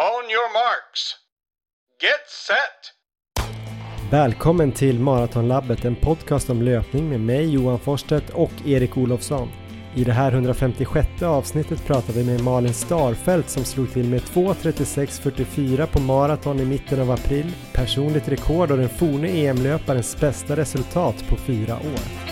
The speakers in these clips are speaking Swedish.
On your marks. Get set! Välkommen till Maratonlabbet, en podcast om löpning med mig Johan Forsstedt och Erik Olofsson. I det här 156 avsnittet pratar vi med Malin Starfelt som slog till med 2.36.44 på maraton i mitten av april. Personligt rekord och den forne EM-löparens bästa resultat på fyra år.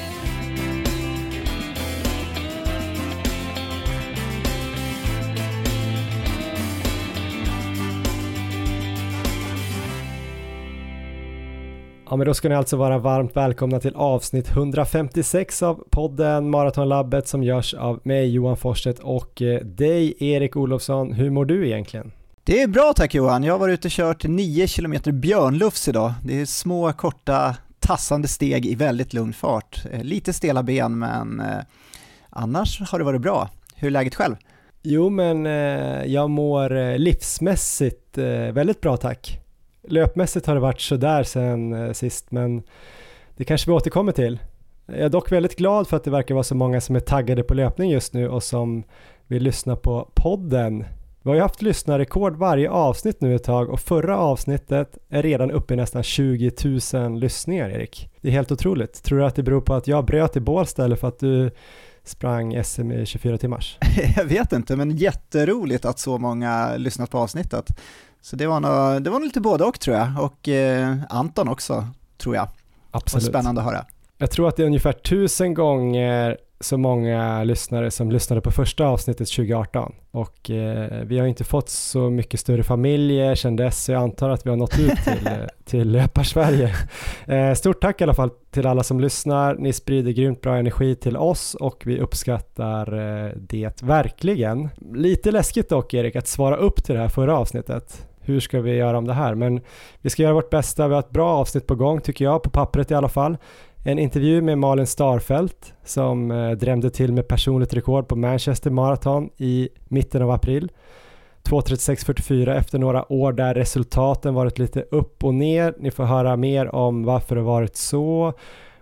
Ja men då ska ni alltså vara varmt välkomna till avsnitt 156 av podden Maratonlabbet som görs av mig Johan Forsstedt och eh, dig Erik Olofsson. Hur mår du egentligen? Det är bra tack Johan, jag har varit ute och kört 9 km björnlufs idag. Det är små korta tassande steg i väldigt lugn fart. Eh, lite stela ben men eh, annars har det varit bra. Hur är läget själv? Jo men jag mår livsmässigt väldigt bra tack. Löpmässigt har det varit sådär sen eh, sist men det kanske vi återkommer till. Jag är dock väldigt glad för att det verkar vara så många som är taggade på löpning just nu och som vill lyssna på podden. Vi har ju haft lyssnarrekord varje avsnitt nu ett tag och förra avsnittet är redan uppe i nästan 20 000 lyssningar Erik. Det är helt otroligt. Tror du att det beror på att jag bröt i Bålsta eller för att du sprang SM i 24 timmars? Jag vet inte, men jätteroligt att så många lyssnat på avsnittet. Så det var nog, det var nog lite både och tror jag, och eh, Anton också tror jag. Absolut. Och spännande att höra. Jag tror att det är ungefär tusen gånger så många lyssnare som lyssnade på första avsnittet 2018 och eh, vi har inte fått så mycket större familjer sedan dess så jag antar att vi har nått ut till, eh, till Löparsverige. Eh, stort tack i alla fall till alla som lyssnar. Ni sprider grymt bra energi till oss och vi uppskattar eh, det verkligen. Lite läskigt dock Erik att svara upp till det här förra avsnittet hur ska vi göra om det här? Men vi ska göra vårt bästa. Vi har ett bra avsnitt på gång tycker jag, på pappret i alla fall. En intervju med Malin Starfelt som eh, drämde till med personligt rekord på Manchester Marathon i mitten av april. 2.36.44 efter några år där resultaten varit lite upp och ner. Ni får höra mer om varför det varit så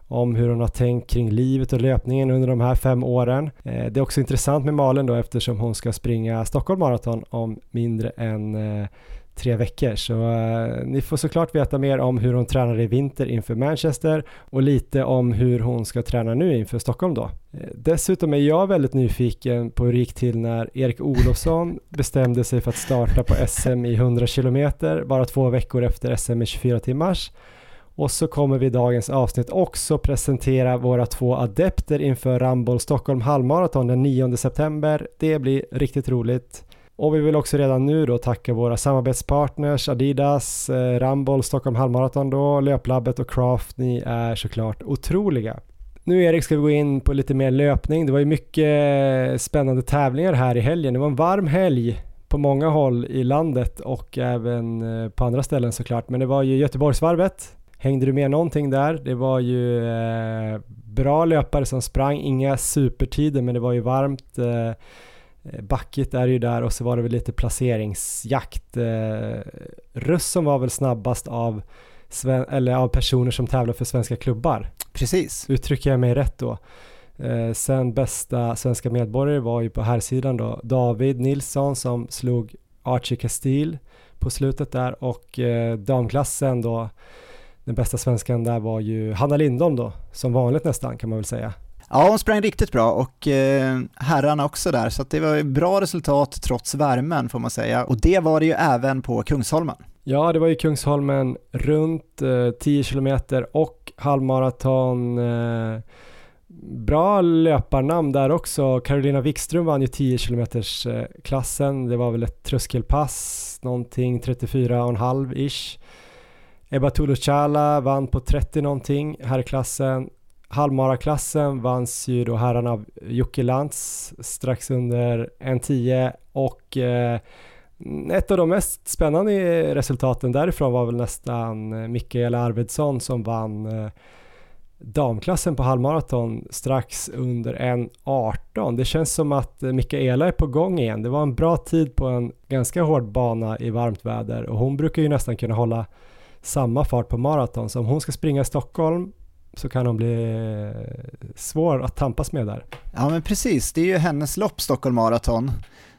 om hur hon har tänkt kring livet och löpningen under de här fem åren. Eh, det är också intressant med Malin då eftersom hon ska springa Stockholm Marathon om mindre än eh, tre veckor. Så eh, ni får såklart veta mer om hur hon tränar i vinter inför Manchester och lite om hur hon ska träna nu inför Stockholm då. Eh, dessutom är jag väldigt nyfiken på hur det gick till när Erik Olofsson bestämde sig för att starta på SM i 100 km bara två veckor efter SM i 24 timmars. Och så kommer vi i dagens avsnitt också presentera våra två adepter inför Ramboll Stockholm halvmaraton den 9 september. Det blir riktigt roligt. Och vi vill också redan nu då tacka våra samarbetspartners Adidas, eh, Ramboll, Stockholm Halvmarathon då, Löplabbet och Craft. Ni är såklart otroliga. Nu Erik ska vi gå in på lite mer löpning. Det var ju mycket eh, spännande tävlingar här i helgen. Det var en varm helg på många håll i landet och även eh, på andra ställen såklart. Men det var ju Göteborgsvarvet. Hängde du med någonting där? Det var ju bra löpare som sprang, inga supertider men det var ju varmt. Eh, backigt är ju där och så var det väl lite placeringsjakt. Eh, Russ var väl snabbast av, eller av personer som tävlar för svenska klubbar. Precis. Uttrycker jag mig rätt då? Eh, sen bästa svenska medborgare var ju på här sidan då David Nilsson som slog Archie Castile på slutet där och damklassen då den bästa svenskan där var ju Hanna Lindholm då, som vanligt nästan kan man väl säga. Ja, hon sprang riktigt bra och eh, herrarna också där, så det var bra resultat trots värmen får man säga. Och det var det ju även på Kungsholmen. Ja, det var ju Kungsholmen runt eh, 10 kilometer och halvmaraton. Eh, bra löparnamn där också. Carolina Wikström vann ju 10 kilometers eh, klassen. Det var väl ett tröskelpass, någonting 34,5 ish. Ebba Tuluchala vann på 30 någonting här i klassen Halvmaraklassen vanns ju då herrarna av Jocke Lantz strax under 1.10 och eh, ett av de mest spännande resultaten därifrån var väl nästan eh, Mikaela Arvidsson som vann eh, damklassen på halvmaraton strax under 1.18. Det känns som att Mikaela är på gång igen. Det var en bra tid på en ganska hård bana i varmt väder och hon brukar ju nästan kunna hålla samma fart på maraton. Så om hon ska springa i Stockholm så kan hon bli eh, svår att tampas med där. Ja men precis, det är ju hennes lopp Stockholm Marathon.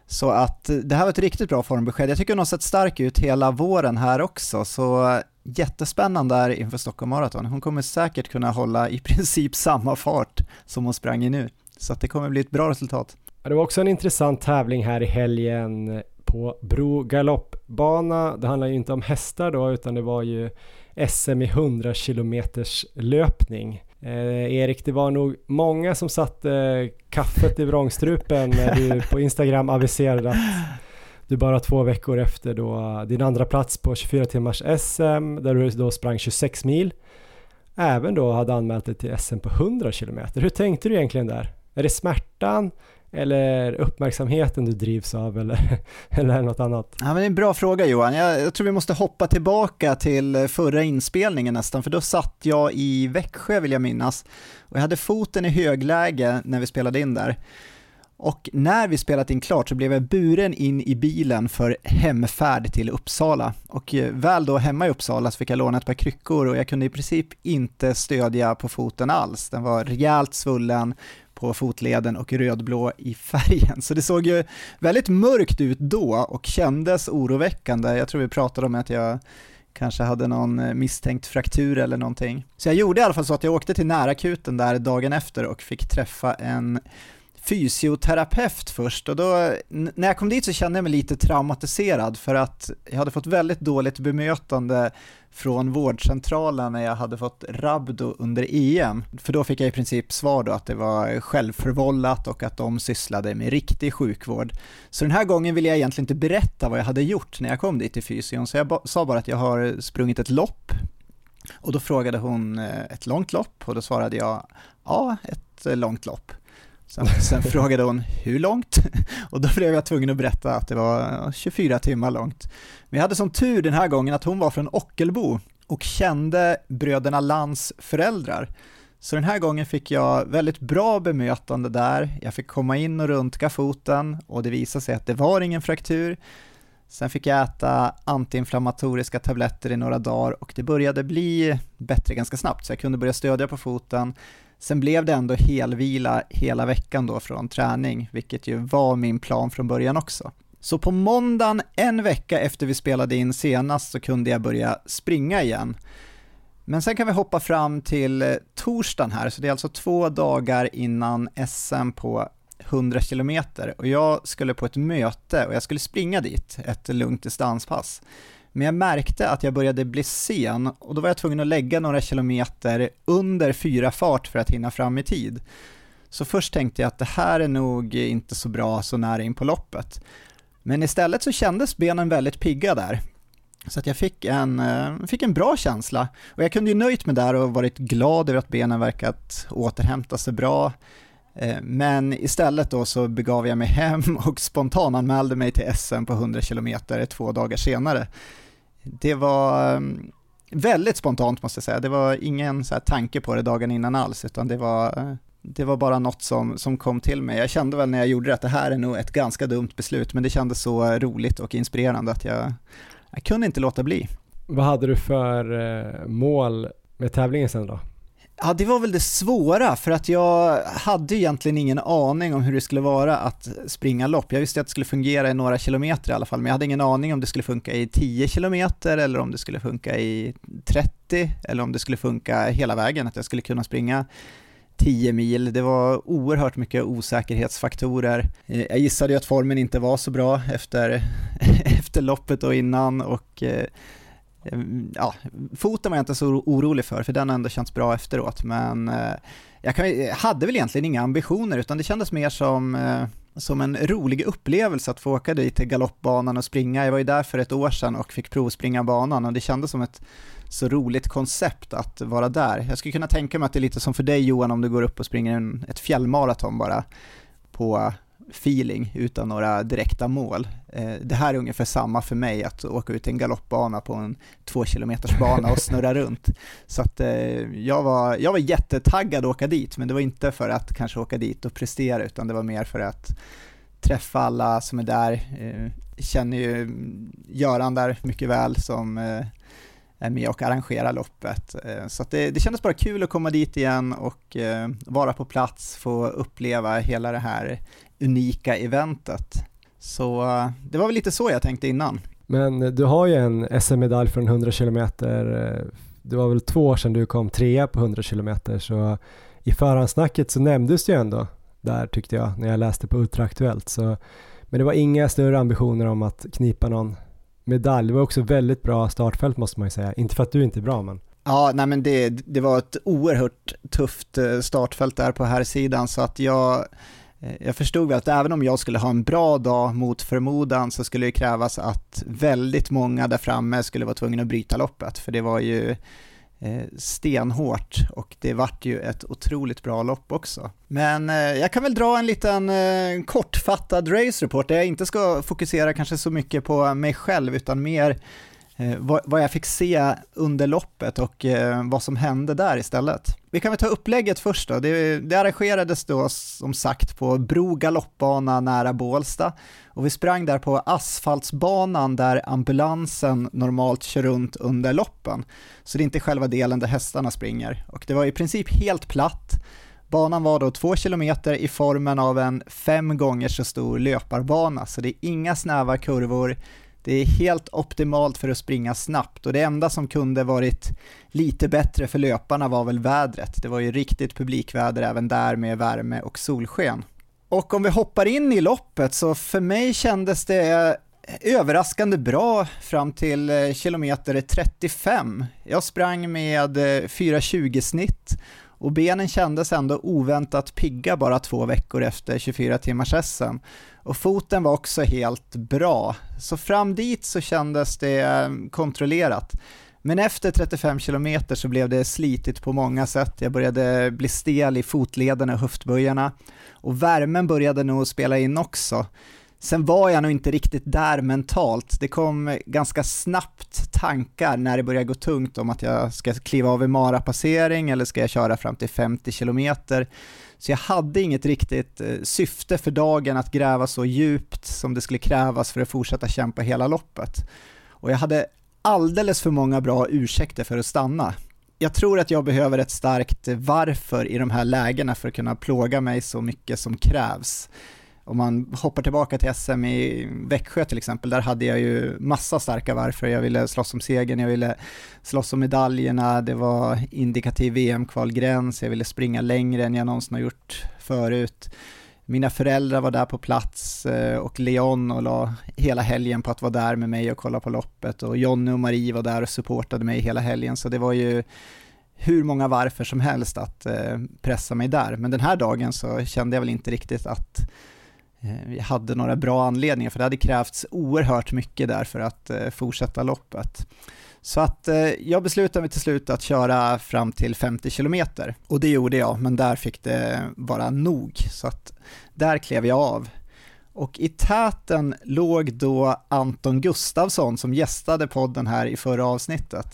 Så att det här var ett riktigt bra formbesked. Jag tycker hon har sett stark ut hela våren här också, så jättespännande där inför Stockholm Marathon. Hon kommer säkert kunna hålla i princip samma fart som hon sprang i nu, så att det kommer bli ett bra resultat. Det var också en intressant tävling här i helgen på Bro galoppbana. Det handlar ju inte om hästar då, utan det var ju SM i 100 kilometers löpning. Eh, Erik, det var nog många som satte eh, kaffet i vrångstrupen när du på Instagram aviserade att du bara två veckor efter då din andra plats på 24 timmars SM där du då sprang 26 mil även då hade anmält dig till SM på 100 kilometer. Hur tänkte du egentligen där? Är det smärtan eller uppmärksamheten du drivs av eller, eller något annat? Ja, men det är en bra fråga Johan. Jag, jag, tror vi måste hoppa tillbaka till eh, förra inspelningen nästan, för då satt jag i Växjö vill jag minnas och jag hade foten i högläge när vi spelade in där. Och när vi spelat in klart så blev jag buren in i bilen för hemfärd till Uppsala. Och eh, väl då hemma i Uppsala så fick jag låna ett par kryckor och jag kunde i princip inte stödja på foten alls. Den var rejält svullen på fotleden och rödblå i färgen. Så det såg ju väldigt mörkt ut då och kändes oroväckande. Jag tror vi pratade om att jag kanske hade någon eh, misstänkt fraktur eller någonting. Så jag gjorde i alla fall så att jag åkte till närakuten där dagen efter och fick träffa en fysioterapeut först och då, när jag kom dit så kände jag mig lite traumatiserad för att jag hade fått väldigt dåligt bemötande från vårdcentralen när jag hade fått Rabdo under EM. För då fick jag i princip svar då att det var självförvållat och att de sysslade med riktig sjukvård. Så den här gången ville jag egentligen inte berätta vad jag hade gjort när jag kom dit till fysion, så jag sa bara att jag har sprungit ett lopp och då frågade hon eh, ett långt lopp och då svarade jag ja, ett eh, långt lopp. Sen, sen frågade hon hur långt? Och då blev jag tvungen att berätta att det var 24 timmar långt. Jag hade som tur den här gången att hon var från Ockelbo och kände bröderna Lands föräldrar. Så den här gången fick jag väldigt bra bemötande där. Jag fick komma in och röntga foten och det visade sig att det var ingen fraktur. Sen fick jag äta antiinflammatoriska tabletter i några dagar och det började bli bättre ganska snabbt så jag kunde börja stödja på foten. Sen blev det ändå helvila hela veckan då från träning, vilket ju var min plan från början också. Så på måndagen, en vecka efter vi spelade in senast, så kunde jag börja springa igen. Men sen kan vi hoppa fram till eh, torsdagen här, så det är alltså två dagar innan SM på 100 km och jag skulle på ett möte och jag skulle springa dit, ett lugnt distanspass. Men jag märkte att jag började bli sen och då var jag tvungen att lägga några kilometer under fyra fart för att hinna fram i tid. Så först tänkte jag att det här är nog inte så bra så nära in på loppet. Men istället så kändes benen väldigt pigga där. Så att jag fick en, eh, fick en bra känsla och jag kunde ju nöjt mig där och varit glad över att benen verkat återhämta sig bra. Eh, men istället då så begav jag mig hem och spontananmälde mig till SM på 100 km två dagar senare det var ehm, väldigt spontant måste jag säga. Det var ingen så tanke på det dagen innan alls, utan det var, eh, det var bara något som, som kom till mig. Jag kände väl när jag gjorde det att det här är nog ett ganska dumt beslut, men det kändes så roligt och inspirerande att jag, jag kunde inte låta bli. Vad hade du för eh, mål med tävlingen sen då? Ja, det var väl det svåra, för att jag hade egentligen ingen aning om hur det skulle vara att springa lopp. Jag visste att det skulle fungera i några kilometer i alla fall, men jag hade ingen aning om det skulle funka i 10 kilometer eller om det skulle funka i 30 eller om det skulle funka hela vägen, att jag skulle kunna springa 10 mil. Det var oerhört mycket osäkerhetsfaktorer. Jag gissade ju att formen inte var så bra efter, efter loppet och innan och eh, Ehm, ja, foten var jag inte så orolig för, för den har ändå känts bra efteråt, men eh, jag, kan, jag hade väl egentligen inga ambitioner, utan det kändes mer som, eh, som en rolig upplevelse att få åka dit till galoppbanan och springa. Jag var ju där för ett år sedan och fick provspringa banan och det kändes som ett så roligt koncept att vara där. Jag skulle kunna tänka mig att det är lite som för dig Johan om du går upp och springer en, ett fjällmaraton bara på feeling utan några direkta mål. Eh, det här är ungefär samma för mig, att åka ut i en galoppbana på en två kilometers bana och snurra runt. Så att eh, jag var, jag var jättetaggad att åka dit, men det var inte för att kanske åka dit och prestera, utan det var mer för att träffa alla som är där. Eh, känner ju Göran där mycket väl som är med och arrangerar loppet. Så det, det kändes bara kul att komma dit igen och vara på plats, få uppleva hela det här unika eventet. Så eh, det var väl lite så jag tänkte innan. Men du har ju en SM-medalj från 100 kilometer. Det var väl två år sedan du kom trea på 100 kilometer så i förhandsnacket så nämndes det ju ändå där tyckte jag när jag läste på Ultraaktuellt. Så, men det var inga större ambitioner om att knipa någon medalj. Det var också väldigt bra startfält måste man ju säga. Inte för att du inte är bra men. Ja, nej men det, det var ett oerhört tufft eh, startfält där på här sidan så att jag Eh, Eh, jag förstod att även om jag skulle ha en bra dag mot förmodan så skulle det krävas att väldigt många där framme skulle vara tvungna att bryta loppet, för det var ju eh, stenhårt och det vart ju ett otroligt bra lopp också. Men eh, jag kan väl dra en liten kortfattad race report där jag inte ska fokusera kanske så mycket på mig själv utan mer vad, jag fick se under loppet och vad som hände där istället. Vi kan väl ta upplägget först då. Det, det arrangerades då som sagt på Bro galoppbana nära Bålsta och vi sprang där på asfaltsbanan där ambulansen normalt kör runt under loppen. Så det är inte själva delen där hästarna springer och det var i princip helt platt. Banan var då två kilometer i formen av en fem gånger så stor löparbana, så det är inga snäva kurvor, det är helt optimalt för att springa snabbt och det enda som kunde varit lite bättre för löparna var väl vädret. Det var ju riktigt publikväder även där med värme och solsken. Och om vi hoppar in i loppet så för mig kändes det överraskande bra fram till eh, kilometer 35. Jag sprang med eh, 4.20 snitt och benen kändes ändå oväntat pigga bara två veckor efter 24 timmars SM. Och foten var också helt bra, så fram dit så kändes det eh, kontrollerat. Men efter 35 km så blev det slitigt på många sätt. Jag började bli stel i fotlederna och höftböjarna och värmen började nog spela in också. Sen var jag nog inte riktigt där mentalt. Det kom ganska snabbt tankar när det började gå tungt om att jag ska kliva av i marapassering eller ska jag köra fram till 50 kilometer. Så jag hade inget riktigt eh, syfte för dagen att gräva så djupt som det skulle krävas för att fortsätta kämpa hela loppet. Och jag hade alldeles för många bra ursäkter för att stanna. Jag tror att jag behöver ett starkt varför i de här lägena för att kunna plåga mig så mycket som krävs om man hoppar tillbaka till SM i Växjö till exempel, där hade jag ju massa starka varför. Jag ville slåss om segern, jag ville slåss om medaljerna, det var indikativ VM-kvalgräns, jag ville springa längre än jag någonsin har gjort förut. Mina föräldrar var där på plats eh, och Leon och la hela helgen på att vara där med mig och kolla på loppet och Jonny och Marie var där och supportade mig hela helgen så det var ju hur många varför som helst att eh, pressa mig där. Men den här dagen så kände jag väl inte riktigt att Eh, vi hade några bra anledningar, för det hade krävts oerhört mycket där för att eh, fortsätta loppet. Så att eh, jag beslutade mig till slut att köra fram till 50 km och det gjorde jag, men där fick det vara nog. Så att där klev jag av. Och i täten låg då Anton Gustavsson som gästade podden här i förra avsnittet.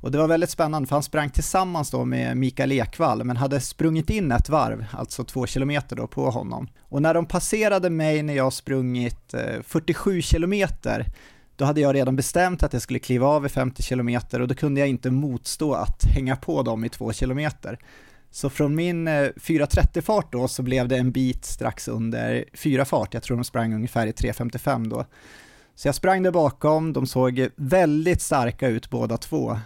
Och det var väldigt spännande för han sprang tillsammans då med Mikael Ekvall men hade sprungit in ett varv, alltså två kilometer då på honom. Och när de passerade mig när jag sprungit eh, 47 kilometer då hade jag redan bestämt att jag skulle kliva av i 50 kilometer och då kunde jag inte motstå att hänga på dem i två kilometer. Så från min eh, 4.30-fart då så blev det en bit strax under 4-fart, jag tror de sprang ungefär i 3.55 då. Så jag sprang där bakom, de såg väldigt starka ut båda två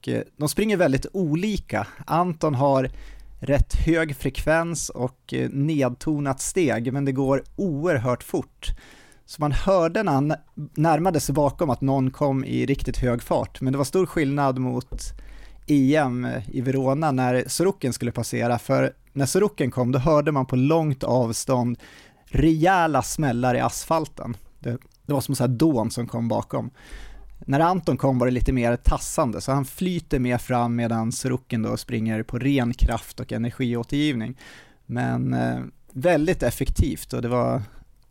och eh, de springer väldigt olika. Anton har rätt hög frekvens och eh, nedtonat steg, men det går oerhört fort. Så man hörde när han närmade sig bakom att någon kom i riktigt hög fart, men det var stor skillnad mot EM eh, i Verona när Sorokin skulle passera, för när Sorokin kom då hörde man på långt avstånd rejäla smällar i asfalten. Det, det var som en dån som kom bakom. När Anton kom var det lite mer tassande, så han flyter mer fram medan Sorokin då springer på ren kraft och energiåtergivning. Men eh, väldigt effektivt och det var,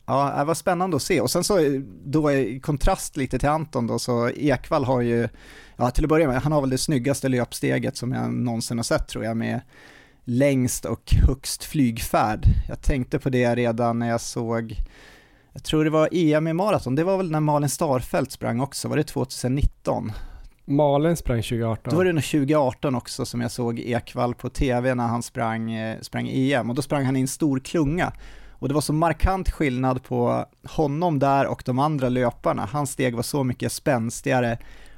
ja, det var spännande att se. Och sen så då i kontrast lite till Anton då, så Ekvall har ju, ja till att börja med, han har väl det snyggaste löpsteget som jag någonsin har sett tror jag med längst och högst flygfärd. Jag tänkte på det redan när jag såg jag tror det var EM i maraton, det var väl när Malin Starfelt sprang också, var det 2019? Malin sprang 2018. Då var det nog 2018 också som jag såg Ekvall på tv när han sprang, eh, sprang EM och då sprang han i en stor klunga. Och det var så markant skillnad på honom där och de andra löparna. Hans steg var så mycket spänstigare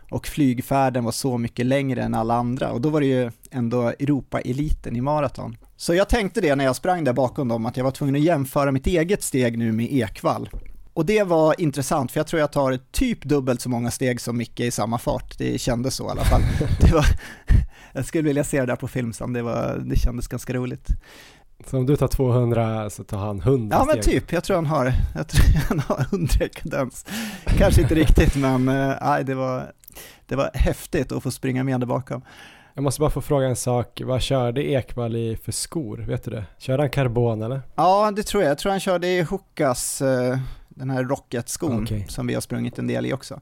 och flygfärden var så mycket längre än alla andra och då var det ju ändå Europa-eliten i maraton. Så jag tänkte det när jag sprang där bakom dem, att jag var tvungen att jämföra mitt eget steg nu med Ekvall. Och det var intressant, för jag tror jag tar typ dubbelt så många steg som Micke i samma fart. Det kändes så i alla fall. Det var, jag skulle vilja se det där på film sen, det, var, det kändes ganska roligt. Så om du tar 200 så tar han 100 Ja men typ, jag tror han har, jag tror han har 100 kadens. Kanske inte riktigt men eh, nej, det, var, det var häftigt att få springa med där bakom. Jag måste bara få fråga en sak, vad körde Ekvall i för skor? Vet du det? Körde han karbon eller? Ja det tror jag, jag tror han körde i Hokas, eh, den här Rocket-skon Okej. som vi har sprungit en del i också.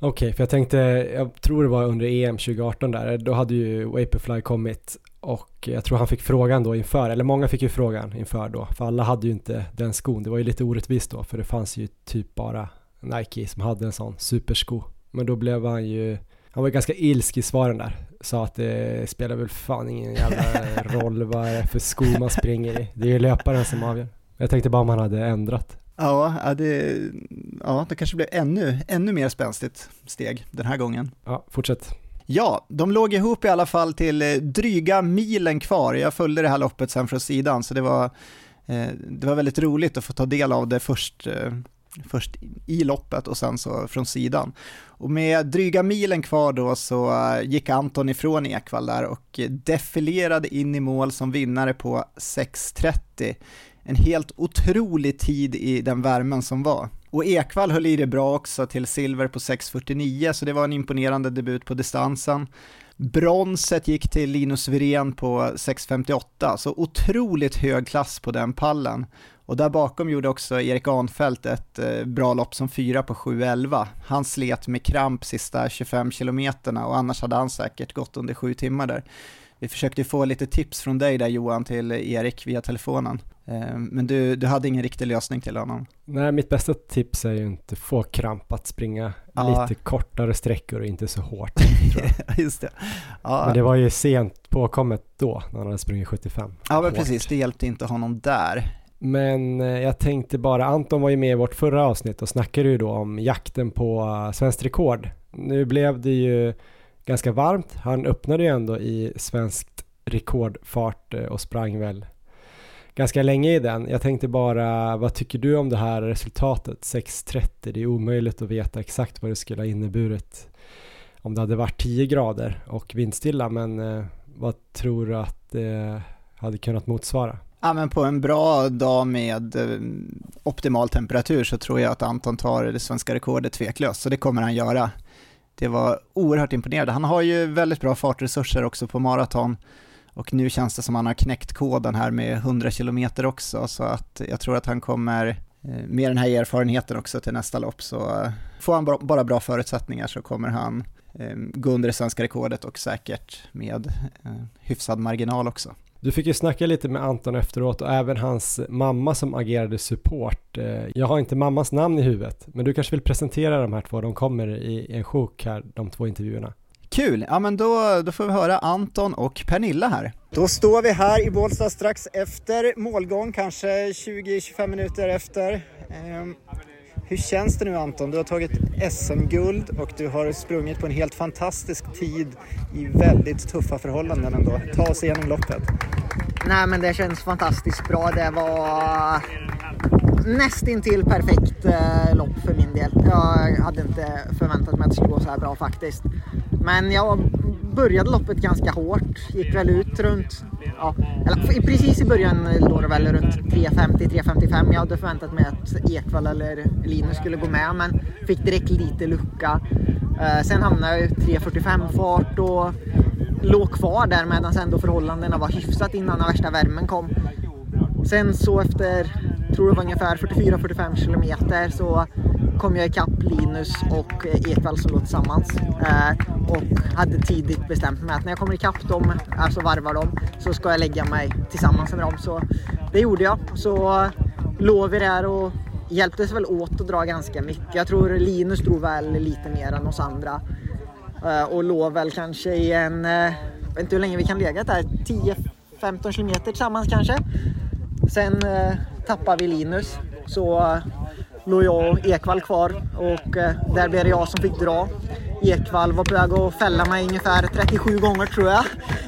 Okej, för jag tänkte, jag tror det var under EM 2018 där, då hade ju Vaporfly kommit och jag tror han fick frågan då inför, eller många fick ju frågan inför då, för alla hade ju inte den skon. Det var ju lite orättvist då, för det fanns ju typ bara Nike som hade en sån supersko. Men då blev han ju, han var ganska ilsk i svaren där, sa att det spelar väl fan ingen jävla roll vad det är för sko man springer i. Det är ju löparen som avgör. Jag tänkte bara om han hade ändrat. Ja, ja, det, ja, det kanske blev ännu, ännu mer spänstigt steg den här gången. Ja, fortsätt. Ja, de låg ihop i alla fall till eh, dryga milen kvar. Jag följde det här loppet sen från sidan, så det var, eh, det var väldigt roligt att få ta del av det först, eh, först i loppet och sen så från sidan. Och med dryga milen kvar då så eh, gick Anton ifrån Ekvall där och defilerade in i mål som vinnare på 6.30. En helt otrolig tid i den värmen som var. Och Ekvall höll i det bra också till silver på 6.49, så det var en imponerande debut på distansen. Bronset gick till Linus Wirén på 6.58, så otroligt hög klass på den pallen. Och där bakom gjorde också Erik Arnfelt ett eh, bra lopp som fyra på 7.11. Han slet med kramp sista 25 kilometerna och annars hade han säkert gått under sju timmar där. Vi försökte få lite tips från dig där Johan till Erik via telefonen. Eh, Men du, du hade ingen riktig lösning till honom. Nej, mitt bästa tips är ju inte få kramp att springa Ja. lite kortare sträckor och inte så hårt. Just det. Ja, Men det var ju sent påkommet då, när han hade sprungit 75. ja men hårt. precis, det hjälpte inte honom där. Men eh, jag tänkte bara, Anton var ju med i vårt förra avsnitt och snackade ju då om jakten på eh, svenskt rekord. Nu blev det ju ganska varmt. Han öppnade ju ändå i svenskt rekordfart eh, och sprang väl ganska länge i den. Jag tänkte bara, vad tycker du om det här resultatet? 6.30, det är omöjligt att veta exakt vad det skulle ha inneburit om det hade varit 10 grader och vindstilla, men vad tror du att det hade kunnat motsvara? Ja, men på en bra dag med eh, optimal temperatur så tror jag att Anton tar det svenska rekordet tveklöst, så det kommer han göra. Det var oerhört imponerande. Han har ju väldigt bra fartresurser också på maraton och nu känns det som han har knäckt koden här med 100 km också, så att jag tror att han kommer eh, med den här erfarenheten också till nästa lopp, så eh, får han bara bra förutsättningar så kommer han gå under det svenska rekordet och säkert med hyfsad marginal också. Du fick ju snacka lite med Anton efteråt och även hans mamma som agerade support. Eh, Jag har inte mammas namn i huvudet, men du kanske vill presentera de här två, de kommer i en sjok här, de två intervjuerna. Kul! Ja men då, då får vi höra Anton och Pernilla här. Då står vi här i Bålsta strax efter målgång, kanske 20-25 minuter efter. Ehm, hur känns det nu Anton? Du har tagit SM-guld och du har sprungit på en helt fantastisk tid i väldigt tuffa förhållanden ändå. Ta oss igenom loppet. Nej men det känns fantastiskt bra. Det var nästintill perfekt eh, lopp för min del. Jag hade inte förväntat mig att det skulle gå så här bra faktiskt. Men jag började loppet ganska hårt. Gick väl ut runt, ja, eller precis i början låg det väl runt 3.50-3.55. Jag hade förväntat mig att Ekvall eller Linus skulle gå med men fick direkt lite lucka. Eh, sen hamnade jag i 3.45 fart och låg kvar där medan ändå förhållandena var hyfsat innan den värsta värmen kom. Sen så efter, tror det var ungefär 44-45 kilometer så kom jag ikapp Linus och Ekvall som låg tillsammans. Eh, och hade tidigt bestämt mig att när jag kommer ikapp dem, alltså varvar dem, så ska jag lägga mig tillsammans med dem. Så det gjorde jag. Så låg vi där och hjälptes väl åt att dra ganska mycket. Jag tror Linus drog väl lite mer än oss andra. Eh, och låg väl kanske i en, eh, jag vet inte hur länge vi kan lägga där, 10-15 kilometer tillsammans kanske. Sen eh, tappade vi Linus så eh, låg jag och Ekvall kvar och eh, där blev det jag som fick dra. Ekvall var på väg att fälla mig ungefär 37 gånger tror jag.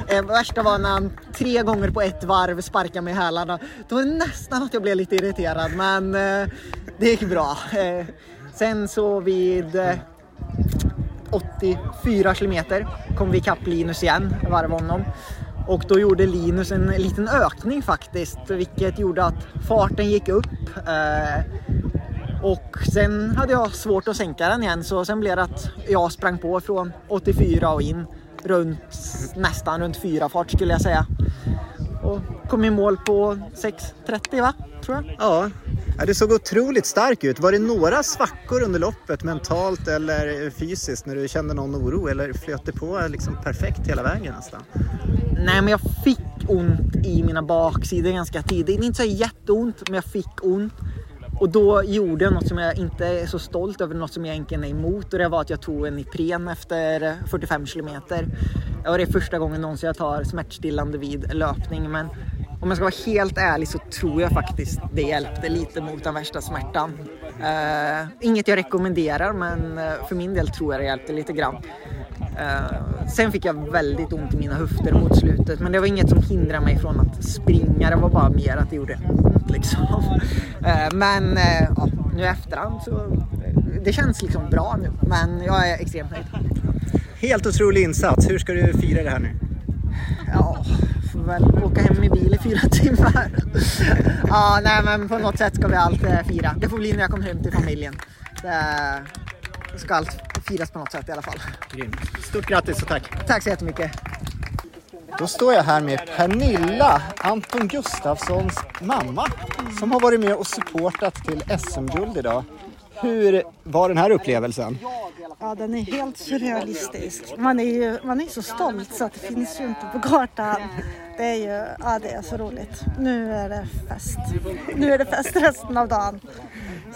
Det värsta var när han tre gånger på ett varv sparkade mig i hälarna. Då var det nästan att jag blev lite irriterad men det gick bra. Sen så vid 84 kilometer kom vi ikapp Linus igen, varvade honom. Och då gjorde Linus en liten ökning faktiskt, vilket gjorde att farten gick upp. Eh, och sen hade jag svårt att sänka den igen, så sen blev det att jag sprang på från 84 och in runt nästan runt 4 fart skulle jag säga. Och kom i mål på 6.30 va, tror jag. Ja, Ja, det såg otroligt stark ut. Var det några svackor under loppet mentalt eller fysiskt när du kände någon oro eller flöt det på liksom perfekt hela vägen nästan? Nej, men jag fick ont i mina baksidor ganska tidigt. Inte så jätteont, men jag fick ont. Och då gjorde jag något som jag inte är så stolt över, något som jag egentligen är emot och det var att jag tog en Ipren efter 45 kilometer. Det var det första gången någonsin jag tar smärtstillande vid löpning men om jag ska vara helt ärlig så tror jag faktiskt det hjälpte lite mot den värsta smärtan. Uh, inget jag rekommenderar men uh, för min del tror jag det hjälpte lite grann. Uh, sen fick jag väldigt ont i mina höfter mot slutet men det var inget som hindrade mig från att springa. Det var bara mer att det gjorde ont liksom. men ja, nu i efterhand så det känns liksom bra nu men jag är extremt nöjd. Helt otrolig insats. Hur ska du fira det här nu? Väl åka hem i bil i fyra timmar. ja, nej men på något sätt ska vi allt eh, fira. Det får bli när jag kommer hem till familjen. Det ska allt firas på något sätt i alla fall. Stort grattis och tack! Tack så jättemycket! Då står jag här med Pernilla, Anton Gustafssons mamma, som har varit med och supportat till SM-guld idag. Hur var den här upplevelsen? Ja, den är helt surrealistisk. Man är ju man är så stolt så att det finns ju inte på kartan. Det är ju, ja det är så roligt. Nu är det fest. Nu är det fest resten av dagen.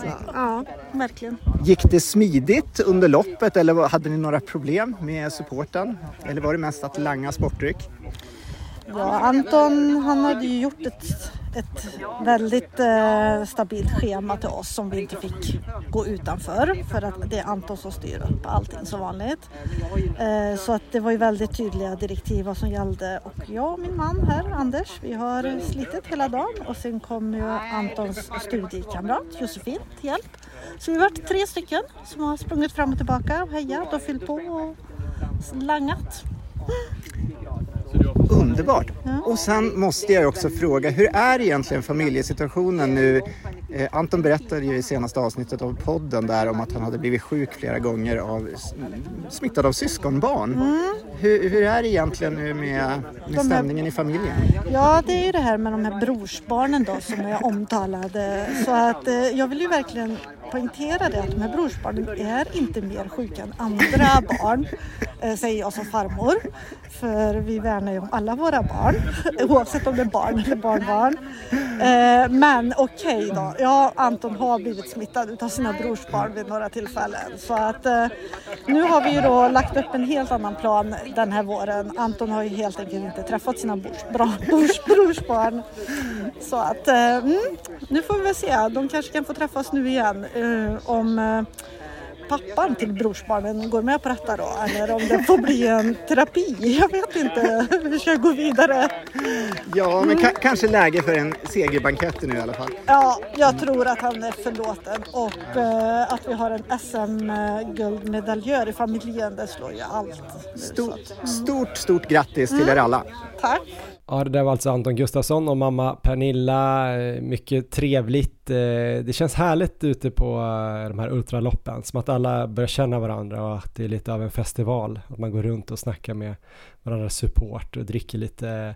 Så, ja, verkligen. Gick det smidigt under loppet eller hade ni några problem med supporten? Eller var det mest att langa sportdryck? Ja, Anton han hade ju gjort ett, ett väldigt eh, stabilt schema till oss som vi inte fick gå utanför för att det är Anton som styr upp allting som vanligt. Eh, så att det var ju väldigt tydliga direktiv vad som gällde och jag och min man här, Anders, vi har slitit hela dagen och sen kom ju Antons studiekamrat Josefin till hjälp. Så vi har varit tre stycken som har sprungit fram och tillbaka och hejat och fyllt på och langat. Underbart! Och sen måste jag också fråga, hur är egentligen familjesituationen nu? Eh, Anton berättade ju i senaste avsnittet av podden där om att han hade blivit sjuk flera gånger av smittad av syskonbarn. Mm. Hur, hur, är det egentligen nu med, med stämningen här, i familjen? Ja, det är ju det här med de här brorsbarnen då som jag omtalade. Så att eh, jag vill ju verkligen poängtera det att de här brorsbarnen är inte mer sjuka än andra barn, eh, säger jag som farmor. För vi värnar ju om alla våra barn, oavsett om det är barn eller barnbarn. Men okej okay då, ja Anton har blivit smittad av sina brorsbarn vid några tillfällen. Så att eh, nu har vi ju då lagt upp en helt annan plan den här våren. Anton har ju helt enkelt inte träffat sina brorsbarn. Så att eh, mm, nu får vi väl se, de kanske kan få träffas nu igen eh, om eh, pappan till brorsbarnen går med på detta då eller om det får bli en terapi. Jag vet inte hur ska jag gå vidare. Ja, men mm. kanske läge för en segerbankett nu i alla fall. Ja, jag tror att han är förlåten och uh, att vi har en SM-guldmedaljör i familjen, det slår ju allt. Stort, mm. stort, stort grattis till er mm. alla. Tack. Ja, det där var alltså Anton Gustafsson och mamma Pernilla. Eh, mycket trevligt. Eh, det känns härligt ute på eh, de här ultraloppen, som att alla börjar känna varandra och att det är lite av en festival. Att man går runt och snackar med varandras support och dricker lite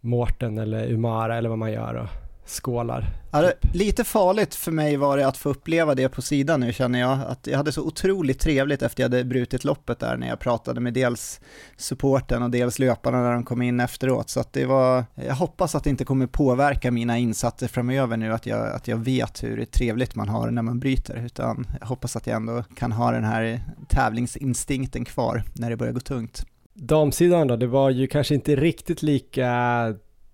Mårten eller Umara eller vad man gör skålar. Ja, typ. lite farligt för mig var det att få uppleva det på sidan nu känner jag. Att jag hade så otroligt trevligt efter jag hade brutit loppet där när jag pratade med dels supporten och dels löparna när de kom in efteråt. Så att det var, jag hoppas att det inte kommer påverka mina insatser framöver nu, att jag, att jag vet hur trevligt man har när man bryter. Utan jag hoppas att jag ändå kan ha den här tävlingsinstinkten kvar när det börjar gå tungt. Damsidan då, det var ju kanske inte riktigt lika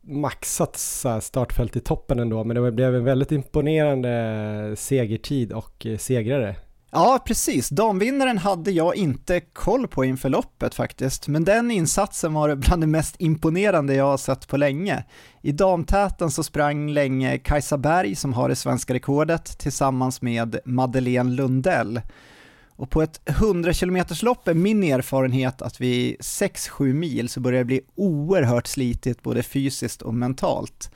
maxat startfält i toppen ändå, men det blev en väldigt imponerande segertid och eh, segrare. Ja, precis. Damvinnaren hade jag inte koll på inför loppet faktiskt, men den insatsen var bland det mest imponerande jag har sett på länge. I damtäten så sprang länge Kajsa Berg, som har det svenska rekordet, tillsammans med Madeleine Lundell. Och på ett 100 km lopp är min erfarenhet att vid 6-7 mil så börjar det bli oerhört slitigt både fysiskt och mentalt.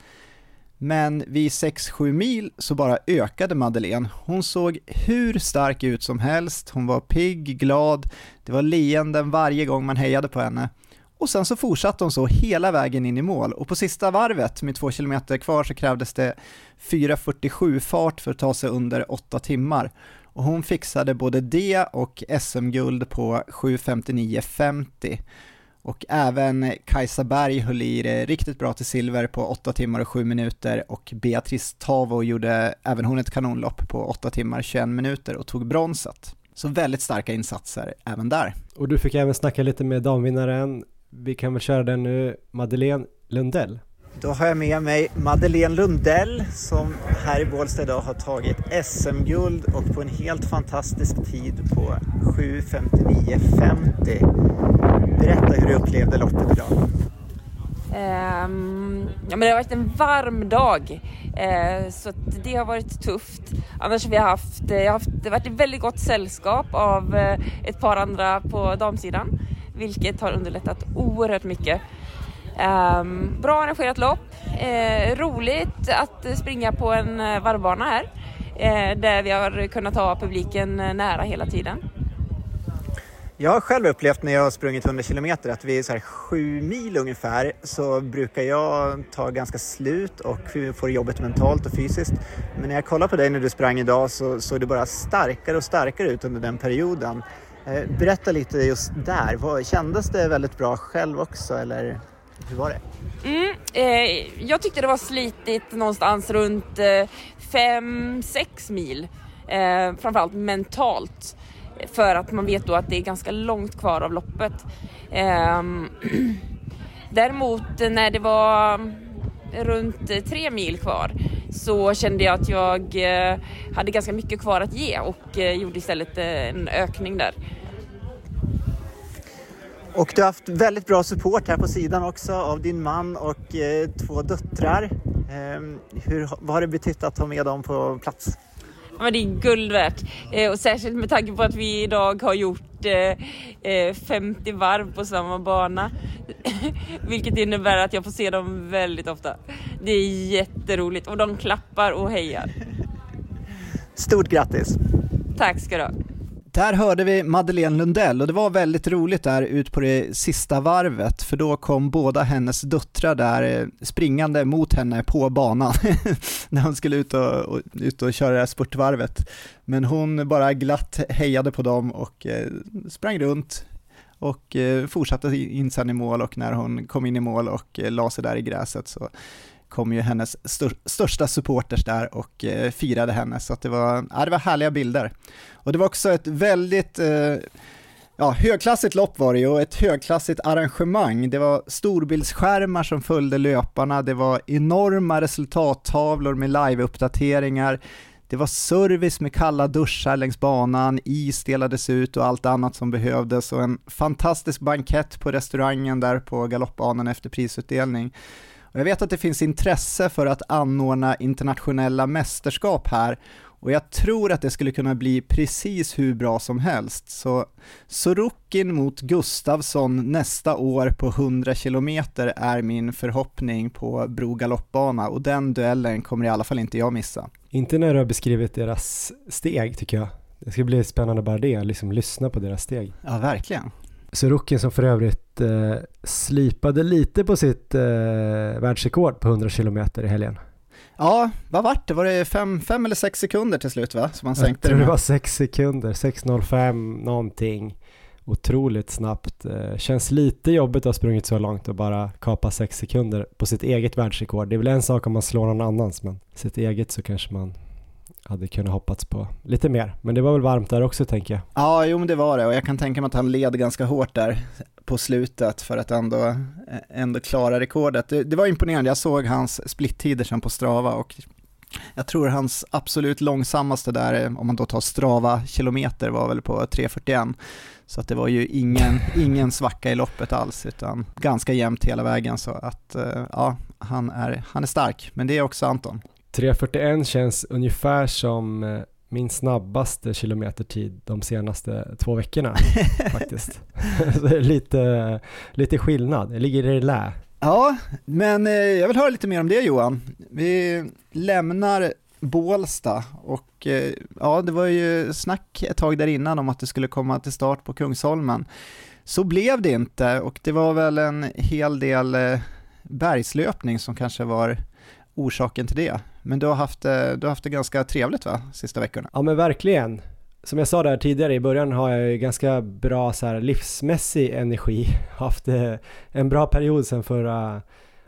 Men vid 6-7 mil så bara ökade Madeleine. Hon såg hur stark ut som helst, hon var pigg, glad, det var leenden varje gång man hejade på henne. Och sen så fortsatte hon så hela vägen in i mål och på sista varvet med 2 km kvar så krävdes det 4.47 fart för att ta sig under 8 timmar. Och hon fixade både det och SM-guld på 7.59.50. Och även Kajsa Berg höll i det riktigt bra till silver på 8 timmar och 7 minuter och Beatrice Tavo gjorde även hon ett kanonlopp på 8 timmar 21 minuter och tog bronset. Så väldigt starka insatser även där. Och du fick även snacka lite med damvinnaren. Vi kan väl köra den nu, Madeleine Lundell. Då har jag med mig Madeleine Lundell som här i Bålsta idag har tagit SM-guld och på en helt fantastisk tid på 7.59.50. Berätta hur du upplevde loppet idag. Um, ja, men det har varit en varm dag uh, så det har varit tufft. Annars har vi haft, eh, jag har haft, det har varit ett väldigt gott sällskap av uh, ett par andra på damsidan vilket har underlättat oerhört mycket. Um, bra arrangerat lopp, uh, roligt att springa på en eh, varvbana här uh, där vi har kunnat ha publiken nära hela tiden. Jag har själv upplevt när jag har sprungit 100 kilometer att vid så här sju mil ungefär så brukar jag ta ganska slut och få jobbet mentalt och fysiskt. Men när jag kollar på dig när du sprang idag så såg du bara starkare och starkare ut under den perioden. Berätta lite just där, kändes det väldigt bra själv också eller hur var det? Mm, eh, jag tyckte det var slitigt någonstans runt 5-6 eh, mil. Eh, framförallt mentalt. För att man vet då att det är ganska långt kvar av loppet. Eh, däremot när det var runt tre mil kvar så kände jag att jag eh, hade ganska mycket kvar att ge och eh, gjorde istället eh, en ökning där. Och du har haft väldigt bra support här på sidan också av din man och eh, två döttrar. Eh, hur, vad har det betytt att ha med dem på plats? Ja, det är guld värt eh, och särskilt med tanke på att vi idag har gjort 50 eh, varv på samma bana. Vilket innebär att jag får se dem väldigt ofta. Det är jätteroligt och de klappar och hejar. Stort grattis! Tack ska du ha! Där hörde vi Madeleine Lundell och det var väldigt roligt där ut på det sista varvet för då kom båda hennes döttrar där eh, springande mot henne på banan när hon skulle ut och, och, ut och köra det här spurtvarvet. Men hon bara glatt hejade på dem och eh, sprang runt och eh, fortsatte in sen i mål och när hon kom in i mål och eh, la sig där i gräset så kom ju hennes största supporters där och eh, firade henne, så att det, var, ja, det var härliga bilder. Och det var också ett väldigt eh, ja, högklassigt lopp var det ju och ett högklassigt arrangemang. Det var storbildsskärmar som följde löparna, det var enorma resultattavlor med live-uppdateringar, det var service med kalla duschar längs banan, is delades ut och allt annat som behövdes och en fantastisk bankett på restaurangen där på galoppbanan efter prisutdelning. Jag vet att det finns intresse för att anordna internationella mästerskap här och jag tror att det skulle kunna bli precis hur bra som helst. Så Sorokin mot Gustavsson nästa år på 100 km är min förhoppning på Bro galoppbana och den duellen kommer i alla fall inte jag missa. Inte när du har beskrivit deras steg tycker jag. Det ska bli spännande bara det, liksom lyssna på deras steg. Ja, verkligen. Sorokin som för övrigt eh, slipade lite på sitt eh, världsrekord på 100 km i helgen. Ja, vad vart det? Var det fem, fem eller sex sekunder till slut va? Som han sänkte Jag tror det var sex sekunder, 6.05 någonting. Otroligt snabbt. Eh, känns lite jobbigt att ha sprungit så långt och bara kapa sex sekunder på sitt eget världsrekord. Det är väl en sak om man slår någon annans, men sitt eget så kanske man hade kunnat hoppats på lite mer. Men det var väl varmt där också tänker jag. Ja, jo men det var det och jag kan tänka mig att han led ganska hårt där på slutet för att ändå, ändå klara rekordet. Det, det var imponerande, jag såg hans splittider sen på Strava och jag tror hans absolut långsammaste där, om man då tar Strava kilometer, var väl på 3.41. Så att det var ju ingen, ingen svacka i loppet alls, utan ganska jämnt hela vägen. Så att eh, ja, han är, han är stark, men det är också Anton. 3.41 känns ungefär som eh, min snabbaste kilometertid de senaste två veckorna faktiskt. lite, lite skillnad, det ligger i lä. Ja, men eh, jag vill höra lite mer om det Johan. Vi lämnar Bålsta och eh, ja, det var ju snack ett tag där innan om att det skulle komma till start på Kungsholmen. Så blev det inte och det var väl en hel del bergslöpning som kanske var orsaken till det. Men du har haft, eh, du har haft det ganska trevligt va, sista veckorna? Ja men verkligen. Som jag sa där tidigare i början har jag ju ganska bra så här livsmässig energi. Haft eh, en bra period sedan förra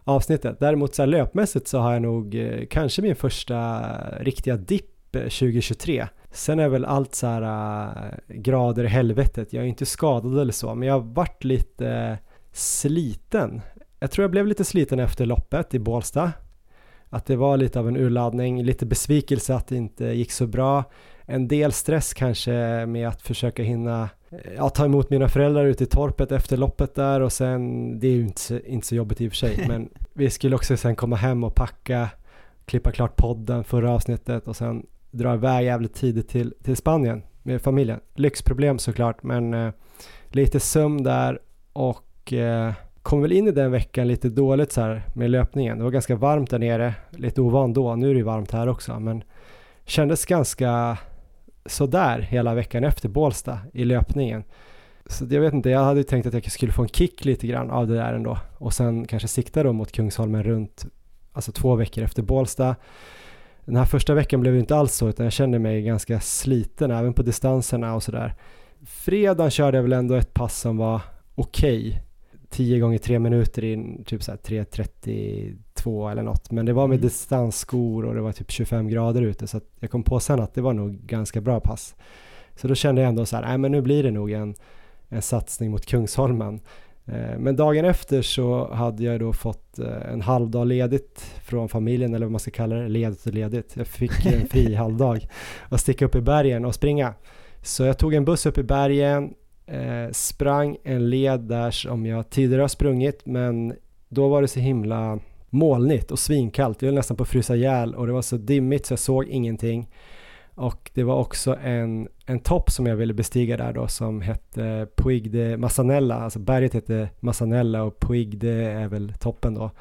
avsnittet. Däremot så här löpmässigt så har jag nog eh, kanske min första riktiga dipp 2023. Sen är väl allt så här äh, grader i helvetet. Jag är inte skadad eller så, men jag har varit lite sliten. Jag tror jag blev lite sliten efter loppet i Bålsta. Att det var lite av en urladdning, lite besvikelse att det inte gick så bra. En del stress kanske med att försöka hinna ja, ta emot mina föräldrar ute i torpet efter loppet där och sen, det är ju inte, inte så jobbigt i och för sig, men vi skulle också sen komma hem och packa, klippa klart podden, förra avsnittet och sen dra iväg jävligt tidigt till, till Spanien med familjen. Lyxproblem såklart, men eh, lite sömn där och eh, kom väl in i den veckan lite dåligt så här med löpningen. Det var ganska varmt där nere, lite ovan då, nu är det ju varmt här också, men kändes ganska sådär hela veckan efter Bålsta i löpningen. Så jag vet inte, jag hade tänkt att jag skulle få en kick lite grann av det där ändå och sen kanske sikta då mot Kungsholmen runt, alltså två veckor efter Bålsta. Den här första veckan blev det inte alls så utan jag kände mig ganska sliten även på distanserna och sådär. Fredagen körde jag väl ändå ett pass som var okej. Okay. 10 gånger 3 minuter in typ såhär 3.32 eller något. Men det var med mm. distansskor och det var typ 25 grader ute så att jag kom på sen att det var nog ganska bra pass. Så då kände jag ändå så här, nej men nu blir det nog en, en satsning mot Kungsholmen. Eh, men dagen efter så hade jag då fått eh, en halvdag ledigt från familjen eller vad man ska kalla det, ledigt och ledigt. Jag fick en fri halvdag och sticka upp i bergen och springa. Så jag tog en buss upp i bergen, eh, sprang en led där som jag tidigare har sprungit men då var det så himla molnigt och svinkallt. Jag höll nästan på att frysa ihjäl och det var så dimmigt så jag såg ingenting. Och det var också en, en topp som jag ville bestiga där då som hette Puig de Massanella. Alltså berget hette Massanella och Puig de är väl toppen då.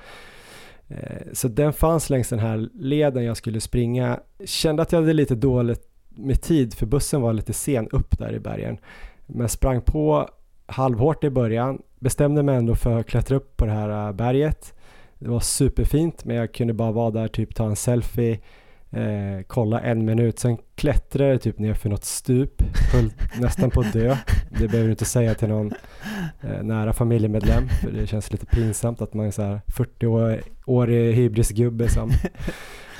Eh, så den fanns längs den här leden jag skulle springa. Kände att jag hade lite dåligt med tid för bussen var lite sen upp där i bergen. Men sprang på halvhårt i början, bestämde mig ändå för att klättra upp på det här äh, berget. Det var superfint men jag kunde bara vara där, typ ta en selfie, eh, kolla en minut, sen klättrade jag typ ner för något stup, höll nästan på att dö. Det behöver du inte säga till någon eh, nära familjemedlem, för det känns lite pinsamt att man är så här 40-årig hybrisgubbe som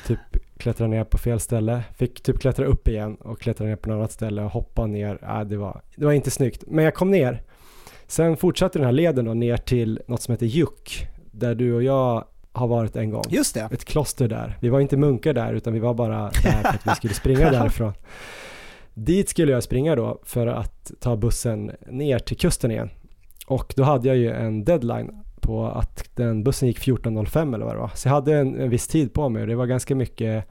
typ klättra ner på fel ställe. Fick typ klättra upp igen och klättra ner på något annat ställe och hoppa ner. Äh, det, var, det var inte snyggt, men jag kom ner. Sen fortsatte den här leden då ner till något som heter Juk, där du och jag har varit en gång. Just det. Ett kloster där. Vi var inte munkar där, utan vi var bara där för att vi skulle springa därifrån. Dit skulle jag springa då för att ta bussen ner till kusten igen. Och då hade jag ju en deadline på att den bussen gick 14.05 eller vad det var. Så jag hade en, en viss tid på mig och det var ganska mycket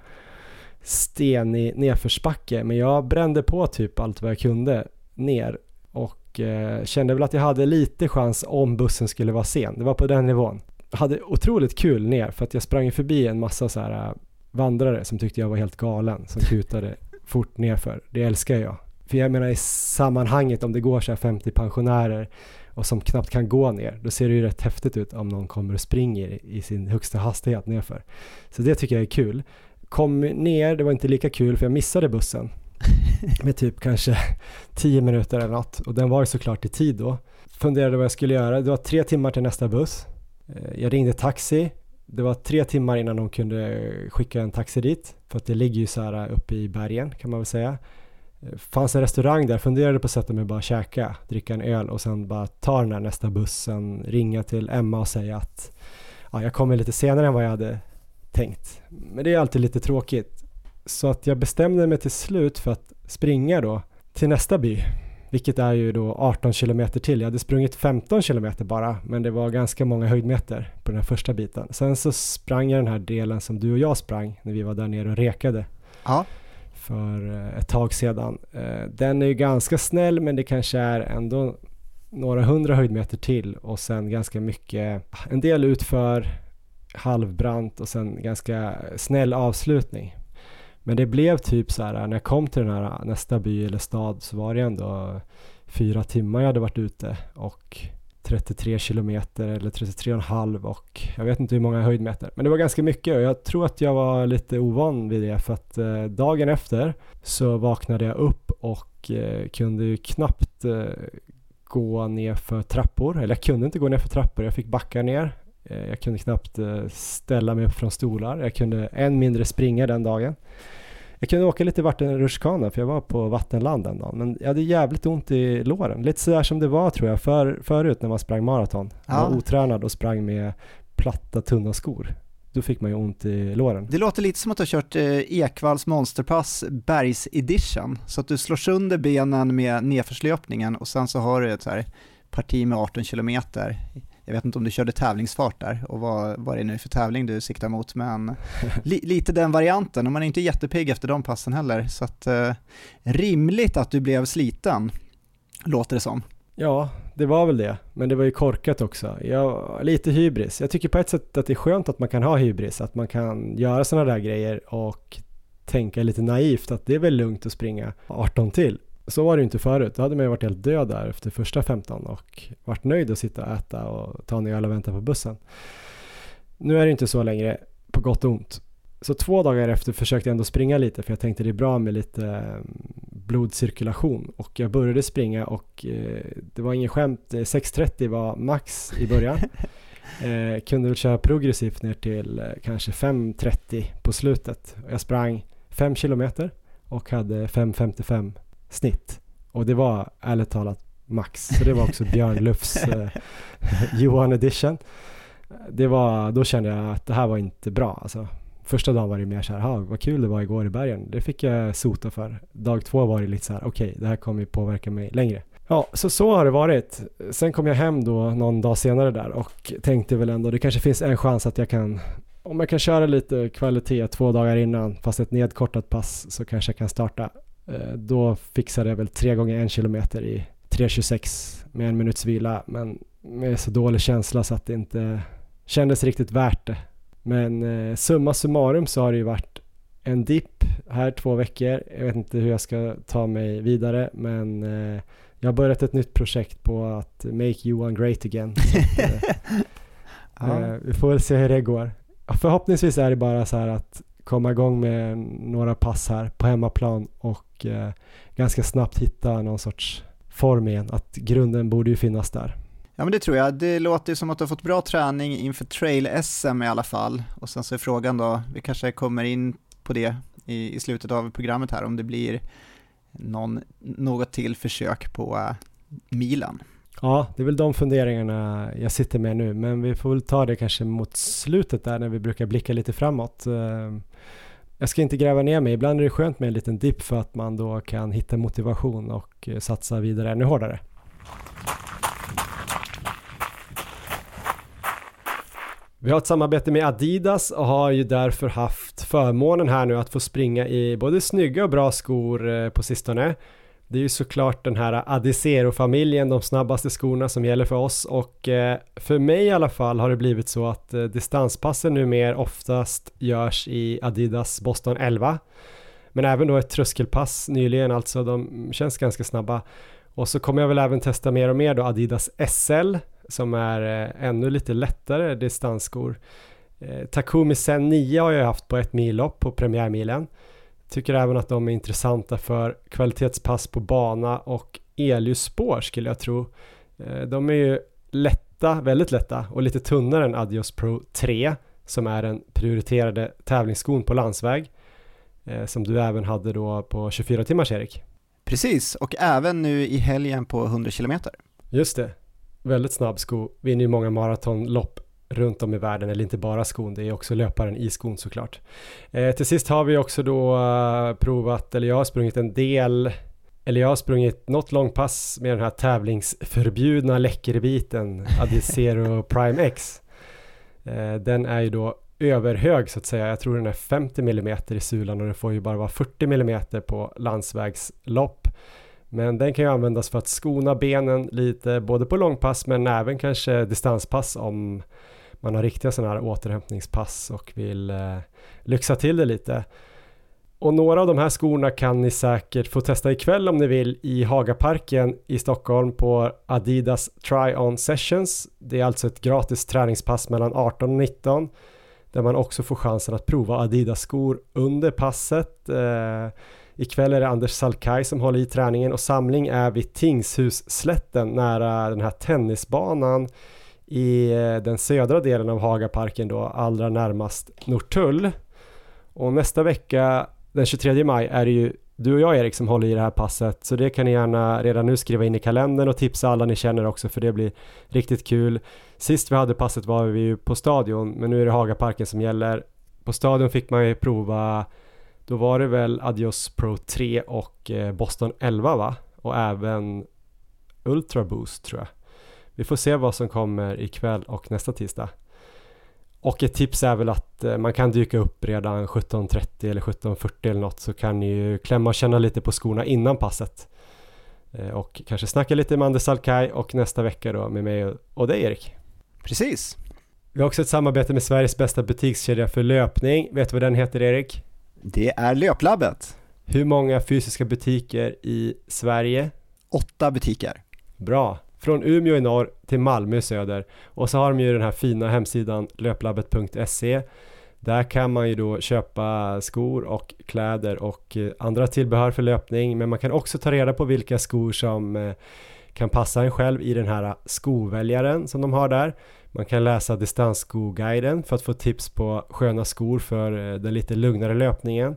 stenig nedförsbacke men jag brände på typ allt vad jag kunde ner och eh, kände väl att jag hade lite chans om bussen skulle vara sen. Det var på den nivån. Jag hade otroligt kul ner för att jag sprang förbi en massa så här eh, vandrare som tyckte jag var helt galen som kutade fort nerför. Det älskar jag. För jag menar i sammanhanget om det går så här 50 pensionärer och som knappt kan gå ner, då ser det ju rätt häftigt ut om någon kommer och springer i sin högsta hastighet nerför. Så det tycker jag är kul. Kom ner, det var inte lika kul för jag missade bussen med typ kanske 10 minuter eller något och den var ju såklart i tid då. Funderade vad jag skulle göra, det var tre timmar till nästa buss. Eh, jag ringde taxi, det var tre timmar innan de kunde skicka en taxi dit för att det ligger ju så här uppe i bergen kan man väl säga. Eh, fanns en restaurang där, funderade på att sätta mig och bara käka, dricka en öl och sen bara ta den här nästa bussen, ringa till Emma och säga att ja, jag kommer lite senare än vad jag hade tänkt. Men det är alltid lite tråkigt. Så att jag bestämde mig till slut för att springa då till nästa by, vilket är ju då 18 kilometer till. Jag hade sprungit 15 kilometer bara, men det var ganska många höjdmeter på den här första biten. Sen så sprang jag den här delen som du och jag sprang när vi var där nere och rekade. Ja. För eh, ett tag sedan. Eh, den är ju ganska snäll, men det kanske är ändå några hundra höjdmeter till och sen ganska mycket, en del utför halvbrant och sen ganska snäll avslutning. Men det blev typ så här när jag kom till den här nästa by eller stad så var det ändå fyra timmar jag hade varit ute och 33 kilometer eller 33,5 och jag vet inte hur många höjdmeter. Men det var ganska mycket och jag tror att jag var lite ovan vid det för att eh, dagen efter så vaknade jag upp och eh, kunde ju knappt eh, gå ner för trappor. Eller jag kunde inte gå ner för trappor, jag fick backa ner. Eh, jag kunde knappt eh, ställa mig upp från stolar. Jag kunde än mindre springa den dagen. Jag kunde åka lite vattenrutschkana för jag var på vattenland den dagen. Men jag hade jävligt ont i låren. Lite sådär som det var tror jag för, förut när man sprang maraton. Jag var otränad och sprang med platta tunna skor. Då fick man ju ont i låren. Det låter lite som att du har kört eh, Ekvalls monsterpass Bergs edition. Så att du slår sönder benen med nedförslöpningen och sen så har du ett så här parti med 18 kilometer jag vet inte om du körde tävlingsfart där och vad, vad det är nu för tävling du siktar mot, men li, lite den varianten och man är inte jättepigg efter de passen heller, så att eh, rimligt att du blev sliten, låter det som. Ja, det var väl det, men det var ju korkat också. Jag, lite hybris. Jag tycker på ett sätt att det är skönt att man kan ha hybris, att man kan göra sådana där grejer och tänka lite naivt att det är väl lugnt att springa 18 till. Så var det inte förut. Då hade man ju varit helt död där efter första 15 och varit nöjd att sitta och äta och ta en öl och vänta på bussen. Nu är det inte så längre, på gott och ont. Så två dagar efter försökte jag ändå springa lite för jag tänkte det är bra med lite mm, blodcirkulation och jag började springa och eh, det var ingen skämt, 6.30 var max i början. Eh, kunde väl köra progressivt ner till eh, kanske 5.30 på slutet. Jag sprang 5 kilometer och hade 5.55 snitt. Och det var ärligt talat max. Så det var också Björn Lufs eh, Johan edition. Det var, då kände jag att det här var inte bra. Alltså, första dagen var det mer så här, vad kul det var igår i bergen. Det fick jag sota för. Dag två var det lite så här, okej, okay, det här kommer ju påverka mig längre. Ja, så så har det varit. Sen kom jag hem då någon dag senare där och tänkte väl ändå, det kanske finns en chans att jag kan om jag kan köra lite kvalitet två dagar innan, fast ett nedkortat pass, så kanske jag kan starta då fixade jag väl tre gånger en kilometer i 3.26 med en minuts vila men med så dålig känsla så att det inte kändes riktigt värt det. Men eh, summa summarum så har det ju varit en dipp här två veckor. Jag vet inte hur jag ska ta mig vidare men eh, jag har börjat ett nytt projekt på att make Johan great again. Att, eh, ja. vi får väl se hur det går. Förhoppningsvis är det bara så här att komma igång med några pass här på hemmaplan och eh, ganska snabbt hitta någon sorts form igen. Att grunden borde ju finnas där. Ja men det tror jag. Det låter som att du har fått bra träning inför trail-SM i alla fall. Och sen så är frågan då, vi kanske kommer in på det i, i slutet av programmet här, om det blir någon, något till försök på uh, milen. Ja, det är väl de funderingarna jag sitter med nu, men vi får väl ta det kanske mot slutet där när vi brukar blicka lite framåt. Eh, jag ska inte gräva ner mig, ibland är det skönt med en liten dipp för att man då kan hitta motivation och eh, satsa vidare ännu hårdare. Vi har ett samarbete med Adidas och har ju därför haft förmånen här nu att få springa i både snygga och bra skor eh, på sistone. Det är ju såklart den här Adizero-familjen, de snabbaste skorna som gäller för oss och eh, för mig i alla fall har det blivit så att eh, distanspassen numera oftast görs i Adidas Boston 11. Men även då ett tröskelpass nyligen alltså, de känns ganska snabba. Och så kommer jag väl även testa mer och mer då Adidas SL som är eh, ännu lite lättare distansskor. Takumi Sen 9 har jag haft på ett millopp på premiärmilen. Tycker även att de är intressanta för kvalitetspass på bana och elljusspår skulle jag tro. Eh, de är ju lätta, väldigt lätta och lite tunnare än Adios Pro 3 som är den prioriterade tävlingsskon på landsväg eh, som du även hade då på 24 timmars Erik. Precis, och även nu i helgen på 100 km. Just det. Väldigt snabb sko. Vinner ju många maratonlopp runt om i världen, eller inte bara skon, det är också löparen i skon såklart. Eh, till sist har vi också då uh, provat, eller jag har sprungit en del, eller jag har sprungit något långpass med den här tävlingsförbjudna läckerbiten Adizero Prime X. Eh, den är ju då överhög så att säga. Jag tror den är 50 mm i sulan och den får ju bara vara 40 mm på landsvägslopp. Men den kan ju användas för att skona benen lite både på långpass men även kanske distanspass om man har riktiga sådana här återhämtningspass och vill eh, lyxa till det lite. Och några av de här skorna kan ni säkert få testa ikväll om ni vill i Hagaparken i Stockholm på Adidas Try-On Sessions. Det är alltså ett gratis träningspass mellan 18 och 19 där man också får chansen att prova Adidas-skor under passet. Eh, ikväll är det Anders Salkai som håller i träningen och samling är vid Tingshusslätten nära den här tennisbanan i eh, den södra delen av Hagaparken då, allra närmast Norrtull. Och nästa vecka, den 23 maj, är det ju du och jag Erik som håller i det här passet, så det kan ni gärna redan nu skriva in i kalendern och tipsa alla ni känner också för det blir riktigt kul. Sist vi hade passet var vi ju på stadion, men nu är det Hagaparken som gäller. På stadion fick man ju prova, då var det väl Adios Pro 3 och eh, Boston 11 va? Och även Ultra Boost tror jag. Vi får se vad som kommer ikväll och nästa tisdag. Och ett tips är väl att eh, man kan dyka upp redan 17.30 eller 17.40 eller något så kan ni ju klämma och känna lite på skorna innan passet. Eh, och kanske snacka lite med Anders Salkai och nästa vecka då med mig och dig Erik. Precis. Vi har också ett samarbete med Sveriges bästa butikskedja för löpning. Vet du vad den heter Erik? Det är Löplabbet. Hur många fysiska butiker i Sverige? Åtta butiker. Bra. Från Umeå i norr till Malmö i söder. Och så har de ju den här fina hemsidan löplabbet.se. Där kan man ju då köpa skor och kläder och eh, andra tillbehör för löpning. Men man kan också ta reda på vilka skor som eh, kan passa en själv i den här skoväljaren som de har där. Man kan läsa distansskoguiden för att få tips på sköna skor för eh, den lite lugnare löpningen.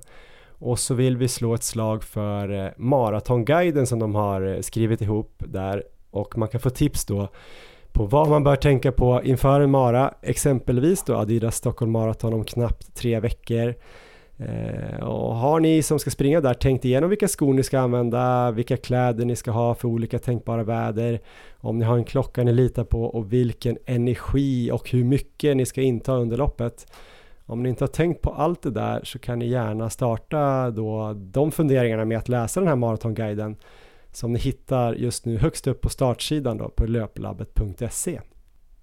Och så vill vi slå ett slag för maratonguiden som de har skrivit ihop där och man kan få tips då på vad man bör tänka på inför en mara, exempelvis då Adidas Stockholm Marathon om knappt tre veckor. Eh, och har ni som ska springa där tänkt igenom vilka skor ni ska använda, vilka kläder ni ska ha för olika tänkbara väder, om ni har en klocka ni litar på och vilken energi och hur mycket ni ska inta under loppet. Om ni inte har tänkt på allt det där så kan ni gärna starta då de funderingarna med att läsa den här maratonguiden som ni hittar just nu högst upp på startsidan då på löplabbet.se.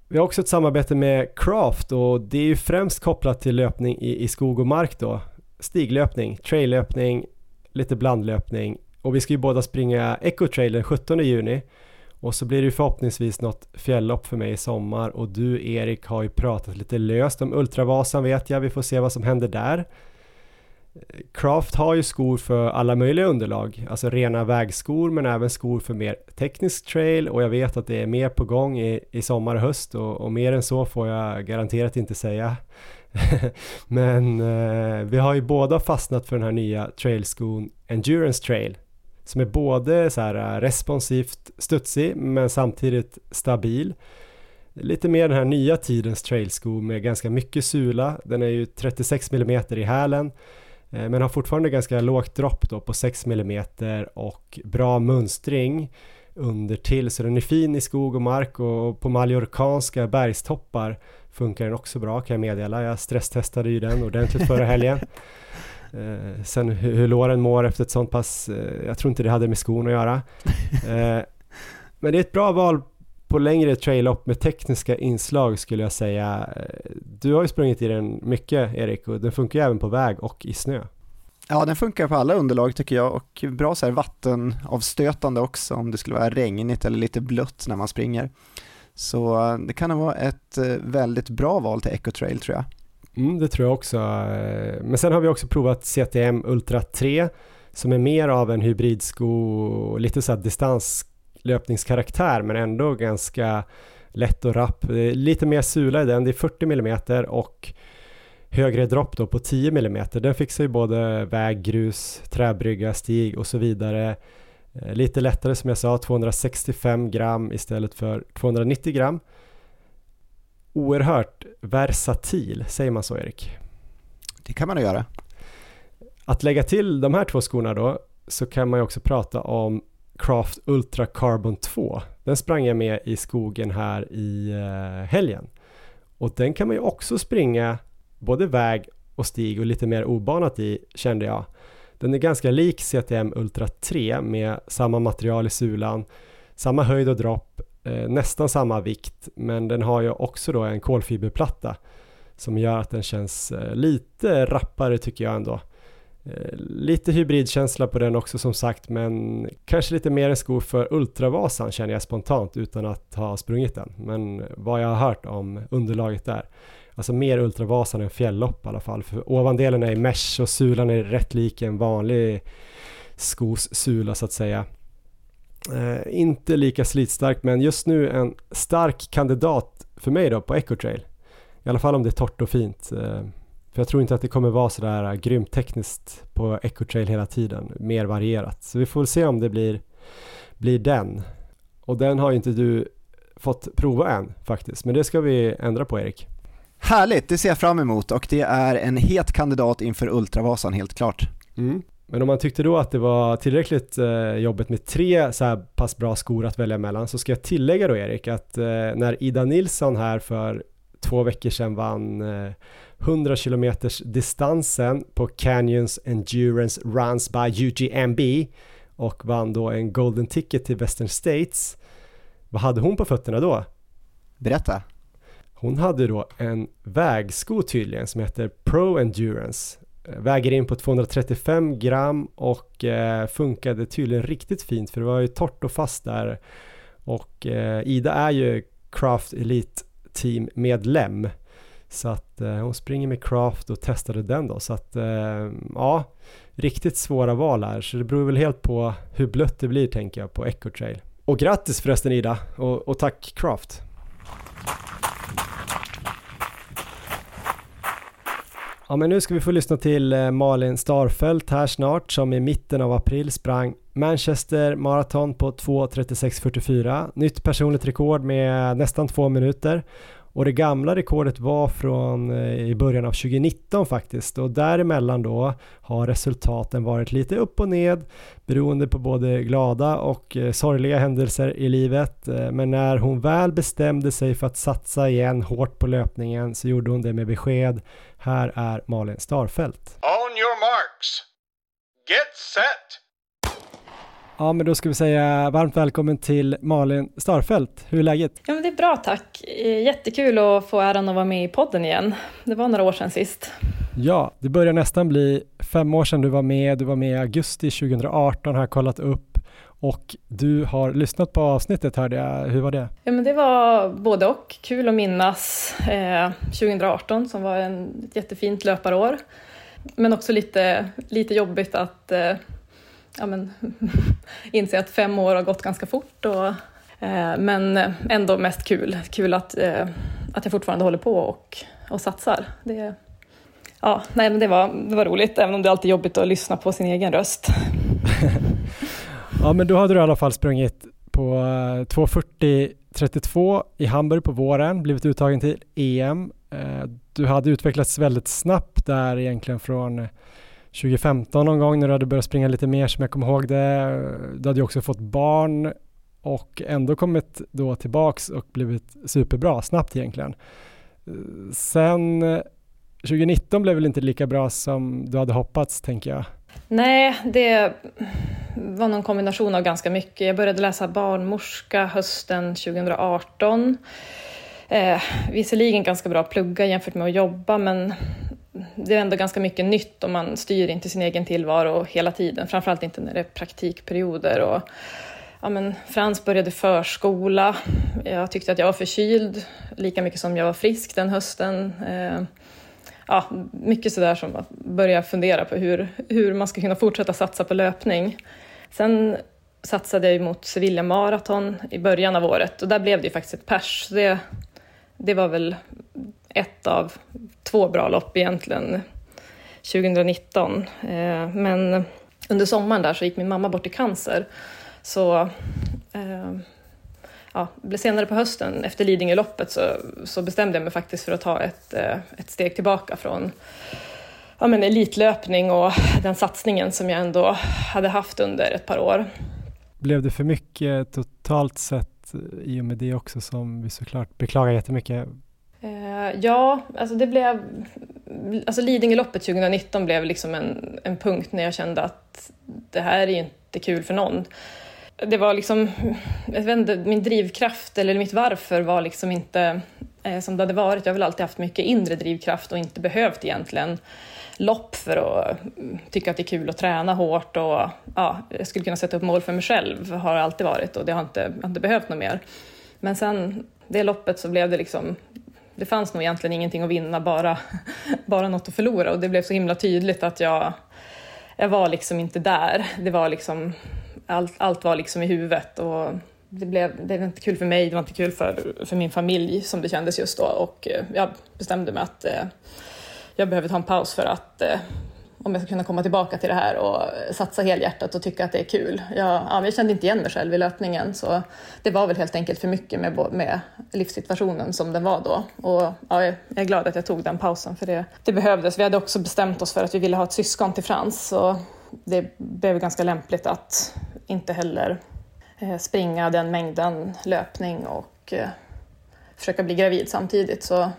Vi har också ett samarbete med Craft och det är ju främst kopplat till löpning i, i skog och mark då. Stiglöpning, traillöpning, lite blandlöpning och vi ska ju båda springa Ecotrail den 17 juni och så blir det ju förhoppningsvis något fjälllopp för mig i sommar och du Erik har ju pratat lite löst om Ultravasan vet jag, vi får se vad som händer där. Craft har ju skor för alla möjliga underlag, alltså rena vägskor men även skor för mer teknisk trail och jag vet att det är mer på gång i, i sommar och höst och, och mer än så får jag garanterat inte säga. men eh, vi har ju båda fastnat för den här nya trailskon Endurance Trail som är både så här eh, responsivt studsig men samtidigt stabil. Lite mer den här nya tidens trailsko med ganska mycket sula. Den är ju 36 mm i hälen men har fortfarande ganska lågt dropp då på 6 mm och bra mönstring under till så den är fin i skog och mark och på mallorcanska bergstoppar funkar den också bra kan jag meddela. Jag stresstestade ju den ordentligt förra helgen. Eh, sen hur, hur låren mår efter ett sånt pass, eh, jag tror inte det hade med skon att göra. Eh, men det är ett bra val på längre trail-lopp med tekniska inslag skulle jag säga. Du har ju sprungit i den mycket Erik och den funkar ju även på väg och i snö. Ja, den funkar på alla underlag tycker jag och bra så här vattenavstötande också om det skulle vara regnigt eller lite blött när man springer. Så eh, det kan vara ett eh, väldigt bra val till Ecotrail tror jag. Mm, det tror jag också. Eh, men sen har vi också provat CTM Ultra 3 som är mer av en hybridsko, lite så här distans löpningskaraktär men ändå ganska lätt och rapp. Lite mer sula i den, det är 40 mm och högre dropp då på 10 mm. Den fixar ju både väg, grus, träbrygga, stig och så vidare. Eh, lite lättare som jag sa, 265 gram istället för 290 gram. Oerhört versatil, säger man så Erik? Det kan man nog göra. Att lägga till de här två skorna då så kan man ju också prata om Craft Ultra Carbon 2. Den sprang jag med i skogen här i eh, helgen. Och den kan man ju också springa både väg och stig och lite mer obanat i kände jag. Den är ganska lik CTM Ultra 3 med samma material i sulan, samma höjd och dropp, eh, nästan samma vikt men den har ju också då en kolfiberplatta som gör att den känns eh, lite rappare tycker jag ändå. Eh, lite hybridkänsla på den också som sagt men kanske lite mer en sko för Ultravasan känner jag spontant utan att ha sprungit den. Men vad jag har hört om underlaget där. Alltså mer Ultravasan än fjällopp i alla fall. För ovandelen är i mesh och sulan är rätt lik en vanlig skos sula så att säga. Eh, inte lika slitstark men just nu en stark kandidat för mig då på Ecotrail. I alla fall om det är torrt och fint. Eh, för jag tror inte att det kommer vara sådär grymt tekniskt på Ecotrail hela tiden, mer varierat. Så vi får väl se om det blir, blir den. Och den har ju inte du fått prova än faktiskt, men det ska vi ändra på Erik. Härligt, det ser jag fram emot och det är en het kandidat inför Ultravasan helt klart. Mm. Men om man tyckte då att det var tillräckligt eh, jobbigt med tre så här pass bra skor att välja mellan så ska jag tillägga då Erik att eh, när Ida Nilsson här för två veckor sedan vann eh, 100 km distansen på Canyons Endurance Runs by UGMB och vann då en Golden Ticket till Western States. Vad hade hon på fötterna då? Berätta. Hon hade då en vägsko tydligen som heter Pro Endurance. Eh, väger in på 235 gram och eh, funkade tydligen riktigt fint för det var ju torrt och fast där. Och eh, Ida är ju Craft Elite teammedlem. Så att eh, hon springer med Craft och testade den då. Så att eh, ja, riktigt svåra val här. Så det beror väl helt på hur blött det blir tänker jag på Echo Trail. Och grattis förresten Ida och, och tack Craft. Ja men nu ska vi få lyssna till eh, Malin Starfelt här snart som i mitten av april sprang Manchester Marathon på 2.36.44. Nytt personligt rekord med nästan två minuter. Och det gamla rekordet var från eh, i början av 2019 faktiskt och däremellan då har resultaten varit lite upp och ned beroende på både glada och eh, sorgliga händelser i livet. Eh, men när hon väl bestämde sig för att satsa igen hårt på löpningen så gjorde hon det med besked. Här är Malin Starfelt. On your marks. Get set. Ja, men då ska vi säga varmt välkommen till Malin Starfelt. Hur är läget? Ja, men det är bra tack. Jättekul att få äran att vara med i podden igen. Det var några år sedan sist. Ja, det börjar nästan bli fem år sedan du var med. Du var med i augusti 2018 har jag kollat upp och du har lyssnat på avsnittet hörde jag. Hur var det? Ja, men det var både och. Kul att minnas eh, 2018 som var en, ett jättefint löparår. Men också lite, lite jobbigt att eh, ja, men, inse att fem år har gått ganska fort. Och, eh, men ändå mest kul. Kul att, eh, att jag fortfarande håller på och, och satsar. Det, ja, nej, men det, var, det var roligt, även om det är alltid jobbigt att lyssna på sin egen röst. ja, men då hade du i alla fall sprungit på eh, 2.40.32 i Hamburg på våren, blivit uttagen till EM. Eh, du hade utvecklats väldigt snabbt där egentligen från 2015 någon gång när du hade börjat springa lite mer som jag kommer ihåg det. Du hade ju också fått barn och ändå kommit då tillbaks och blivit superbra snabbt egentligen. Sen 2019 blev väl inte lika bra som du hade hoppats tänker jag. Nej, det var någon kombination av ganska mycket. Jag började läsa barnmorska hösten 2018. Eh, visserligen ganska bra att plugga jämfört med att jobba men det är ändå ganska mycket nytt och man styr inte sin egen tillvaro hela tiden, framförallt inte när det är praktikperioder. Och, ja, men Frans började förskola, jag tyckte att jag var förkyld lika mycket som jag var frisk den hösten. Eh, ja, mycket sådär som att börja fundera på hur, hur man ska kunna fortsätta satsa på löpning. Sen satsade jag mot Sevilla Marathon i början av året och där blev det ju faktiskt ett pers. Det, det var väl ett av två bra lopp egentligen 2019. Eh, men under sommaren där så gick min mamma bort i cancer Så eh, ja, senare på hösten efter Lidingöloppet så, så bestämde jag mig faktiskt för att ta ett, eh, ett steg tillbaka från ja, men elitlöpning och den satsningen som jag ändå hade haft under ett par år. Blev det för mycket totalt sett i och med det också som vi såklart beklagar jättemycket? Eh, ja, alltså det blev... Alltså Lidingöloppet 2019 blev liksom en, en punkt när jag kände att det här är ju inte kul för någon. Det var liksom, jag vet inte, min drivkraft eller mitt varför var liksom inte eh, som det hade varit. Jag har väl alltid haft mycket inre drivkraft och inte behövt egentligen lopp för att mm, tycka att det är kul att träna hårt och ja, jag skulle kunna sätta upp mål för mig själv, har det alltid varit och det har inte, jag har inte behövt något mer. Men sen det loppet så blev det liksom, det fanns nog egentligen ingenting att vinna, bara, bara något att förlora och det blev så himla tydligt att jag, jag var liksom inte där. Det var liksom, allt, allt var liksom i huvudet och det, blev, det var inte kul för mig, det var inte kul för, för min familj som det kändes just då och eh, jag bestämde mig att eh, jag behöver ta en paus för att eh, om jag ska kunna komma tillbaka till det här och satsa helhjärtat och tycka att det är kul. Jag, ja, jag kände inte igen mig själv i löpningen så det var väl helt enkelt för mycket med, med livssituationen som den var då. Och ja, jag är glad att jag tog den pausen för det, det behövdes. Vi hade också bestämt oss för att vi ville ha ett syskon till Frans så det blev ganska lämpligt att inte heller eh, springa den mängden löpning och eh, försöka bli gravid samtidigt. Så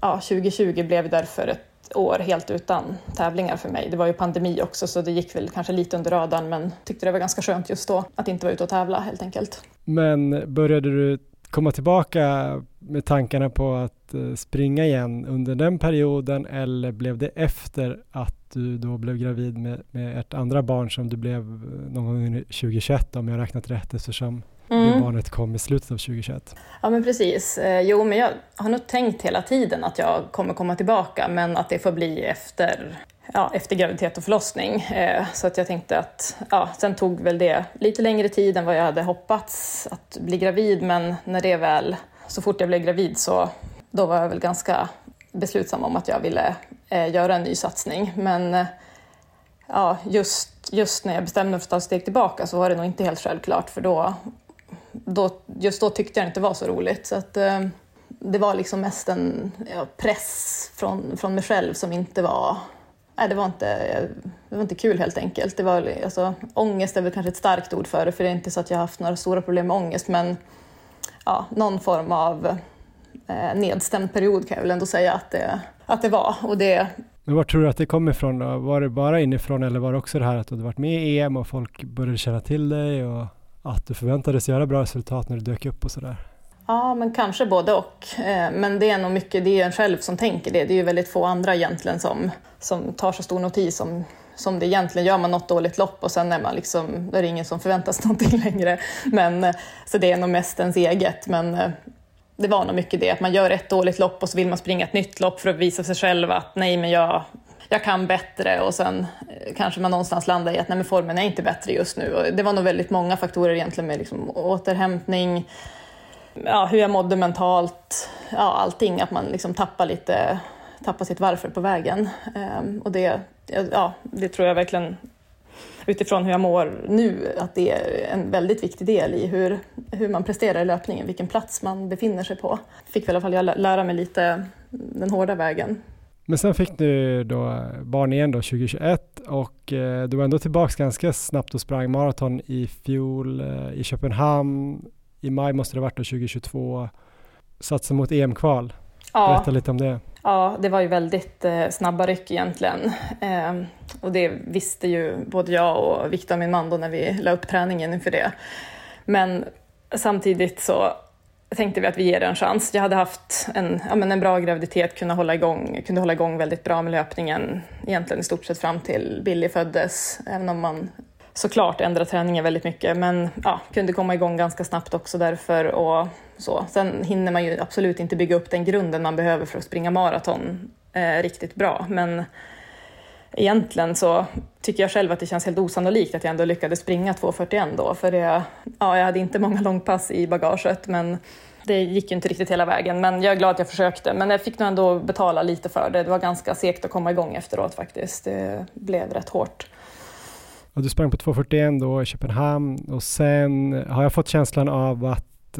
ja, 2020 blev därför ett år helt utan tävlingar för mig. Det var ju pandemi också så det gick väl kanske lite under radarn men tyckte det var ganska skönt just då att inte vara ute och tävla helt enkelt. Men började du komma tillbaka med tankarna på att eh, springa igen under den perioden eller blev det efter att du då blev gravid med, med ett andra barn som du blev eh, någon gång 2021 om jag räknat rätt eftersom Mm. Det barnet kom i slutet av 2021. Ja men precis. Eh, jo men jag har nog tänkt hela tiden att jag kommer komma tillbaka men att det får bli efter, ja, efter graviditet och förlossning. Eh, så att jag tänkte att, ja, sen tog väl det lite längre tid än vad jag hade hoppats att bli gravid men när det väl, så fort jag blev gravid så då var jag väl ganska beslutsam om att jag ville eh, göra en ny satsning. Men ja, just, just när jag bestämde mig för att ta ett steg tillbaka så var det nog inte helt självklart för då då, just då tyckte jag det inte var så roligt. Så att, eh, det var liksom mest en ja, press från, från mig själv som inte var... Nej, det var inte, det var inte kul helt enkelt. Det var, alltså, ångest är väl kanske ett starkt ord för det, för det är inte så att jag har haft några stora problem med ångest, men ja, någon form av eh, nedstämd period kan jag väl ändå säga att det, att det var. Och det, men var tror du att det kom ifrån då? Var det bara inifrån eller var det också det här att du hade varit med i EM och folk började känna till dig? Och att du förväntades göra bra resultat när du dök upp och sådär? Ja, men kanske både och. Eh, men det är nog mycket, det är en själv som tänker det. Det är ju väldigt få andra egentligen som, som tar så stor notis om, som det egentligen. Gör man något dåligt lopp och sen är man liksom, då är det ingen som förväntas någonting längre. Men, eh, så det är nog mest ens eget. Men eh, det var nog mycket det, att man gör ett dåligt lopp och så vill man springa ett nytt lopp för att visa sig själv att nej, men jag, jag kan bättre och sen eh, kanske man någonstans landar i att nej, men formen är inte bättre just nu. Och det var nog väldigt många faktorer egentligen med liksom återhämtning, ja, hur jag mådde mentalt, ja, allting. Att man liksom tappar lite, tappar sitt varför på vägen. Ehm, och det, ja, det tror jag verkligen utifrån hur jag mår nu, att det är en väldigt viktig del i hur, hur man presterar i löpningen, vilken plats man befinner sig på. Fick väl i alla fall lära mig lite den hårda vägen. Men sen fick du då barn igen då 2021 och eh, du var ändå tillbaks ganska snabbt och sprang maraton i fjol eh, i Köpenhamn. I maj måste det varit då 2022. Satsa mot EM-kval. Ja. Berätta lite om det. Ja, det var ju väldigt eh, snabba ryck egentligen. Eh, och det visste ju både jag och Viktor, min man, då, när vi la upp träningen inför det. Men samtidigt så tänkte vi att vi ger det en chans. Jag hade haft en, ja, men en bra graviditet, kunde hålla, igång, kunde hålla igång väldigt bra med löpningen egentligen i stort sett fram till Billy föddes, även om man såklart ändrar träningen väldigt mycket, men ja, kunde komma igång ganska snabbt också därför. Och så. Sen hinner man ju absolut inte bygga upp den grunden man behöver för att springa maraton eh, riktigt bra, men egentligen så tycker jag själv att det känns helt osannolikt att jag ändå lyckades springa 2.41 då, för det, ja, jag hade inte många långpass i bagaget, men det gick ju inte riktigt hela vägen. Men jag är glad att jag försökte, men jag fick nog ändå betala lite för det. Det var ganska segt att komma igång efteråt faktiskt. Det blev rätt hårt. Och du sprang på 2.41 då i Köpenhamn och sen har jag fått känslan av att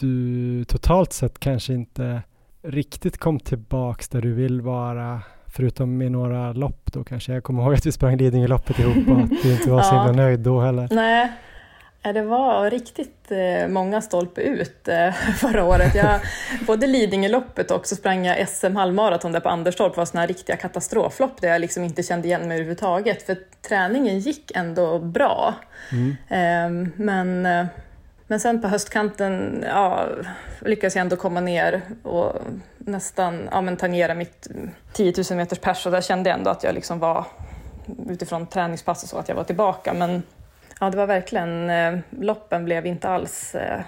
du totalt sett kanske inte riktigt kom tillbaks där du vill vara förutom i några lopp då kanske. Jag kommer ihåg att vi sprang Lidingöloppet ihop och att du inte var så himla nöjd då heller. Nej, det var riktigt eh, många stolpe ut eh, förra året. Jag, både Lidingöloppet och så sprang jag SM halvmaraton där på Anderstorp var sådana här riktiga katastroflopp där jag liksom inte kände igen mig överhuvudtaget. För träningen gick ändå bra. Mm. Ehm, men, eh, men sen på höstkanten ja, lyckades jag ändå komma ner och nästan ja, men tangera mitt eh, 10 000 meters pers och där kände jag ändå att jag liksom var utifrån träningspass och så att jag var tillbaka. Men Ja, det var verkligen, eh, loppen blev inte alls eh,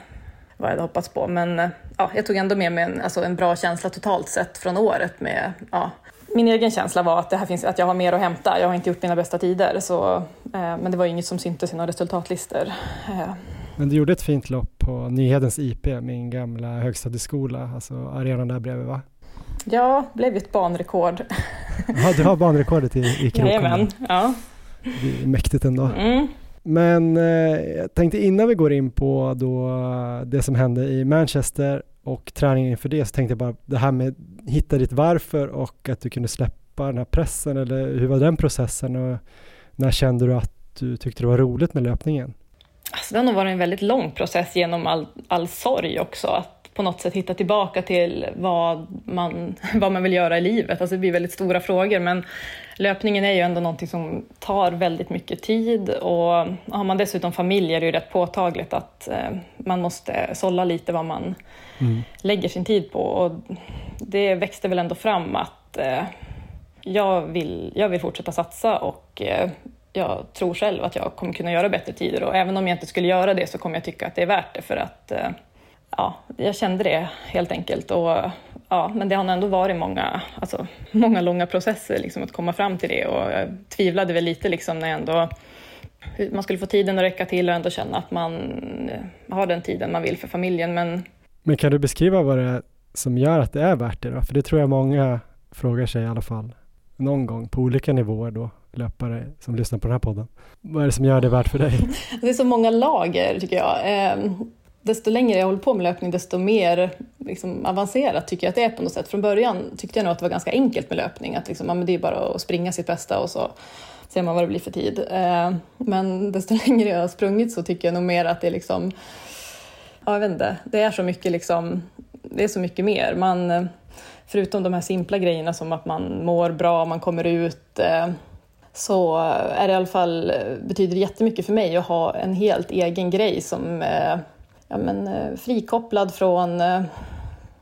vad jag hade hoppats på. Men eh, ja, jag tog ändå med mig en, alltså en bra känsla totalt sett från året. Med, ja, min egen känsla var att, det här finns, att jag har mer att hämta. Jag har inte gjort mina bästa tider, så, eh, men det var inget som syntes i några resultatlistor. Eh, Eh. Men du gjorde ett fint lopp på Nyhedens IP, min gamla högstadieskola, alltså arenan där bredvid va? Ja, blev ett banrekord. Ja, du har banrekordet i, i kroken. Jajamän, ja. Det är mäktigt ändå. Mm. Men eh, jag tänkte innan vi går in på då det som hände i Manchester och träningen inför det så tänkte jag bara det här med hitta ditt varför och att du kunde släppa den här pressen eller hur var den processen och när kände du att du tyckte det var roligt med löpningen? Alltså det har nog varit en väldigt lång process genom all, all sorg också. Att på något sätt hitta tillbaka till vad man, vad man vill göra i livet. Alltså det blir väldigt stora frågor men löpningen är ju ändå någonting som tar väldigt mycket tid och har man dessutom familj är det ju rätt påtagligt att eh, man måste sålla lite vad man mm. lägger sin tid på. Och det växte väl ändå fram att eh, jag, vill, jag vill fortsätta satsa och eh, jag tror själv att jag kommer kunna göra bättre tider och även om jag inte skulle göra det så kommer jag tycka att det är värt det för att eh, ja, jag kände det helt enkelt. Och, ja, men det har ändå varit många, alltså, många långa processer liksom, att komma fram till det och jag tvivlade väl lite liksom, när jag ändå man skulle få tiden att räcka till och ändå känna att man eh, har den tiden man vill för familjen. Men, men kan du beskriva vad det är som gör att det är värt det då? För det tror jag många frågar sig i alla fall någon gång på olika nivåer då, löpare som lyssnar på den här podden. Vad är det som gör det värt för dig? Det är så många lager tycker jag. Ehm, desto längre jag håller på med löpning, desto mer liksom, avancerat tycker jag att det är på något sätt. Från början tyckte jag nog att det var ganska enkelt med löpning, att liksom, ja, men det är bara att springa sitt bästa och så ser man vad det blir för tid. Ehm, men desto längre jag har sprungit så tycker jag nog mer att det är liksom, ja jag vet inte, det är så mycket liksom, det är så mycket mer. Man, förutom de här simpla grejerna som att man mår bra, man kommer ut, ehm, så är det i alla fall, betyder det jättemycket för mig att ha en helt egen grej som är ja, men, eh, frikopplad från eh,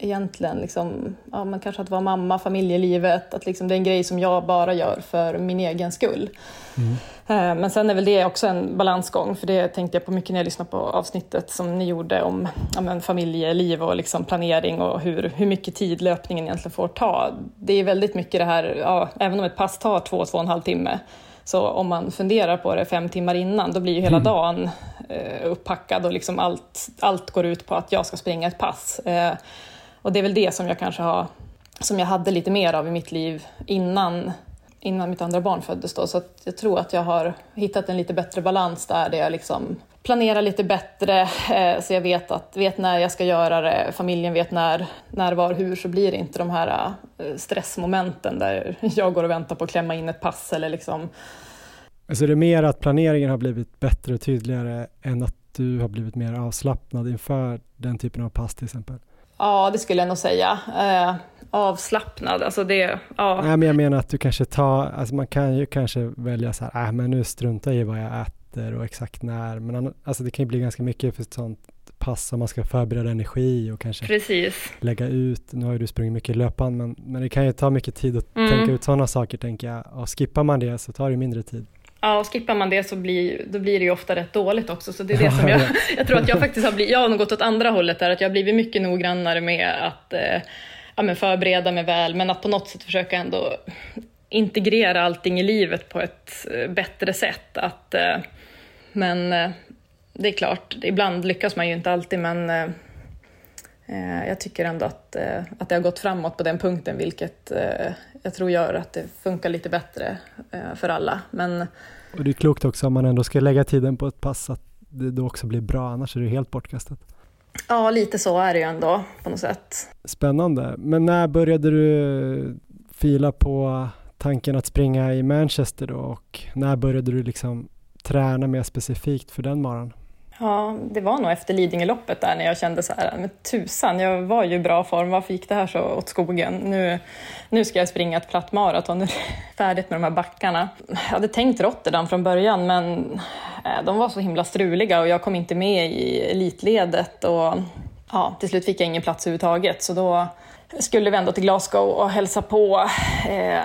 egentligen liksom, ja, men kanske att vara mamma, familjelivet, att liksom det är en grej som jag bara gör för min egen skull. Mm. Eh, men sen är väl det också en balansgång, för det tänkte jag på mycket när jag lyssnade på avsnittet som ni gjorde om ja, men familjeliv och liksom planering och hur, hur mycket tid löpningen egentligen får ta. Det är väldigt mycket det här, ja, även om ett pass tar två, två och en halv timme, så om man funderar på det fem timmar innan, då blir ju hela mm. dagen eh, upppackad och liksom allt, allt går ut på att jag ska springa ett pass. Eh, och det är väl det som jag kanske har, som jag hade lite mer av i mitt liv innan, innan mitt andra barn föddes. Då. Så jag tror att jag har hittat en lite bättre balans där, där jag liksom planerar lite bättre eh, så jag vet, att, vet när jag ska göra det, familjen vet när, när, var, hur, så blir det inte de här eh, stressmomenten där jag går och väntar på att klämma in ett pass eller liksom Alltså det är mer att planeringen har blivit bättre och tydligare än att du har blivit mer avslappnad inför den typen av pass till exempel? Ja, det skulle jag nog säga. Eh, avslappnad, alltså det, ja. Nej, men jag menar att du kanske tar, alltså man kan ju kanske välja så här, äh, men nu struntar i vad jag äter och exakt när, men alltså det kan ju bli ganska mycket för ett sånt pass om man ska förbereda energi och kanske Precis. lägga ut, nu har ju du sprungit mycket löpan, men, men det kan ju ta mycket tid att mm. tänka ut sådana saker tänker jag, och skippar man det så tar det mindre tid. Ja, och skippar man det så blir, då blir det ju ofta rätt dåligt också. Så det är det som jag, jag tror att jag faktiskt har blivit, jag har nog gått åt andra hållet där, att jag har blivit mycket noggrannare med att eh, ja, men förbereda mig väl, men att på något sätt försöka ändå integrera allting i livet på ett eh, bättre sätt. Att, eh, men eh, det är klart, ibland lyckas man ju inte alltid, men eh, jag tycker ändå att, att det har gått framåt på den punkten, vilket jag tror gör att det funkar lite bättre för alla. Men Och det är klokt också om man ändå ska lägga tiden på ett pass att det då också blir bra, annars är det helt bortkastat. Ja, lite så är det ju ändå på något sätt. Spännande. Men när började du fila på tanken att springa i Manchester då och när började du liksom träna mer specifikt för den maran? Ja, det var nog efter Lidingöloppet där när jag kände så här, men tusan, jag var ju i bra form, varför gick det här så åt skogen? Nu, nu ska jag springa ett platt maraton, nu är det färdigt med de här backarna. Jag hade tänkt Rotterdam från början, men eh, de var så himla struliga och jag kom inte med i elitledet och ja, till slut fick jag ingen plats överhuvudtaget, så då skulle vi ändå till Glasgow och hälsa på eh,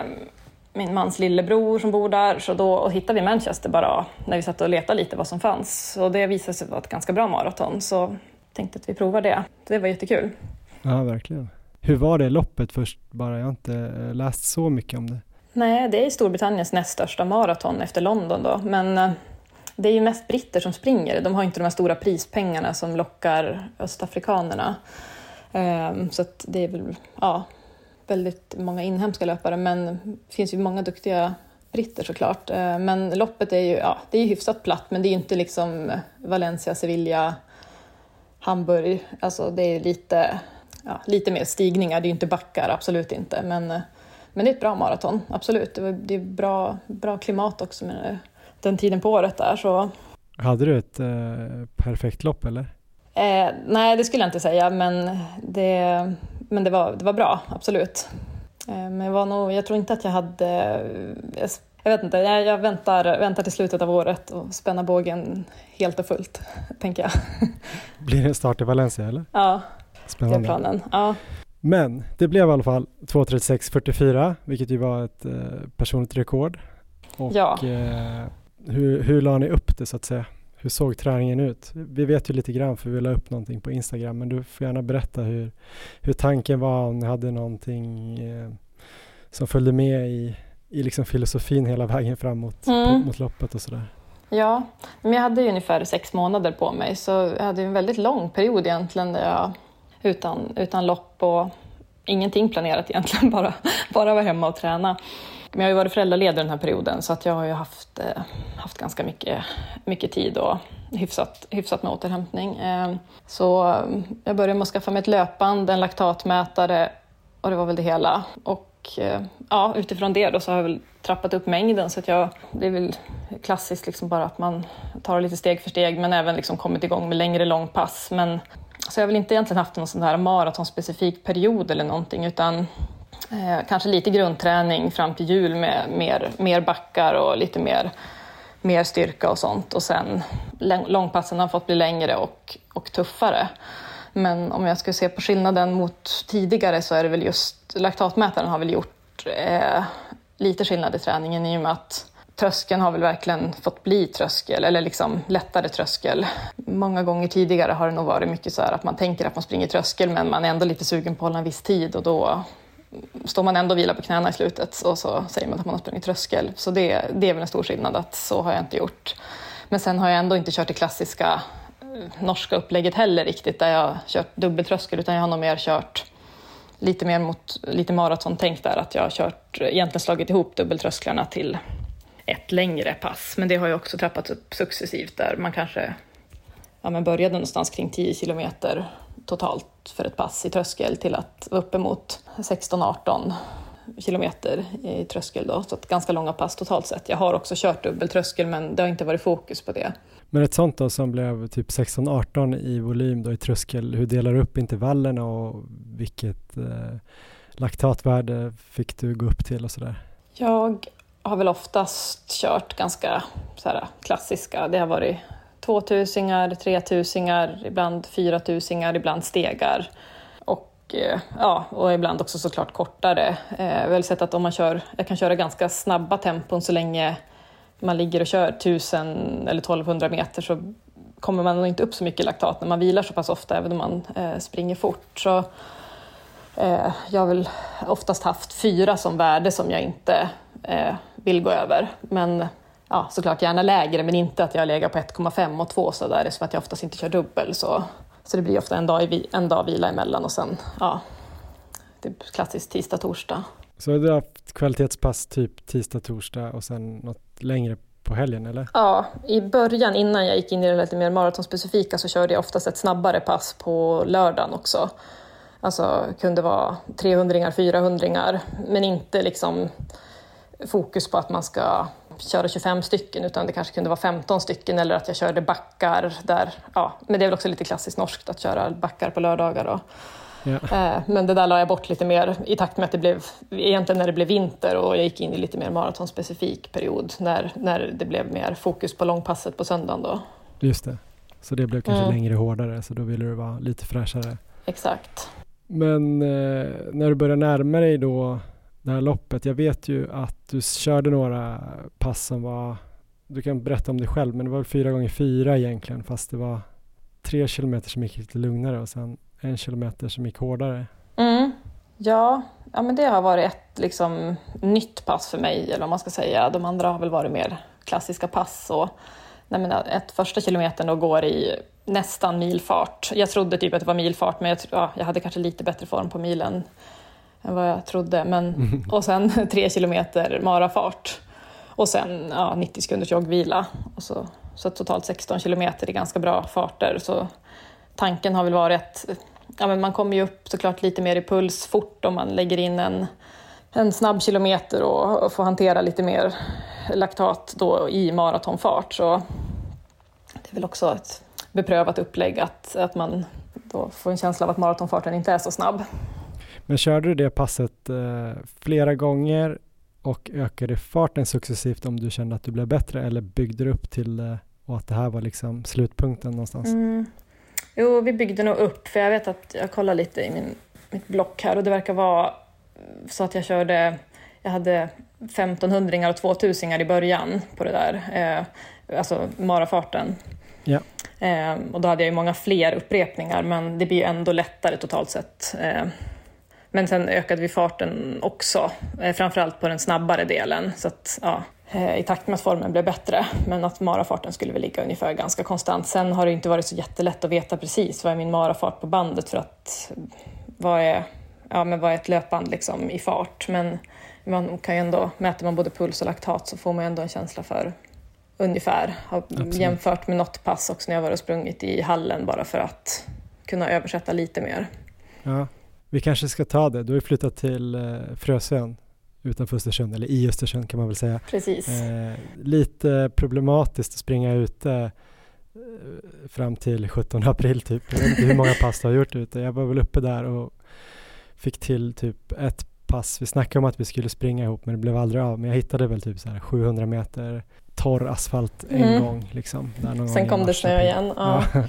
min mans lillebror som bor där, så då hittade vi Manchester bara när vi satt och letade lite vad som fanns. Och det visade sig vara ett ganska bra maraton, så tänkte att vi provar det. Det var jättekul. Ja, verkligen. Hur var det loppet först bara? Jag har inte läst så mycket om det. Nej, det är Storbritanniens näst största maraton efter London då, men eh, det är ju mest britter som springer. De har inte de här stora prispengarna som lockar östafrikanerna. Ehm, så det är väl, ja, väldigt många inhemska löpare, men det finns ju många duktiga britter såklart. Eh, men loppet är ju, ja, det är hyfsat platt, men det är ju inte liksom Valencia, Sevilla, Hamburg. Alltså det är lite, ja, lite mer stigningar, det är ju inte backar, absolut inte. Men, men det är ett bra maraton, absolut. Det är bra, bra klimat också med den tiden på året där. Så. Hade du ett eh, perfekt lopp eller? Eh, nej, det skulle jag inte säga, men det, men det var, det var bra, absolut. Eh, men jag, var nog, jag tror inte att jag hade... Jag, jag vet inte, jag, jag, väntar, väntar till slutet av året och spänna bågen helt och fullt, tänker jag. Blir det en start i Valencia eller? Ja, Spännande. det är planen. Ja. Men det blev i alla fall 2.36.44, vilket ju var ett eh, personligt rekord. Och ja. eh, hur, hur la ni upp det så att säga? Hur såg träningen ut? Vi vet ju lite grann för vi la upp någonting på Instagram men du får gärna berätta hur, hur tanken var om ni hade någonting eh, som följde med i, i liksom filosofin hela vägen framåt mm. mot loppet och sådär. Ja, men jag hade ju ungefär sex månader på mig så jag hade en väldigt lång period egentligen där jag utan, utan lopp och ingenting planerat egentligen, bara, bara var hemma och träna. Men jag har ju varit föräldraledig den här perioden så att jag har ju haft, eh, haft ganska mycket, mycket tid och hyfsat, hyfsat med återhämtning. Eh, så eh, jag började med att skaffa mig ett löpband, en laktatmätare och det var väl det hela. Och eh, ja, utifrån det då så har jag väl trappat upp mängden så att jag, det är väl klassiskt liksom bara att man tar det lite steg för steg men även liksom kommit igång med längre långpass. Men, så jag har väl inte egentligen haft någon sån här maratonspecifik period eller någonting utan Eh, kanske lite grundträning fram till jul med mer, mer backar och lite mer, mer styrka och sånt. Och sen långpassen har fått bli längre och, och tuffare. Men om jag ska se på skillnaden mot tidigare så är det väl just laktatmätaren har väl gjort eh, lite skillnad i träningen i och med att tröskeln har väl verkligen fått bli tröskel, eller liksom lättare tröskel. Många gånger tidigare har det nog varit mycket så här att man tänker att man springer tröskel men man är ändå lite sugen på att hålla en viss tid och då står man ändå och vilar på knäna i slutet och så säger man att man har sprungit tröskel. Så det, det är väl en stor skillnad att så har jag inte gjort. Men sen har jag ändå inte kört det klassiska eh, norska upplägget heller riktigt där jag kört dubbeltröskel utan jag har nog mer kört lite mer mot lite maratontänk där att jag har kört, egentligen slagit ihop dubbeltrösklarna till ett längre pass. Men det har ju också trappats upp successivt där man kanske ja, men började någonstans kring 10 kilometer totalt för ett pass i tröskel till att vara uppemot 16-18 kilometer i tröskel då, så att ganska långa pass totalt sett. Jag har också kört dubbeltröskel men det har inte varit fokus på det. Men ett sånt då som blev typ 16-18 i volym då i tröskel, hur delar du upp intervallerna och vilket eh, laktatvärde fick du gå upp till och sådär? Jag har väl oftast kört ganska så här, klassiska, det har varit tvåtusingar, tretusingar, ibland fyratusingar, ibland stegar. Och, eh, ja, och ibland också såklart kortare. Eh, jag har väl sett att om man kör, jag kan köra ganska snabba tempon så länge man ligger och kör 1000 eller 1200 meter så kommer man nog inte upp så mycket laktat när man vilar så pass ofta, även om man eh, springer fort. Så, eh, jag har väl oftast haft fyra som värde som jag inte eh, vill gå över. Men ja, såklart gärna lägre, men inte att jag lägger på 1,5 och 2 så där, som att jag oftast inte kör dubbel. Så, så det blir ofta en dag, i, en dag vila emellan och sen, ja, det är klassiskt tisdag, torsdag. Så du har haft kvalitetspass typ tisdag, torsdag och sen något längre på helgen eller? Ja, i början innan jag gick in i det lite mer maratonspecifika så körde jag oftast ett snabbare pass på lördagen också. Alltså kunde vara 300 400 men inte liksom fokus på att man ska köra 25 stycken utan det kanske kunde vara 15 stycken eller att jag körde backar där. Ja, men det är väl också lite klassiskt norskt att köra backar på lördagar. Och, ja. eh, men det där la jag bort lite mer i takt med att det blev, egentligen när det blev vinter och jag gick in i lite mer maratonspecifik period när, när det blev mer fokus på långpasset på söndagen då. Just det, så det blev kanske mm. längre hårdare så då ville du vara lite fräschare. Exakt. Men eh, när du börjar närma dig då det här loppet. Jag vet ju att du körde några pass som var, du kan berätta om det själv, men det var väl fyra gånger fyra egentligen, fast det var tre kilometer som gick lite lugnare och sen en kilometer som gick hårdare. Mm. Ja, ja, men det har varit ett liksom, nytt pass för mig, eller vad man ska säga. De andra har väl varit mer klassiska pass. Och, nej, men ett första kilometern då går i nästan milfart. Jag trodde typ att det var milfart, men jag, ja, jag hade kanske lite bättre form på milen än vad jag trodde. Men, mm. Och sen tre kilometer marafart och sen ja, 90 sekunders joggvila. Och så, så totalt 16 kilometer i ganska bra farter. Så tanken har väl varit att ja, men man kommer ju upp såklart lite mer i puls fort om man lägger in en, en snabb kilometer och, och får hantera lite mer laktat då i maratonfart. Så det är väl också ett beprövat upplägg att, att man då får en känsla av att maratonfarten inte är så snabb. Men körde du det passet eh, flera gånger och ökade farten successivt om du kände att du blev bättre eller byggde du upp till det och att det här var liksom slutpunkten någonstans? Mm. Jo, vi byggde nog upp, för jag vet att jag kollar lite i min, mitt block här och det verkar vara så att jag körde, jag hade 1500 och 2000 i början på det där, eh, alltså marafarten. Ja. Eh, och då hade jag ju många fler upprepningar, men det blir ju ändå lättare totalt sett. Eh, men sen ökade vi farten också, eh, framförallt på den snabbare delen. Så att, ja, eh, i takt med att formen blev bättre, men att marafarten skulle väl ligga ungefär ganska konstant. Sen har det inte varit så jättelätt att veta precis vad är min marafart på bandet för att vad är, ja, men vad är ett löpband liksom i fart? Men man kan ju ändå, mäter man både puls och laktat så får man ändå en känsla för ungefär. Har Absolut. jämfört med något pass också när jag varit och sprungit i hallen bara för att kunna översätta lite mer. Ja, vi kanske ska ta det. Du har ju flyttat till eh, Frösön utanför Östersund, eller i Östersund kan man väl säga. Precis. Eh, lite problematiskt att springa ute eh, fram till 17 april typ. Jag vet inte hur många pass du har gjort ute. Jag var väl uppe där och fick till typ ett pass. Vi snackade om att vi skulle springa ihop men det blev aldrig av. Men jag hittade väl typ så här 700 meter torr asfalt en mm. gång. Liksom, Sen kom det snö igen. Ja.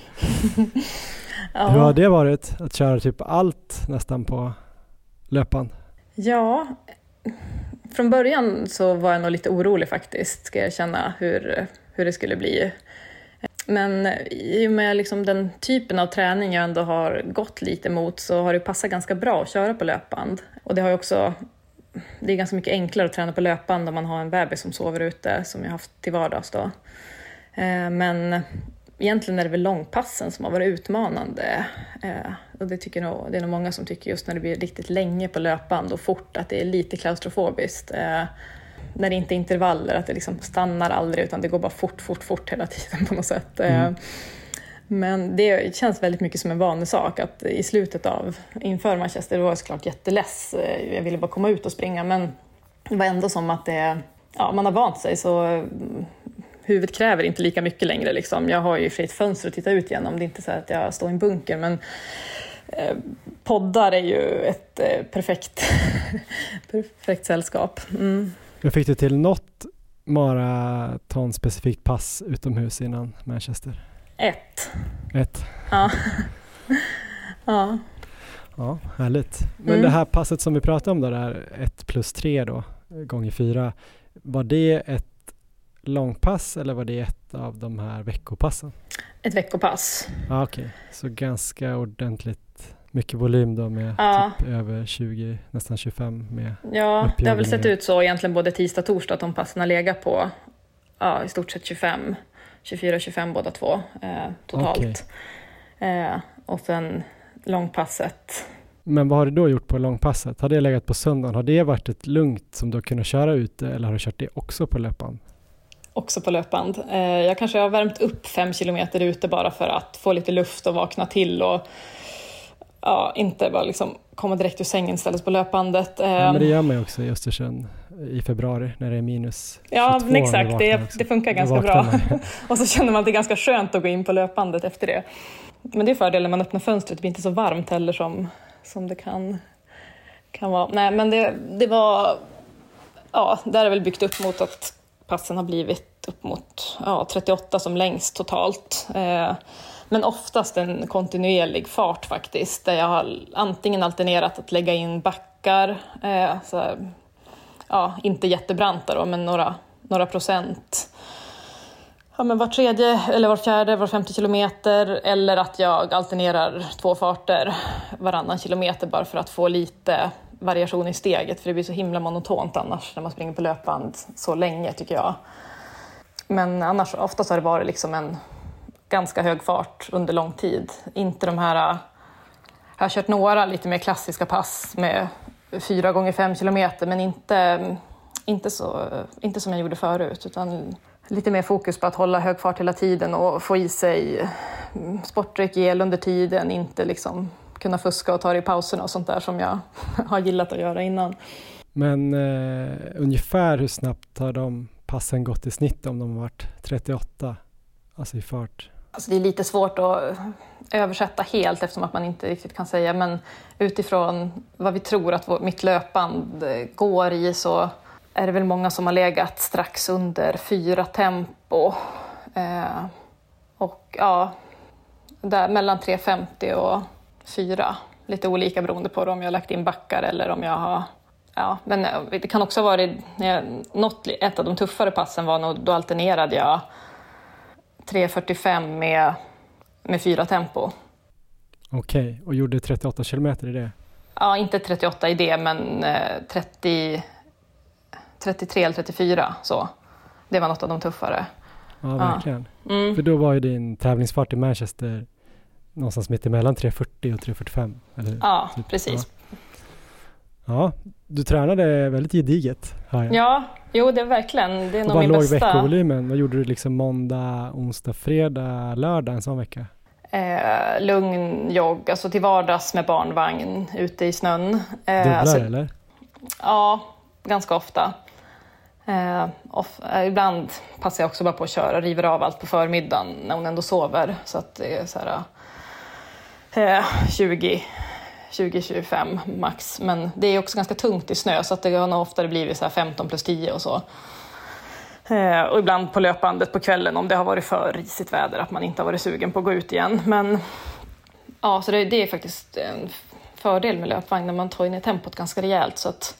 Ja. Hur har det varit att köra typ allt nästan på löpan? Ja, från början så var jag nog lite orolig faktiskt, ska jag känna hur, hur det skulle bli. Men i och med liksom den typen av träning jag ändå har gått lite mot så har det passat ganska bra att köra på löpband. Och det har också det är ganska mycket enklare att träna på löpband om man har en bebis som sover ute, som jag haft till vardags. Då. Eh, men egentligen är det väl långpassen som har varit utmanande. Eh, och det, tycker nog, det är nog många som tycker just när det blir riktigt länge på löpband och fort att det är lite klaustrofobiskt. Eh, när det inte är intervaller, att det liksom stannar aldrig utan det går bara fort, fort, fort hela tiden på något sätt. Eh, mm. Men det känns väldigt mycket som en vanesak att i slutet av, inför Manchester, var jag såklart jätteless. Eh, jag ville bara komma ut och springa men det var ändå som att det, ja, man har vant sig så huvudet kräver inte lika mycket längre. Liksom. Jag har ju ett fönster att titta ut genom, det är inte så att jag står i en bunker. Men eh, poddar är ju ett eh, perfekt, perfekt sällskap. Mm. Fick du till något maratonspecifikt pass utomhus innan Manchester? Ett. Ett? Ja. ja. Ja, härligt. Men mm. det här passet som vi pratade om då, det här 1 plus 3 då, gånger 4, var det ett långpass eller var det ett av de här veckopassen? Ett veckopass. Ah, Okej, okay. så ganska ordentligt mycket volym då med ja. typ över 20, nästan 25 med Ja, det har väl sett ut så egentligen både tisdag och torsdag att de passen har legat på ja, i stort sett 25, 24-25 båda två eh, totalt. Okay. Eh, och sen långpasset. Men vad har du då gjort på långpasset? Har det legat på söndagen? Har det varit ett lugnt som du har kunnat köra ute eller har du kört det också på löpan? Också på löpband. Eh, jag kanske har värmt upp fem kilometer ute bara för att få lite luft och vakna till och ja, inte bara liksom komma direkt ur sängen istället på löpbandet. Ja, men det Ehm, gör man ju också i Östersund i februari när det är minus 22. Ja, du exakt. Det, det funkar ganska bra. och så känner man att det är ganska skönt att gå in på löpbandet efter det. Men det är fördelen när man öppnar fönstret, det blir inte så varmt heller som, som det kan, kan vara. Nej, men det, det var... Ja, där är väl byggt upp mot att passen har blivit upp mot ja, 38 som längst totalt. Eh, men oftast en kontinuerlig fart faktiskt, där jag har antingen alternerat att lägga in backar, eh, så här, ja, inte jättebranta då, men några, några procent. Ja, men var tredje, eller var fjärde, var femte kilometer eller att jag alternerar två farter varannan kilometer bara för att få lite variation i steget för det blir så himla monotont annars när man springer på löpband så länge tycker jag. Men annars oftast har det varit liksom en ganska hög fart under lång tid. Inte de här... Äh, jag har kört några lite mer klassiska pass med fyra gånger fem kilometer men inte, inte, så, inte som jag gjorde förut utan lite mer fokus på att hålla hög fart hela tiden och få i sig sportdryck, gel under tiden, inte liksom kunna fuska och ta det i pauserna och sånt där som jag har gillat att göra innan. Men eh, ungefär hur snabbt har de passen gått i snitt om de har varit 38? Alltså i fart. Alltså det är lite svårt att översätta helt eftersom att man inte riktigt kan säga men utifrån vad vi tror att vår, mitt löpband eh, går i så är det väl många som har legat strax under fyra tempo. Eh, och ja, där, mellan 3.50 och 4. Lite olika beroende på om jag har lagt in backar eller om jag har Ja, men eh, det kan också varit, när jag, något, ett av de tuffare passen var nog, då alternerade jag 3.45 med, med fyra tempo. Okej, och gjorde 38 kilometer i det? Ja, inte 38 i det, men eh, 30, 33 eller 34 så. Det var något av de tuffare. Ja, Ja. verkligen. Mm. För då var ju din tävlingsfart i Manchester någonstans mitt emellan 3.40 och 3.45, eller? Ja, Typ, precis. Ja, du tränade väldigt gediget, jag. Ja, jo det är verkligen, det är och nog min låg bästa. veckovolymen? Vad gjorde du liksom måndag, onsdag, fredag, lördag en sån vecka? Eh, lugn jogg, alltså till vardags med barnvagn ute i snön. Eh, Dubblar alltså- eller? Ja, ganska ofta. Eh, off, eh, ibland passar jag också bara på att köra, river av allt på förmiddagen när hon ändå sover. Så att det är så här, eh, 20, 20-25 max. Men det är också ganska tungt i snö så att det har nog oftare blivit så här 15 plus 10 och så. Eh, och ibland på löpbandet på kvällen om det har varit för risigt väder, att man inte har varit sugen på att gå ut igen. Men ja, så det, det är faktiskt en fördel med löpvagn när man tar ner tempot ganska rejält. Så att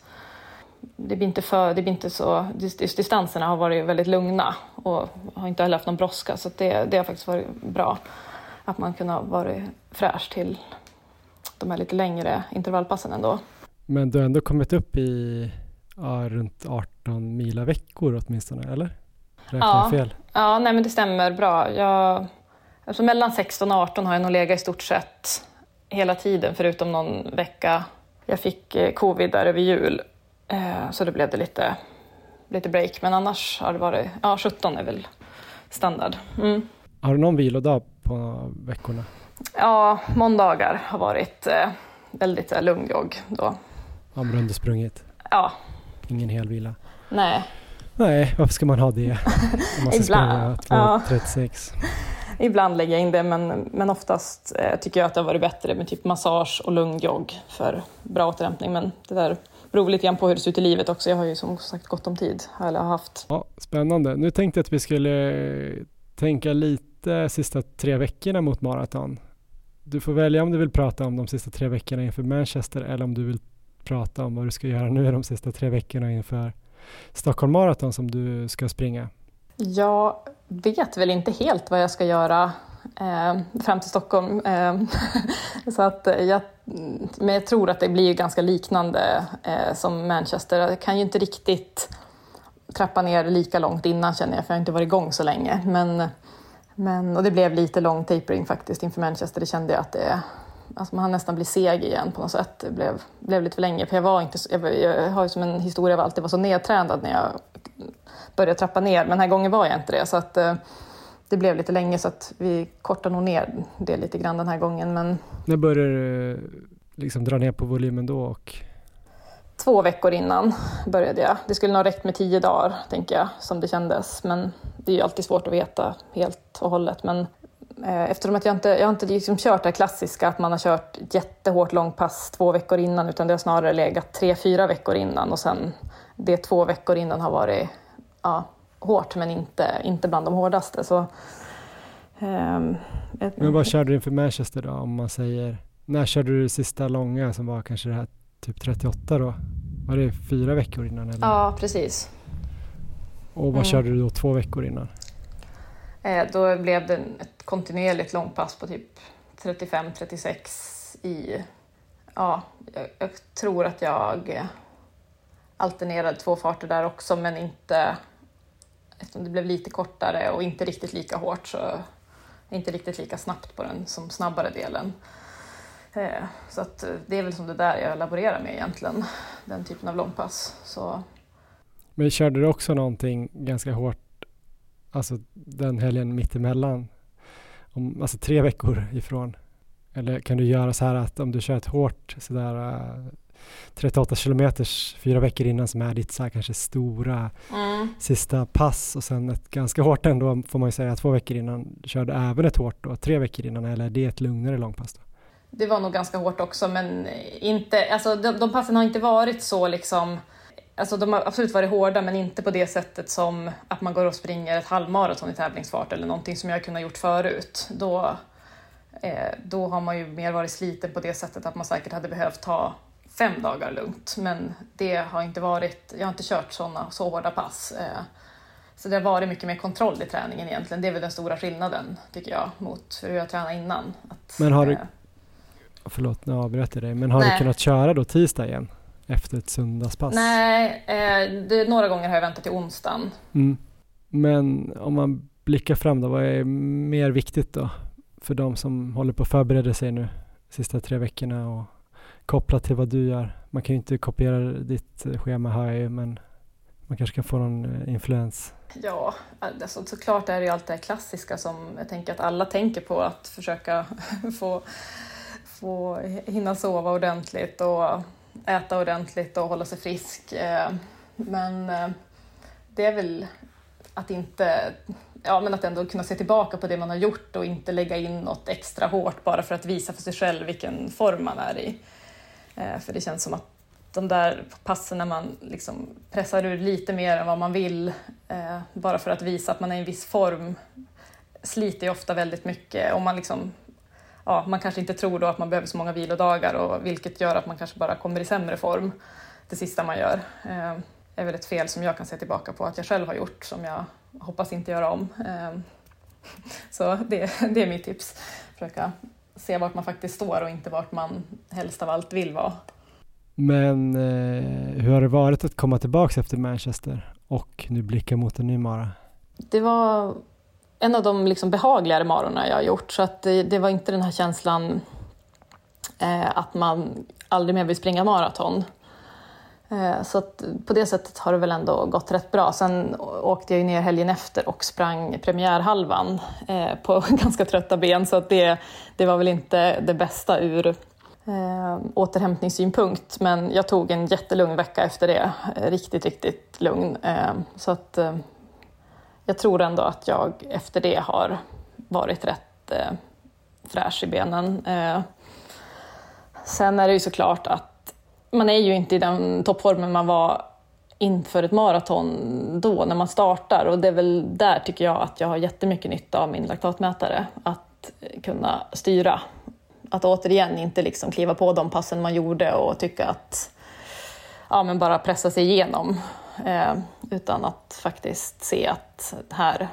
det blir inte för, det blir inte så, distanserna har varit väldigt lugna och har inte heller haft någon brådska så att det, det har faktiskt varit bra. Att man kunnat vara fräsch till de här lite längre intervallpassen ändå. Men du har ändå kommit upp i ja, runt 18 mila veckor åtminstone, eller? Räknar Ja. jag fel? Ja, nej men det stämmer bra. Jag, alltså mellan 16 och 18 har jag nog legat i stort sett hela tiden förutom någon vecka. Jag fick eh, covid där över jul eh, så då blev det lite, lite break. Men annars har det varit, ja 17 är väl standard. Mm. Har du någon vilodag på veckorna? Ja, måndagar har varit eh, väldigt eh, lugn jogg då. Om du ändå sprungit? Ja, Ingen hel vila? nej. Nej, varför ska man ha det? Om man ska Ibland, springa ja. 2.36. Ibland lägger jag in det men, men oftast eh, tycker jag att det har varit bättre med typ massage och lugn jogg för bra återhämtning. Men det där beror lite grann på hur det ser ut i livet också. Jag har ju som sagt gott om tid, eller har haft. Ja, spännande. Nu tänkte jag att vi skulle tänka lite sista tre veckorna mot maraton. Du får välja om du vill prata om de sista tre veckorna inför Manchester eller om du vill prata om vad du ska göra nu de sista tre veckorna inför Stockholm Marathon som du ska springa. Jag vet väl inte helt vad jag ska göra eh, fram till Stockholm. Eh, så att jag, men jag tror att det blir ganska liknande eh, som Manchester. Jag kan ju inte riktigt trappa ner lika långt innan känner jag, för jag har inte varit igång så länge. Men, men, och det blev lite lång tapering faktiskt inför Manchester. Det kände jag att det, alltså man nästan blir seg igen på något sätt. Det blev, blev lite för länge. För jag, var inte, så- jag, jag har ju som en historia av att alltid var så nedtränad när jag började trappa ner. Men den här gången var jag inte det. Så att, eh, det blev lite länge så att vi kortade nog ner det lite grann den här gången. Men När började du eh, liksom dra ner på volymen då? Och två veckor innan började jag. Det skulle nog ha räckt med tio dagar, tänker jag, som det kändes. Men det är ju alltid svårt att veta helt och hållet. Men eh, eftersom att jag inte, jag har inte liksom kört det klassiska att man har kört jättehårt långpass två veckor innan utan det har snarare legat tre, fyra veckor innan och sen det två veckor innan har varit ja, hårt men inte, inte bland de hårdaste. Så, eh, ett- Men vad körde du inför Manchester då? Om man säger, när körde du det sista långa som var kanske det här typ 38 då? Var det fyra veckor innan? Eller? Ja, precis. Och vad Mm. körde du då två veckor innan? Eh, då blev det ett kontinuerligt långpass på typ 35-36 i... Ja, jag, jag tror att jag alternerade två farter där också, men inte... Eftersom det blev lite kortare och inte riktigt lika hårt så inte riktigt lika snabbt på den som snabbare delen. Eh, Så att eh, det är väl som det där jag laborerar med egentligen, den typen av långpass. Så Men körde du också någonting ganska hårt, alltså den helgen mittemellan? Om, alltså tre veckor ifrån? Eller kan du göra så här att om du kör ett hårt sådär äh, 38 kilometers fyra veckor innan som är ditt så här kanske stora sista pass och sen ett ganska hårt ändå får man ju säga två veckor innan. Kör du även ett hårt då, tre veckor innan eller är det ett lugnare långpass då? Det var nog ganska hårt också, men inte, alltså, de, de passen har inte varit så liksom... Alltså, de har absolut varit hårda, men inte på det sättet som att man går och springer ett halvmaraton i tävlingsfart eller någonting som jag kunnat gjort förut. Då, eh, då har man ju mer varit sliten på det sättet att man säkert hade behövt ta fem dagar lugnt. Men det har inte varit, jag har inte kört såna, så hårda pass. Eh, så det har varit mycket mer kontroll i träningen egentligen. Det är väl den stora skillnaden, tycker jag, mot hur jag tränade innan. Att, Men har du- eh, Förlåt, nu avbröt jag dig, men har du Nej. kunnat köra då tisdag igen? Efter ett söndagspass? Nej, eh, det, några gånger har jag väntat till onsdagen. Mm. Men om man blickar fram då, vad är mer viktigt då? För de som håller på att förbereda sig nu sista tre veckorna och kopplat till vad du gör. Man kan ju inte kopiera ditt schema här ju, men man kanske kan få någon eh, influens. Ja, alltså, såklart är det ju allt det här klassiska som jag tänker att alla tänker på, att försöka få, få hinna sova ordentligt och äta ordentligt och hålla sig frisk. Eh, men eh, det är väl att inte Ja, men att ändå kunna se tillbaka på det man har gjort och inte lägga in något extra hårt bara för att visa för sig själv vilken form man är i. Eh, för det känns som att de där passen när man liksom pressar ur lite mer än vad man vill bara för att visa att man är i en viss form sliter ju ofta väldigt mycket Om man liksom ja, man kanske inte tror då att man behöver så många vilodagar och vilket gör att man kanske bara kommer i sämre form det sista man gör. Eh, är väl ett fel som jag kan se tillbaka på att jag själv har gjort som jag hoppas inte göra om. Eh, så det, det är mitt tips. Försöka se vart man faktiskt står och inte vart man helst av allt vill vara. Men eh, hur har det varit att komma tillbaks efter Manchester och nu blicka mot en ny mara? Det var en av de liksom behagligare marorna jag har gjort så att det, det var inte den här känslan eh, att man aldrig mer vill springa maraton. Eh, så att på det sättet har det väl ändå gått rätt bra. Sen åkte jag ju ner helgen efter och sprang premiärhalvan eh, på ganska trötta ben så att det, det var väl inte det bästa ur eh, återhämtningssynpunkt. Men jag tog en jättelugn vecka efter det. Riktigt, riktigt lugn. Eh, så att eh, jag tror ändå att jag efter det har varit rätt eh, fräsch i benen. Eh, sen är det ju såklart att man är ju inte i den toppformen man var inför ett maraton då när man startar och det är väl där tycker jag att jag har jättemycket nytta av min laktatmätare. Att kunna styra. Att återigen inte liksom kliva på de passen man gjorde och tycka att ja, men bara pressa sig igenom. Eh, utan att faktiskt se att här,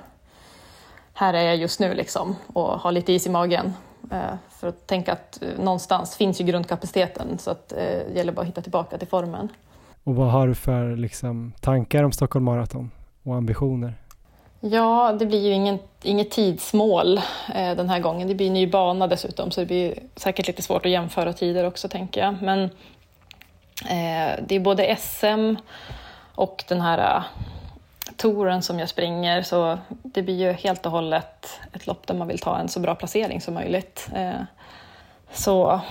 här är jag just nu liksom, och ha lite is i magen. Eh, för att tänka att eh, någonstans finns ju grundkapaciteten så att det gäller bara att hitta tillbaka till formen. Och vad har du för liksom, tankar om Stockholm Marathon och ambitioner? Ja, det blir ju ingen, inget tidsmål eh, den här gången. Det blir ny bana dessutom så det blir säkert lite svårt att jämföra tider också tänker jag. Men eh, det är både SM och den här äh, touren som jag springer så det blir ju helt och hållet ett lopp där man vill ta en så bra placering som möjligt. Eh, så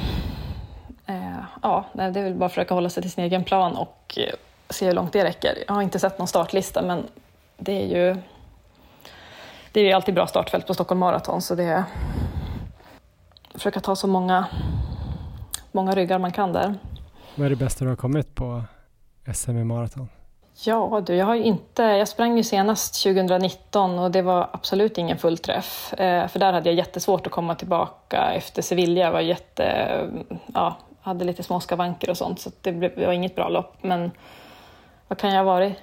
eh, ja, det är väl bara att försöka hålla sig till sin egen plan och eh, se hur långt det räcker. Jag har inte sett någon startlista men det är ju det är ju alltid bra startfält på Stockholm Marathon så det är försöka ta så många, många ryggar man kan där. Vad är det bästa du har kommit på SM i maraton? Ja du, jag har inte, jag sprang ju senast 2019 och det var absolut ingen fullträff. Eh, för där hade jag jättesvårt att komma tillbaka efter Sevilla. Jag var jätte, ja, hade lite små skavanker och sånt så det, blev, det var inget bra lopp. Men vad kan jag ha varit?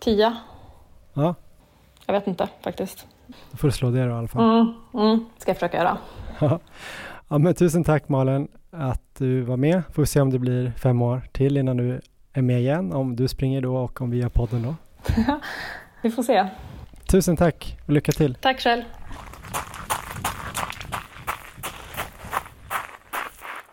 Tia? Ja. Jag vet inte faktiskt. Då får du slå det då i alla fall. Mm, mm, ska jag försöka göra. ja, men tusen tack Malin att du var med. Får se om det blir fem år till innan du är med igen, om du springer då och om vi gör podden då. vi får se. Tusen tack och lycka till. Tack själv.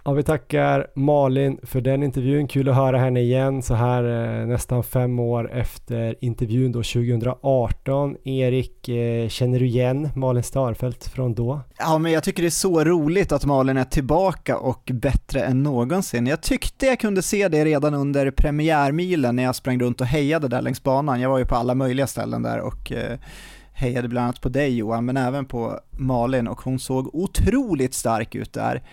Ja, vi tackar Malin för den intervjun. Kul att höra henne igen så här eh, nästan fem år efter intervjun då 2018. Erik, eh, känner du igen Malin Starfelt från då? Ja, men jag tycker det är så roligt att Malin är tillbaka och bättre än någonsin. Jag tyckte jag kunde se det redan under premiärmilen när jag sprang runt och hejade där längs banan. Jag var ju på alla möjliga ställen där och eh, hejade bland annat på dig Johan, men även på Malin och hon såg otroligt stark ut där.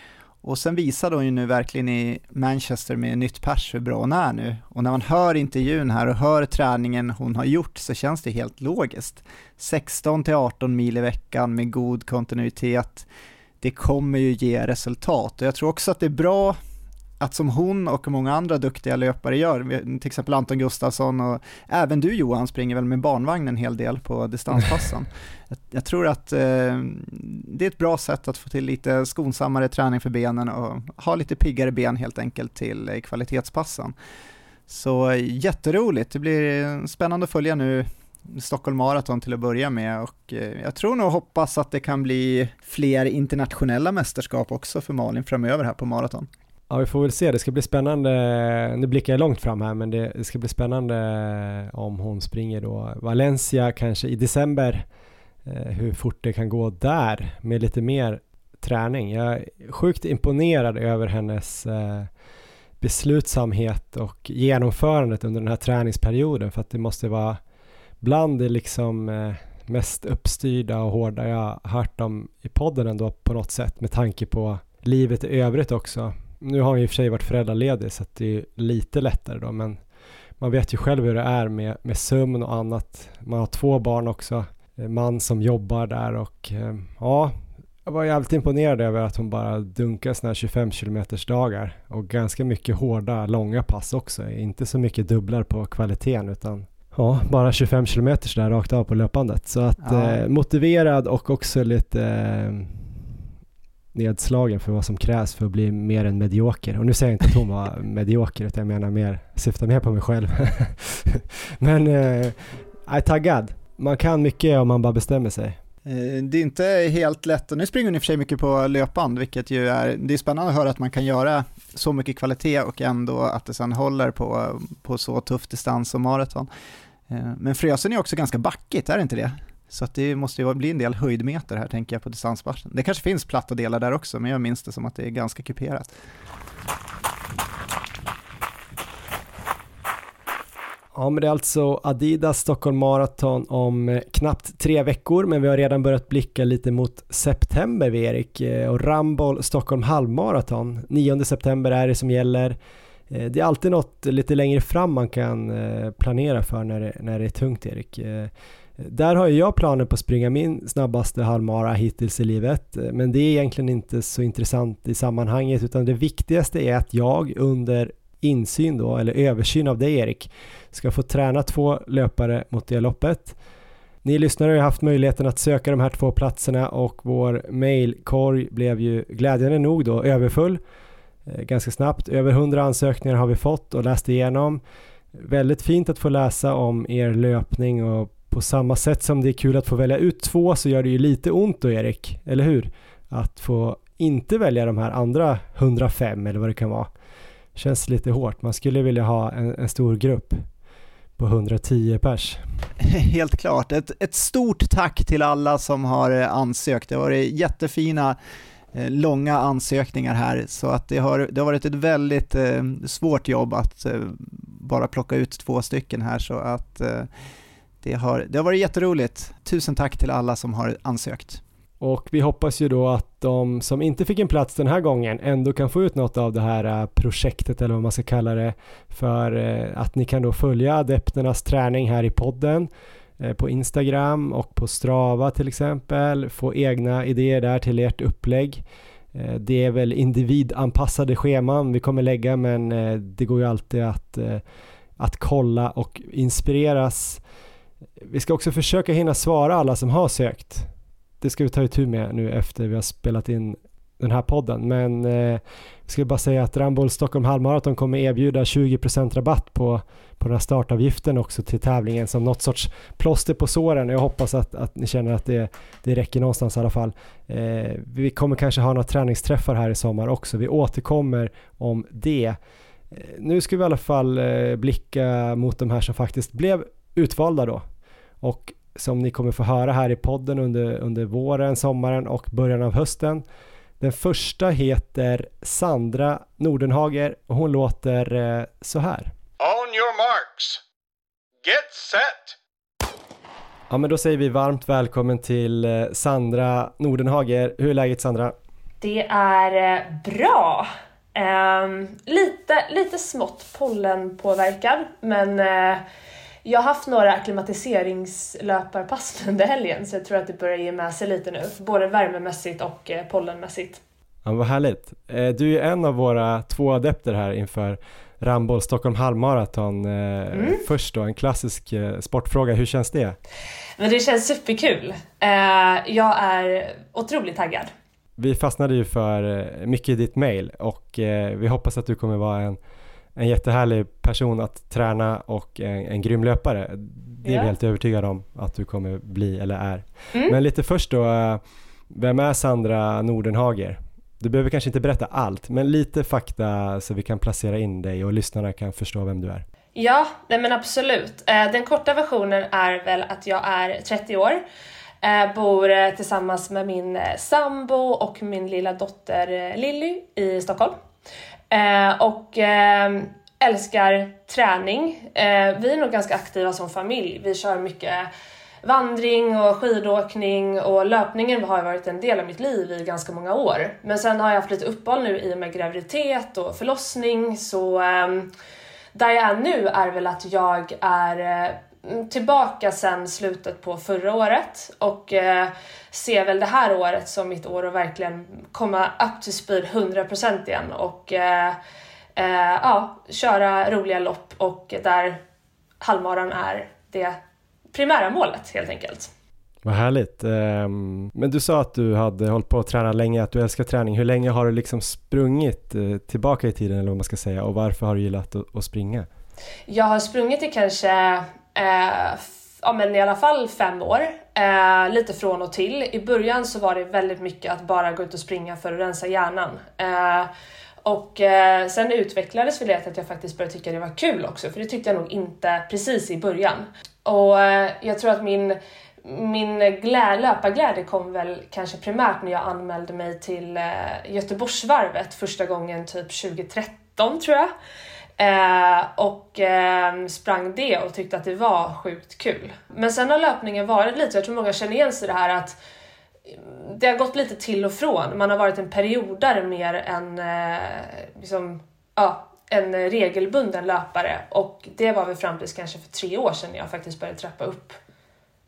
Och sen visade hon ju nu verkligen i Manchester med nytt pers hur bra hon är nu. Och när man hör intervjun här och hör träningen hon har gjort så känns det helt logiskt. 16 till 18 mil i veckan med god kontinuitet. Det kommer ju ge resultat och jag tror också att det är bra att som hon och många andra duktiga löpare gör, till exempel Anton Gustafsson och även du Johan springer väl med barnvagn en hel del på distanspassen. jag, jag, tror att eh, det är ett bra sätt att få till lite skonsammare träning för benen och ha lite piggare ben helt enkelt till eh, kvalitetspassen. Så jätteroligt, det blir spännande att följa nu Stockholm Marathon till att börja med och eh, jag tror nog hoppas att det kan bli fler internationella mästerskap också för Malin framöver här på maraton. Ja, vi får väl se. Det ska bli spännande. Nu blickar jag långt fram här, men det, ska bli spännande om hon springer då Valencia kanske i december. Eh, hur fort det kan gå där med lite mer träning. Jag är sjukt imponerad över hennes eh, beslutsamhet och genomförandet under den här träningsperioden för att det måste vara bland det liksom eh, mest uppstyrda och hårda jag hört om i podden ändå på något sätt med tanke på livet i övrigt också nu har hon i och för sig varit föräldraledig så att det är lite lättare då men man vet ju själv hur det är med, med sömn och annat. Man har två barn också, man som jobbar där och eh, ja, jag var jävligt imponerad över att hon bara dunkar sådana här 25 km dagar och ganska mycket hårda, långa pass också. Inte så mycket dubblar på kvaliteten utan ja, bara 25 km där rakt av på löpandet. Så att ja. eh, motiverad och också lite eh, nedslagen för vad som krävs för att bli mer än medioker. Och nu säger jag inte att hon var medioker, utan jag menar mer, syftar mer på mig själv. Men eh, jag är taggad. Man kan mycket om man bara bestämmer sig. Eh, det är inte helt lätt, och nu springer hon i och för sig mycket på löpband, vilket ju är, det är spännande att höra att man kan göra så mycket kvalitet och ändå att det sen håller på, på så tuff distans som maraton. Eh, men Frösen är också ganska backigt, är det inte det? Så att det måste ju bli en del höjdmeter här tänker jag på distansmatchen. Det kanske finns platta delar där också, men jag minns det som att det är ganska kuperat. Ja, men det är alltså Adidas Stockholm Marathon om eh, knappt tre veckor, men vi har redan börjat blicka lite mot september, vi Erik, eh, och Ramboll Stockholm halvmaraton. 9 september är det som gäller. Eh, det är alltid något lite längre fram man kan planera för när det, när det är tungt, Erik. Där har jag planer på att springa min snabbaste halvmara hittills i livet, men det är egentligen inte så intressant i sammanhanget, utan det viktigaste är att jag under insyn då, eller översyn av dig Erik, ska få träna två löpare mot det loppet. Ni lyssnare har ju haft möjligheten att söka de här två platserna och vår mailkorg blev ju glädjande nog då överfull eh, ganska snabbt. Över 100 ansökningar har vi fått och läst igenom. Väldigt fint att få läsa om er löpning och på samma sätt som det är kul att få välja ut två så gör det ju lite ont då Erik, eller hur? Att få inte välja de här andra 105 eller vad det kan vara. Känns lite hårt, man skulle vilja ha en, en stor grupp. på 110 pers. Helt klart. Ett, ett stort tack till alla som har eh, ansökt. Det har varit jättefina eh, långa ansökningar här, så att det har, det har varit ett väldigt eh, svårt jobb att eh, bara plocka ut två stycken här, så att eh, det, har, det har varit jätteroligt. Tusen tack till alla som har ansökt. Och vi hoppas ju då att de som inte fick en plats den här gången ändå kan få ut något av det här eh, projektet eller vad man ska kalla det för eh, att ni kan då följa adepternas träning här i podden eh, på Instagram och på Strava till exempel. Få egna idéer där till ert upplägg. Det är väl individanpassade scheman vi kommer lägga men det går ju alltid att, att kolla och inspireras. Vi ska också försöka hinna svara alla som har sökt. Det ska vi ta itu med nu efter vi har spelat in den här podden. Men eh, jag skulle bara säga att Ramboll Stockholm halvmaraton kommer erbjuda 20% rabatt på, på den här startavgiften också till tävlingen som något sorts plåster på såren. Jag hoppas att, att ni känner att det, det räcker någonstans i alla fall. Eh, vi kommer kanske ha några träningsträffar här i sommar också. Vi återkommer om det. Eh, nu ska vi i alla fall eh, blicka mot de här som faktiskt blev utvalda då. Och som ni kommer få höra här i podden under, under våren, sommaren och början av hösten den första heter Sandra Nordenhager och hon låter eh, så här. On your marks. Get set. Ja men då säger vi varmt välkommen till eh, Sandra Nordenhager. Hur är läget Sandra? Det är eh, bra. Um, lite, lite smått pollenpåverkad men uh, jag har haft några akklimatiseringslöparpass under helgen så jag tror att det börjar ge med sig lite nu, både värmemässigt och eh, pollenmässigt. Ja, vad härligt. Eh, du är en av våra två adepter här inför Ramboll Stockholm halvmaraton. Eh, mm. Först då, en klassisk sportfråga, hur känns det? Men det känns superkul. Jag är otroligt taggad. Vi fastnade ju för mycket i ditt mail och vi hoppas att du kommer vara en en jättehärlig person att träna och en, en grym löpare. Det är ja. vi helt övertygade om att du kommer bli eller är. Mm. Men lite först då, vem är Sandra Nordenhager? Du behöver kanske inte berätta allt, men lite fakta så vi kan placera in dig och lyssnarna kan förstå vem du är. Ja, nej men absolut. Eh, den korta versionen är väl att jag är 30 år, eh, bor eh, tillsammans med min sambo och min lilla dotter Lilly i Stockholm. Eh, och eh, älskar träning. Eh, vi är nog ganska aktiva som familj. Vi kör mycket vandring och skidåkning och löpningen har varit en del av mitt liv i ganska många år. Men sen har jag haft lite uppehåll nu i och med graviditet och förlossning så ehm, där jag är nu är väl att jag är eh, tillbaka sen slutet på förra året och uh, ser väl det här året som mitt år att verkligen komma up to speed 100% igen och eh, eh, ja, köra roliga lopp och där halvmaran är det primära målet helt enkelt. Vad härligt. Ehm, men du sa att du hade hållit på att träna länge, att du älskar träning. Hur länge har du liksom sprungit eh, tillbaka i tiden eller vad man ska säga och varför har du gillat att springa? Jag har sprungit i kanske eh, ja, men i alla fall fem år, eh, lite från och till. I början så var det väldigt mycket att bara gå ut och springa för att rensa hjärnan. Eh, och eh, sen utvecklades väl det till att jag faktiskt började tycka det var kul också, för det tyckte jag nog inte precis i början. Och eh, jag tror att min min glä, löparglädje kom väl kanske primärt när jag anmälde mig till eh, Göteborgsvarvet första gången typ 2013 tror jag. Eh, och eh, sprang det och tyckte att det var sjukt kul. Men sen har löpningen varit lite, jag tror många känner igen sig i det här att mm, det har gått lite till och från. Man har varit en periodare mer än eh, liksom, ja, en regelbunden löpare och det var väl fram tills kanske för tre år sedan jag faktiskt började trappa upp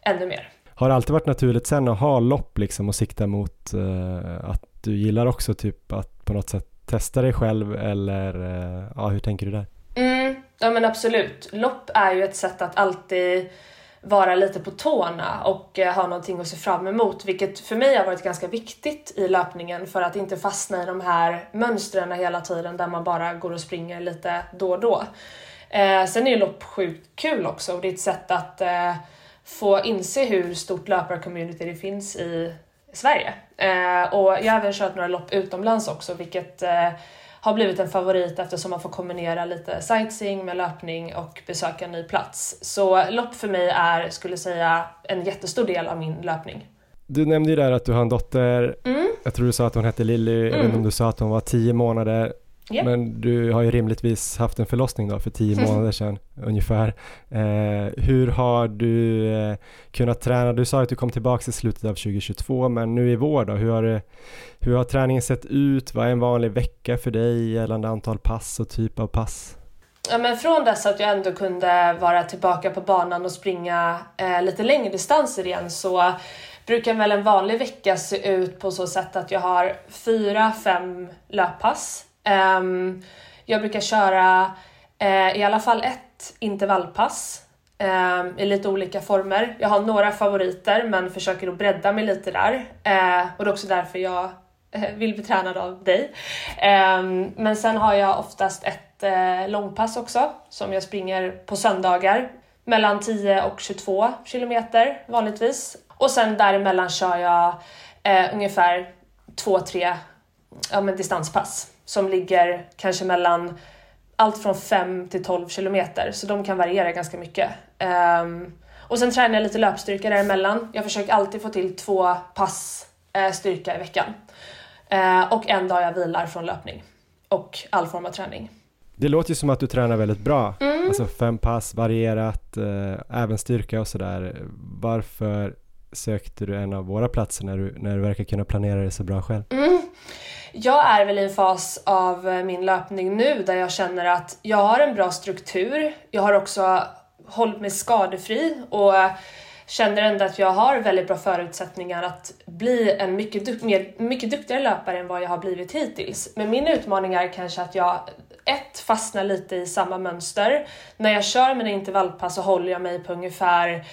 ännu mer. Har det alltid varit naturligt sen att ha lopp liksom och sikta mot eh, att du gillar också typ att på något sätt testa dig själv eller eh, ja, hur tänker du där? Mm, ja men absolut. Lopp är ju ett sätt att alltid vara lite på tårna och eh, ha någonting att se fram emot, vilket för mig har varit ganska viktigt i löpningen för att inte fastna i de här mönstren hela tiden där man bara går och springer lite då och då. Eh, sen är ju lopp sjukt kul också och det är ett sätt att eh, få inse hur stort löparcommunity det finns i Sverige. Eh, och jag har även kört några lopp utomlands också vilket eh, har blivit en favorit eftersom man får kombinera lite sightseeing med löpning och besöka en ny plats. Så lopp för mig är, skulle säga, en jättestor del av min löpning. Du nämnde ju där att du har en dotter, mm. jag tror du sa att hon hette Lilly, mm. jag vet inte om mm. du sa att hon var tio månader. Yep. Men du har ju rimligtvis haft en förlossning då för tio månader sedan ungefär. Eh, hur har du eh, kunnat träna? Du sa att du kom tillbaka i slutet av 2022 men nu i vår då, hur har, det, hur har träningen sett ut? Vad är en vanlig vecka för dig gällande antal pass och typ av pass? Ja, men från dess att jag ändå kunde vara tillbaka på banan och springa eh, lite längre distanser igen så brukar väl en vanlig vecka se ut på så sätt att jag har fyra, fem löppass Um, jag brukar köra uh, i alla fall ett intervallpass um, i lite olika former. Jag har några favoriter men försöker att bredda mig lite där uh, och det är också därför jag uh, vill bli tränad av dig. Um, men sen har jag oftast ett långpass också som jag springer på söndagar mellan 10 och 22 kilometer vanligtvis. Och sen däremellan kör jag ungefär 2-3 ja, distanspass som ligger kanske mellan allt från 5 till 12 kilometer, så de kan variera ganska mycket. Um, och sen tränar jag lite löpstyrka däremellan. Jag försöker alltid få till två pass uh, styrka i veckan. Uh, och en dag jag vilar från löpning och all form av träning. Det låter ju som att du tränar väldigt bra, mm. alltså fem pass varierat, uh, även styrka och sådär. Varför sökte du en av våra platser när du, när du verkar kunna planera det så bra själv? Mm. Jag är väl i en fas av eh, min löpning nu där jag känner att jag har en bra struktur. Jag har också hållit mig skadefri och känner ändå att jag har väldigt bra förutsättningar att bli en mycket, duk mer, mycket duktigare löpare än vad jag har blivit hittills. Men min utmaning är kanske att jag ett, fastnar lite i samma mönster. När jag kör mina intervallpass så håller jag mig på ungefär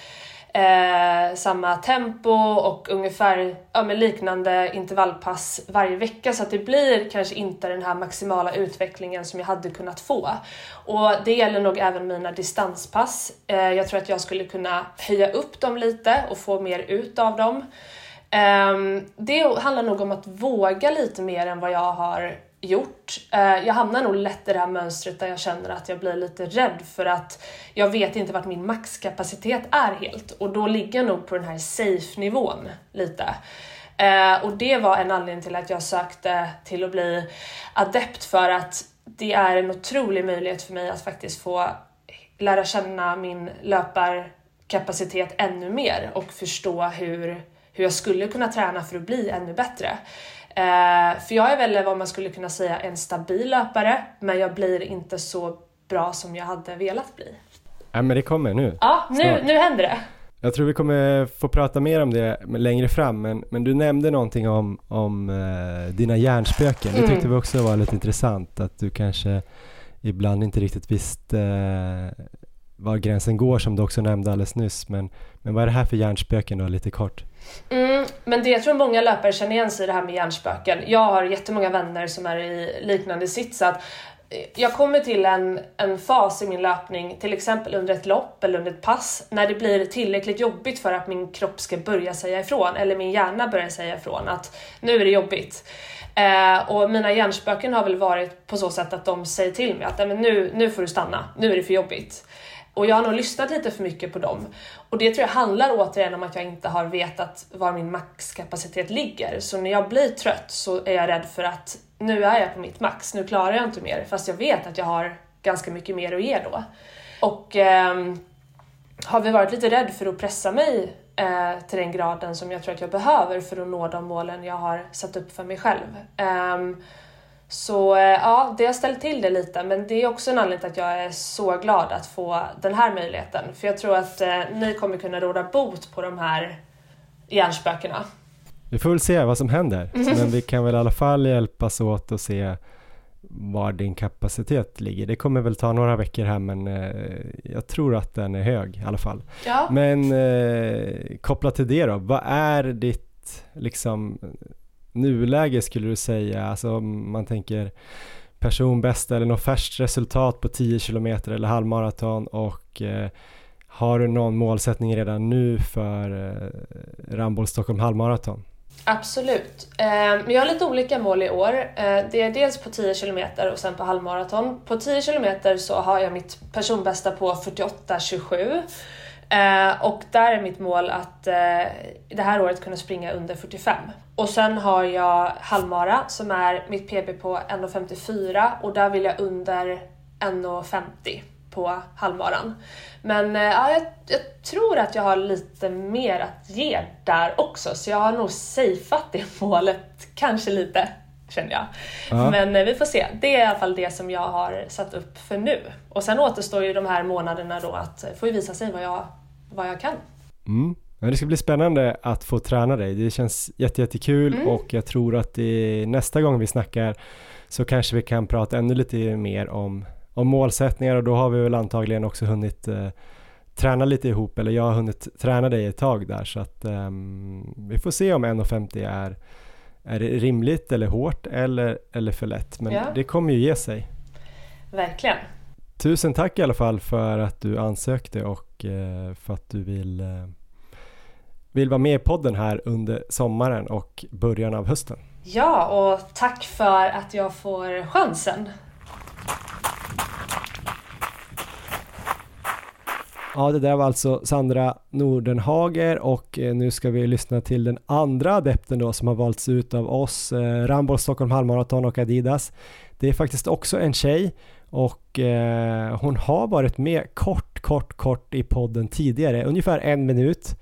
eh, samma tempo och ungefär ja, med liknande intervallpass varje vecka så att det blir kanske inte den här maximala utvecklingen som jag hade kunnat få. Och det gäller nog även mina distanspass. Eh, jag tror att jag skulle kunna höja upp dem lite och få mer ut av dem. Eh, det handlar nog om att våga lite mer än vad jag har gjort. Eh, jag hamnar nog lätt i det här mönstret där jag känner att jag blir lite rädd för att jag vet inte vart min maxkapacitet är helt och då ligger jag nog på den här safe-nivån lite. Eh, och det var en anledning till att jag sökte till att bli adept för att det är en otrolig möjlighet för mig att faktiskt få lära känna min löparkapacitet ännu mer och förstå hur, hur jag skulle kunna träna för att bli ännu bättre. Eh, för jag är väl vad man skulle kunna säga en stabil löpare, men jag blir inte så bra som jag hade velat bli. Ja, men det kommer nu. Ja, nu, nu händer det. Jag tror vi kommer få prata mer om det längre fram, men, men du nämnde någonting om, om uh, dina hjärnspöken. Det tyckte mm. vi också var lite intressant, att du kanske ibland inte riktigt visste uh, var gränsen går som du också nämnde alldeles nyss. Men, men vad är det här för hjärnspöken då, lite kort? Mm, men det jag tror många löpare känner igen sig i det här med hjärnspöken. Jag har jättemånga vänner som är i liknande sits. Att eh, jag kommer till en, en fas i min löpning, till exempel under ett lopp eller under ett pass, när det blir tillräckligt jobbigt för att min kropp ska börja säga ifrån, eller min hjärna börjar säga ifrån att nu är det jobbigt. Eh, och mina hjärnspöken har väl varit på så sätt att de säger till mig att men nu, nu får du stanna, nu är det för jobbigt. Och jag har nog lyssnat lite för mycket på dem. Och det tror jag handlar återigen om att jag inte har vetat var min maxkapacitet ligger. Så när jag blir trött så är jag rädd för att nu är jag på mitt max, nu klarar jag inte mer. Fast jag vet att jag har ganska mycket mer att ge då. Och eh, har vi varit lite rädd för att pressa mig eh, till den graden som jag tror att jag behöver för att nå de målen jag har satt upp för mig själv. Eh, så eh, ja, det har ställt till det lite men det är också en anledning till att jag är så glad att få den här möjligheten. För jag tror att eh, ni kommer kunna råda bot på de här hjärnspökena. Vi får väl se vad som händer. Mm. Men vi kan väl i alla fall hjälpas åt att se var din kapacitet ligger. Det kommer väl ta några veckor här men eh, jag tror att den är hög i alla fall. Ja. Men eh, kopplat till det då, vad är ditt liksom nuläge skulle du säga? Alltså om man tänker personbästa eller något färskt resultat på 10 kilometer eller halvmaraton och eh, har du någon målsättning redan nu för eh, Ramboll Stockholm halvmaraton? Absolut. Eh, men jag har lite olika mål i år. Eh, det är dels på 10 km och sen på halvmaraton. På 10 km så har jag mitt personbästa på 48.27. Eh, och där är mitt mål att eh, det här året kunna springa under 45. Och sen har jag halvmara som är mitt PB på 1.54 och där vill jag under 1.50 på halvmaran. Men eh, ja, jag, jag, tror att jag har lite mer att ge där också, så jag har nog safeat det målet, kanske lite, känner jag. Ja. Men eh, vi får se. Det är i alla fall det som jag har satt upp för nu. Och sen återstår ju de här månaderna då att få visa sig vad jag, vad jag kan. Mm. Ja, det ska bli spännande att få träna dig. Det känns jättekul mm. och jag tror att det, nästa gång vi snackar så kanske vi kan prata ännu lite mer om om målsättningar och då har vi väl antagligen också hunnit eh, träna lite ihop eller jag har hunnit träna dig ett tag där så att eh, vi får se om 1.50 är, är det rimligt eller hårt eller, eller för lätt men ja. det kommer ju ge sig. Verkligen. Tusen tack i alla fall för att du ansökte och eh, för att du vill, eh, vill vara med i podden här under sommaren och början av hösten. Ja, och tack för att jag får chansen. Ja, det där var alltså Sandra Nordenhager och eh, nu ska vi lyssna till den andra adepten då som har valts ut av oss, eh, Rambo Ramboll Stockholm Halvmarathon och Adidas. Det är faktiskt också en tjej och eh, hon har varit med kort, kort, kort i podden tidigare, ungefär en minut.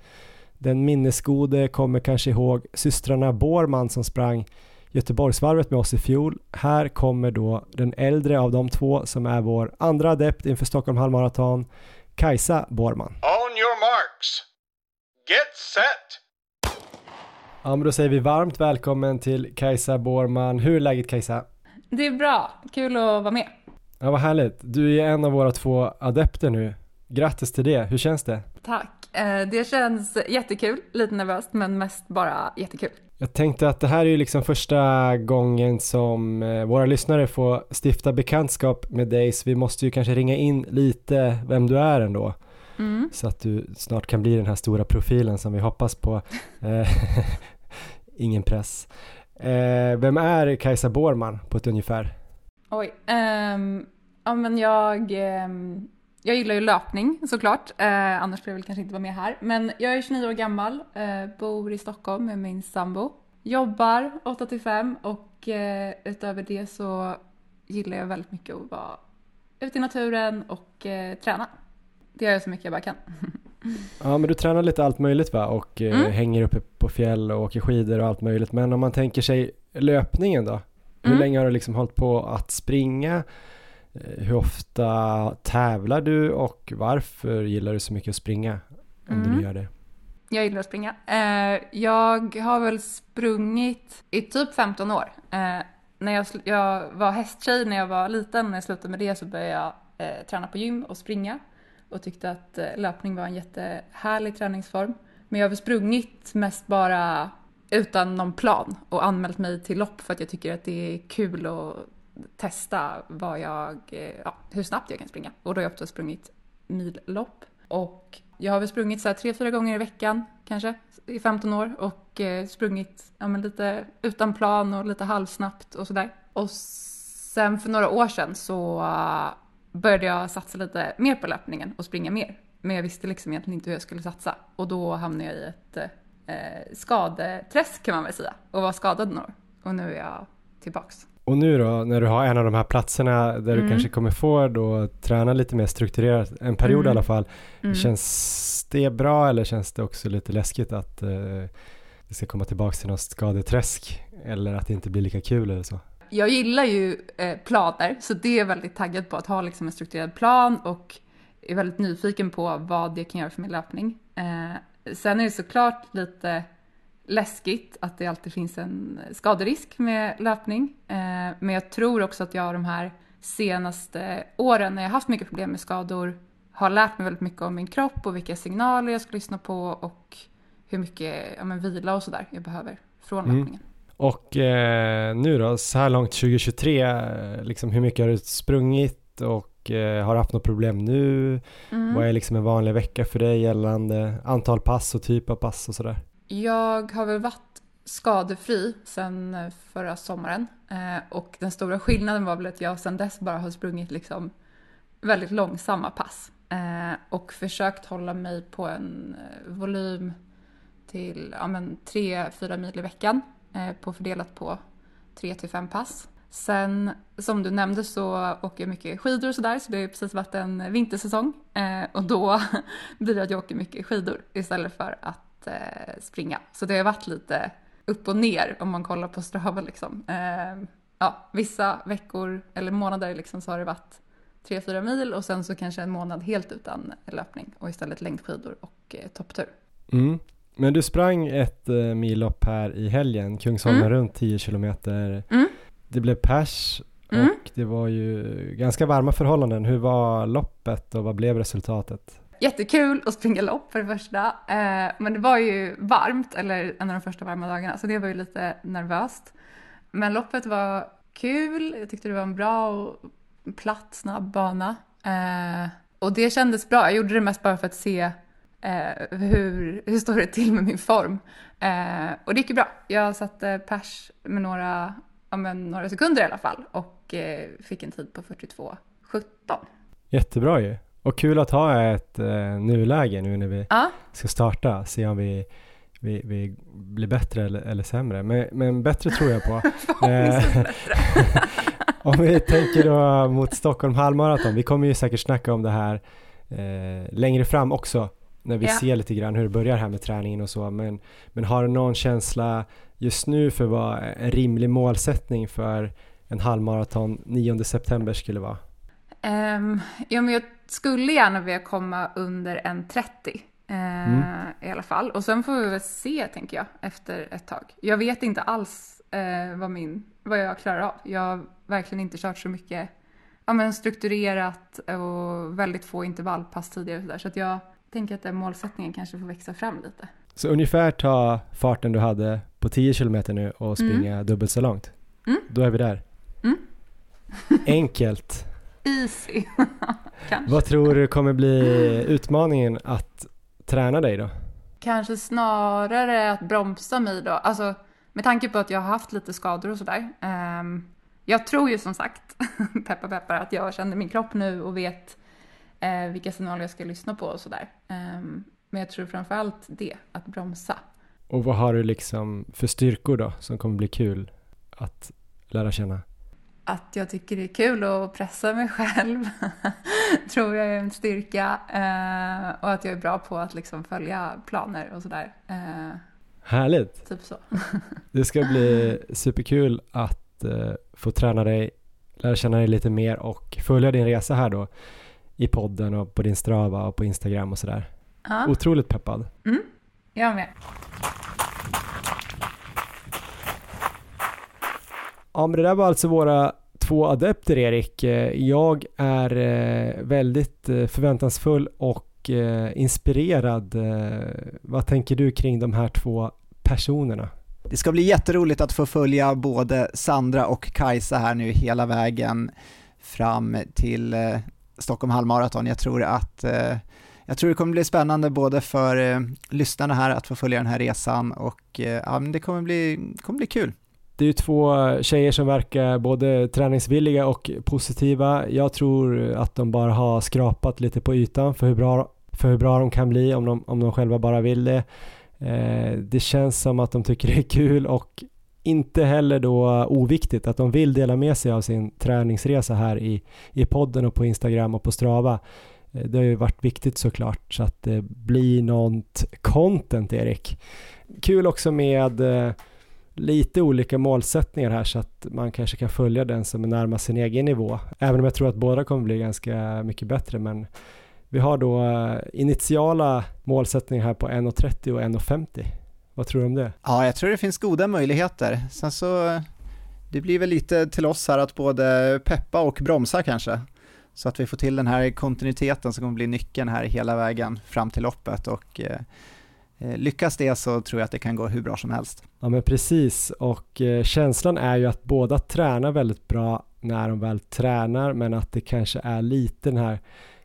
Den minnesgode kommer kanske ihåg systrarna Borman som sprang Göteborgsvarvet med oss i fjol. Här kommer då den äldre av de två som är vår andra adept inför Stockholm halvmaraton. Kajsa Borman. On your marks. Get set! Ja, men då säger vi varmt välkommen till Kajsa Borman. Hur är läget Kajsa? Det är bra, kul att vara med. Ja, vad härligt. Du är en av våra två adepter nu. Grattis till det, hur känns det? Tack, eh, det känns jättekul, lite nervöst men mest bara jättekul. Jag tänkte att det här är ju liksom första gången som eh, våra lyssnare får stifta bekantskap med dig så vi måste ju kanske ringa in lite vem du är ändå. Mm. Så att du snart kan bli den här stora profilen som vi hoppas på. Eh, ingen press. Eh, vem är Kajsa Borman på ett ungefär? Oj, um, ja men jag, um, jag gillar ju löpning såklart, eh, annars skulle jag väl kanske inte vara med här. Men jag är 29 år gammal, eh, bor i Stockholm med min sambo. Jobbar 8 till 5 och eh, utöver det så gillar jag väldigt mycket att vara ute i naturen och eh, träna. Det gör jag så mycket jag bara kan. Ja men du tränar lite allt möjligt va och eh, mm. hänger uppe på fjäll och åker skidor och allt möjligt. Men om man tänker sig löpningen då? Hur mm. länge har du liksom hållit på att springa? Eh, hur ofta tävlar du och varför gillar du så mycket att springa? Om mm. du gör det. Jag gillar att springa. Eh, jag har väl sprungit i typ 15 år. Eh, när jag, jag var hästtjej när jag var liten. När jag slutade med det så började jag träna på gym och springa. Och tyckte att löpning var en jättehärlig träningsform. Men jag har väl sprungit mest bara utan någon plan och anmält mig till lopp för att jag tycker att det är kul att testa vad jag, eh, ja, hur snabbt jag kan springa. Och då har jag också sprungit millopp. Och jag har väl sprungit så här tre, fyra gånger i veckan kanske i 15 år och eh, sprungit ja, men lite utan plan och lite halvsnabbt och sådär. Och sen för några år sedan så eh, började jag satsa lite mer på löpningen och springa mer. Men jag visste liksom egentligen inte hur jag skulle satsa och då hamnade jag i ett eh, skadeträsk kan man väl säga och var skadad några år. Och nu är jag tillbaks. Och nu då, när du har en av de här platserna där mm. du kanske kommer få då träna lite mer strukturerat, en period mm. i alla fall. Mm. Känns det bra eller känns det också lite läskigt att uh, det ska komma tillbaka till något skadeträsk? Eller att det inte blir lika kul eller så? Jag gillar ju eh, planer, så det är väldigt taggad på att ha liksom en strukturerad plan och är väldigt nyfiken på vad det kan göra för min löpning. Eh, sen är det såklart lite läskigt att det alltid finns en skaderisk med löpning. Eh, men jag tror också att jag de här senaste åren när jag haft mycket problem med skador har lärt mig väldigt mycket om min kropp och vilka signaler jag ska lyssna på och hur mycket ja, men, vila och sådär jag behöver från mm. löpningen. Och eh, nu då, så här långt 2023, liksom hur mycket har du sprungit och eh, har du haft något problem nu? Mm. Vad är liksom en vanlig vecka för dig gällande antal pass och typ av pass och sådär? Jag har väl varit skadefri sedan eh, förra sommaren. Eh, och den stora skillnaden var väl att jag sedan dess bara har sprungit liksom väldigt långsamma pass. Eh, och försökt hålla mig på en volym till ja, 3-4 mil i veckan på fördelat på 3-5 pass. Sen som du nämnde så åker jag mycket skidor och sådär så det har ju precis varit en vintersäsong och då blir det att jag åker mycket skidor istället för att eh, springa. Så det har varit lite upp och ner om man kollar på Strava liksom. Eh, ja, vissa veckor eller månader liksom så har det varit 3-4 mil och sen så kanske en månad helt utan löpning och istället längdskidor och eh, topptur. Mm. Men du sprang ett eh, millopp här i helgen, Kungsholmen Mm. runt 10 kilometer. Mm. Det blev pers och Mm. det var ju ganska varma förhållanden. Hur var loppet och vad blev resultatet? Jättekul att springa lopp för det första. Eh, men det var ju varmt, eller en av de första varma dagarna, så det var ju lite nervöst. Men loppet var kul, jag tyckte det var en bra och platt, snabb bana. Eh, och det kändes bra, jag gjorde det mest bara för att se eh, hur, hur står det till med min form. Eh, och det gick ju bra. Jag satte pers med några, ja, men några sekunder i alla fall och eh, fick en tid på 42.17. Jättebra ju. Och kul att ha ett eh, nuläge nu när vi Ja. ska starta. Se om vi, vi, vi blir bättre eller, eller sämre. Men, men bättre tror jag på. Eh, om vi tänker då mot Stockholm halvmaraton. Vi kommer ju säkert snacka om det här eh, längre fram också. När vi Ja. ser lite grann hur det börjar här med träningen och så. Men, men har du någon känsla just nu för vad en rimlig målsättning för en halvmaraton 9 september skulle vara? Um, ja, men jag skulle gärna vilja komma under en 30 eh, i alla fall. Och sen får vi väl se, tänker jag, efter ett tag. Jag vet inte alls eh, vad, min, vad jag klarar av. Jag har verkligen inte kört så mycket ja, men strukturerat och väldigt få intervallpass tidigare. och Så, där. så att jag tänker att den målsättningen kanske får växa fram lite. Så ungefär ta farten du hade på 10 kilometer nu och springa dubbelt så långt. Mm. Då är vi där. Mm. Enkelt. Easy, kanske. Vad tror du kommer bli utmaningen att träna dig då? Kanske snarare att bromsa mig då. Alltså med tanke på att jag har haft lite skador och sådär. Ehm, jag tror ju som sagt, peppar peppar, att jag känner min kropp nu och vet eh, vilka signaler jag ska lyssna på och sådär. Ehm, men jag tror framförallt det, att bromsa. Och vad har du liksom för styrkor då som kommer bli kul att lära känna? Att jag tycker det är kul att pressa mig själv, tror jag är en styrka. Eh, och att jag är bra på att liksom följa planer och sådär. Eh, Härligt! typ så. Det ska bli superkul att eh, få träna dig, lära känna dig lite mer och följa din resa här då i podden och på din Strava och på Instagram och sådär. Ja, Otroligt peppad. jag med. Ja, men det där var alltså våra två adepter, Erik. Eh, jag är eh, väldigt eh, förväntansfull och inspirerad. Vad tänker du kring de här två personerna? Det ska bli jätteroligt att få följa både Sandra och Kajsa här nu hela vägen fram till Stockholm halvmaraton. Jag tror att jag tror det kommer bli spännande både för lyssnarna här att få följa den här resan och ja, men det kommer bli, kommer bli kul. Det är ju två tjejer som verkar både träningsvilliga och positiva. Jag tror att de bara har skrapat lite på ytan för hur bra, för hur bra de kan bli om de, om de själva bara vill det. Eh, det känns som att de tycker det är kul och inte heller då oviktigt att de vill dela med sig av sin träningsresa här i, i podden och på Instagram och på Strava. Eh, Det har ju varit viktigt såklart så att det blir något content Erik. Kul också med eh, lite olika målsättningar här så att man kanske kan följa den som är närmast sin egen nivå. Även om jag tror att båda kommer bli ganska mycket bättre men vi har då eh, initiala målsättningar här på 1.30 och 1.50. Vad tror du om det? Ja, jag tror det finns goda möjligheter. Sen så, det blir väl lite till oss här att både peppa och bromsa kanske. Så att vi får till den här kontinuiteten som kommer bli nyckeln här hela vägen fram till loppet och eh, Eh, lyckas det så tror jag att det kan gå hur bra som helst. Ja men precis och eh, känslan är ju att båda tränar väldigt bra när de väl tränar men att det kanske är lite den här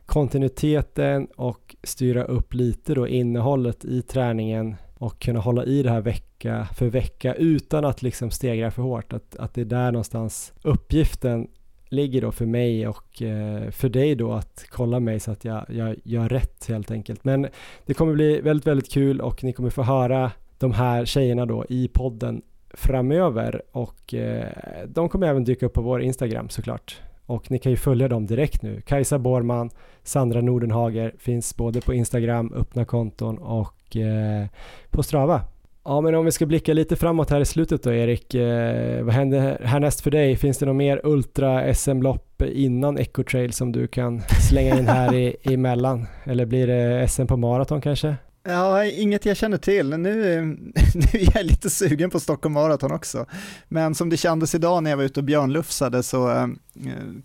kontinuiteten och styra upp lite då innehållet i träningen och kunna hålla i det här vecka för vecka utan att liksom stegra för hårt. Att, att det är där någonstans uppgiften ligger då för mig och eh, för dig då att kolla mig så att jag, jag gör rätt helt enkelt. Men det kommer bli väldigt, väldigt kul och ni kommer få höra de här tjejerna då i podden framöver och eh, de kommer även dyka upp på vår Instagram såklart. Och ni kan ju följa dem direkt nu. Kajsa Borman, Sandra Nordenhager finns både på Instagram, öppna konton och eh, på Strava. Ja, men om vi ska blicka lite framåt här i slutet då, Erik. Eh, vad händer härnäst för dig? Finns det något mer Ultra-SM-lopp innan Ecotrail som du kan slänga in här i, emellan? Eller blir det SM på maraton kanske? Ja, inget jag känner till. Nu, nu är jag lite sugen på Stockholm Marathon också. Men som det kändes idag när jag var ute och björnlufsade så eh,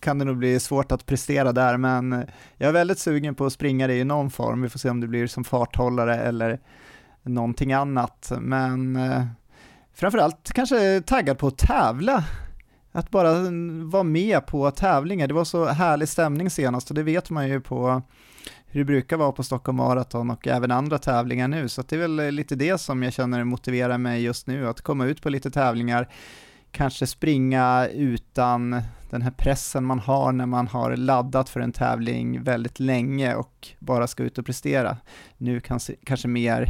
kan det nog bli svårt att prestera där. Men jag är väldigt sugen på att springa det i någon form. Vi får se om det blir som farthållare eller någonting annat. Men eh, framförallt kanske taggad på att tävla. Att bara mm, vara med på tävlingar. Det var så härlig stämning senast och det vet man ju på hur det brukar vara på Stockholm Marathon och även andra tävlingar nu. Så det är väl lite det som jag känner motiverar mig just nu, att komma ut på lite tävlingar, kanske springa utan den här pressen man har när man har laddat för en tävling väldigt länge och bara ska ut och prestera. Nu kanske, kanske mer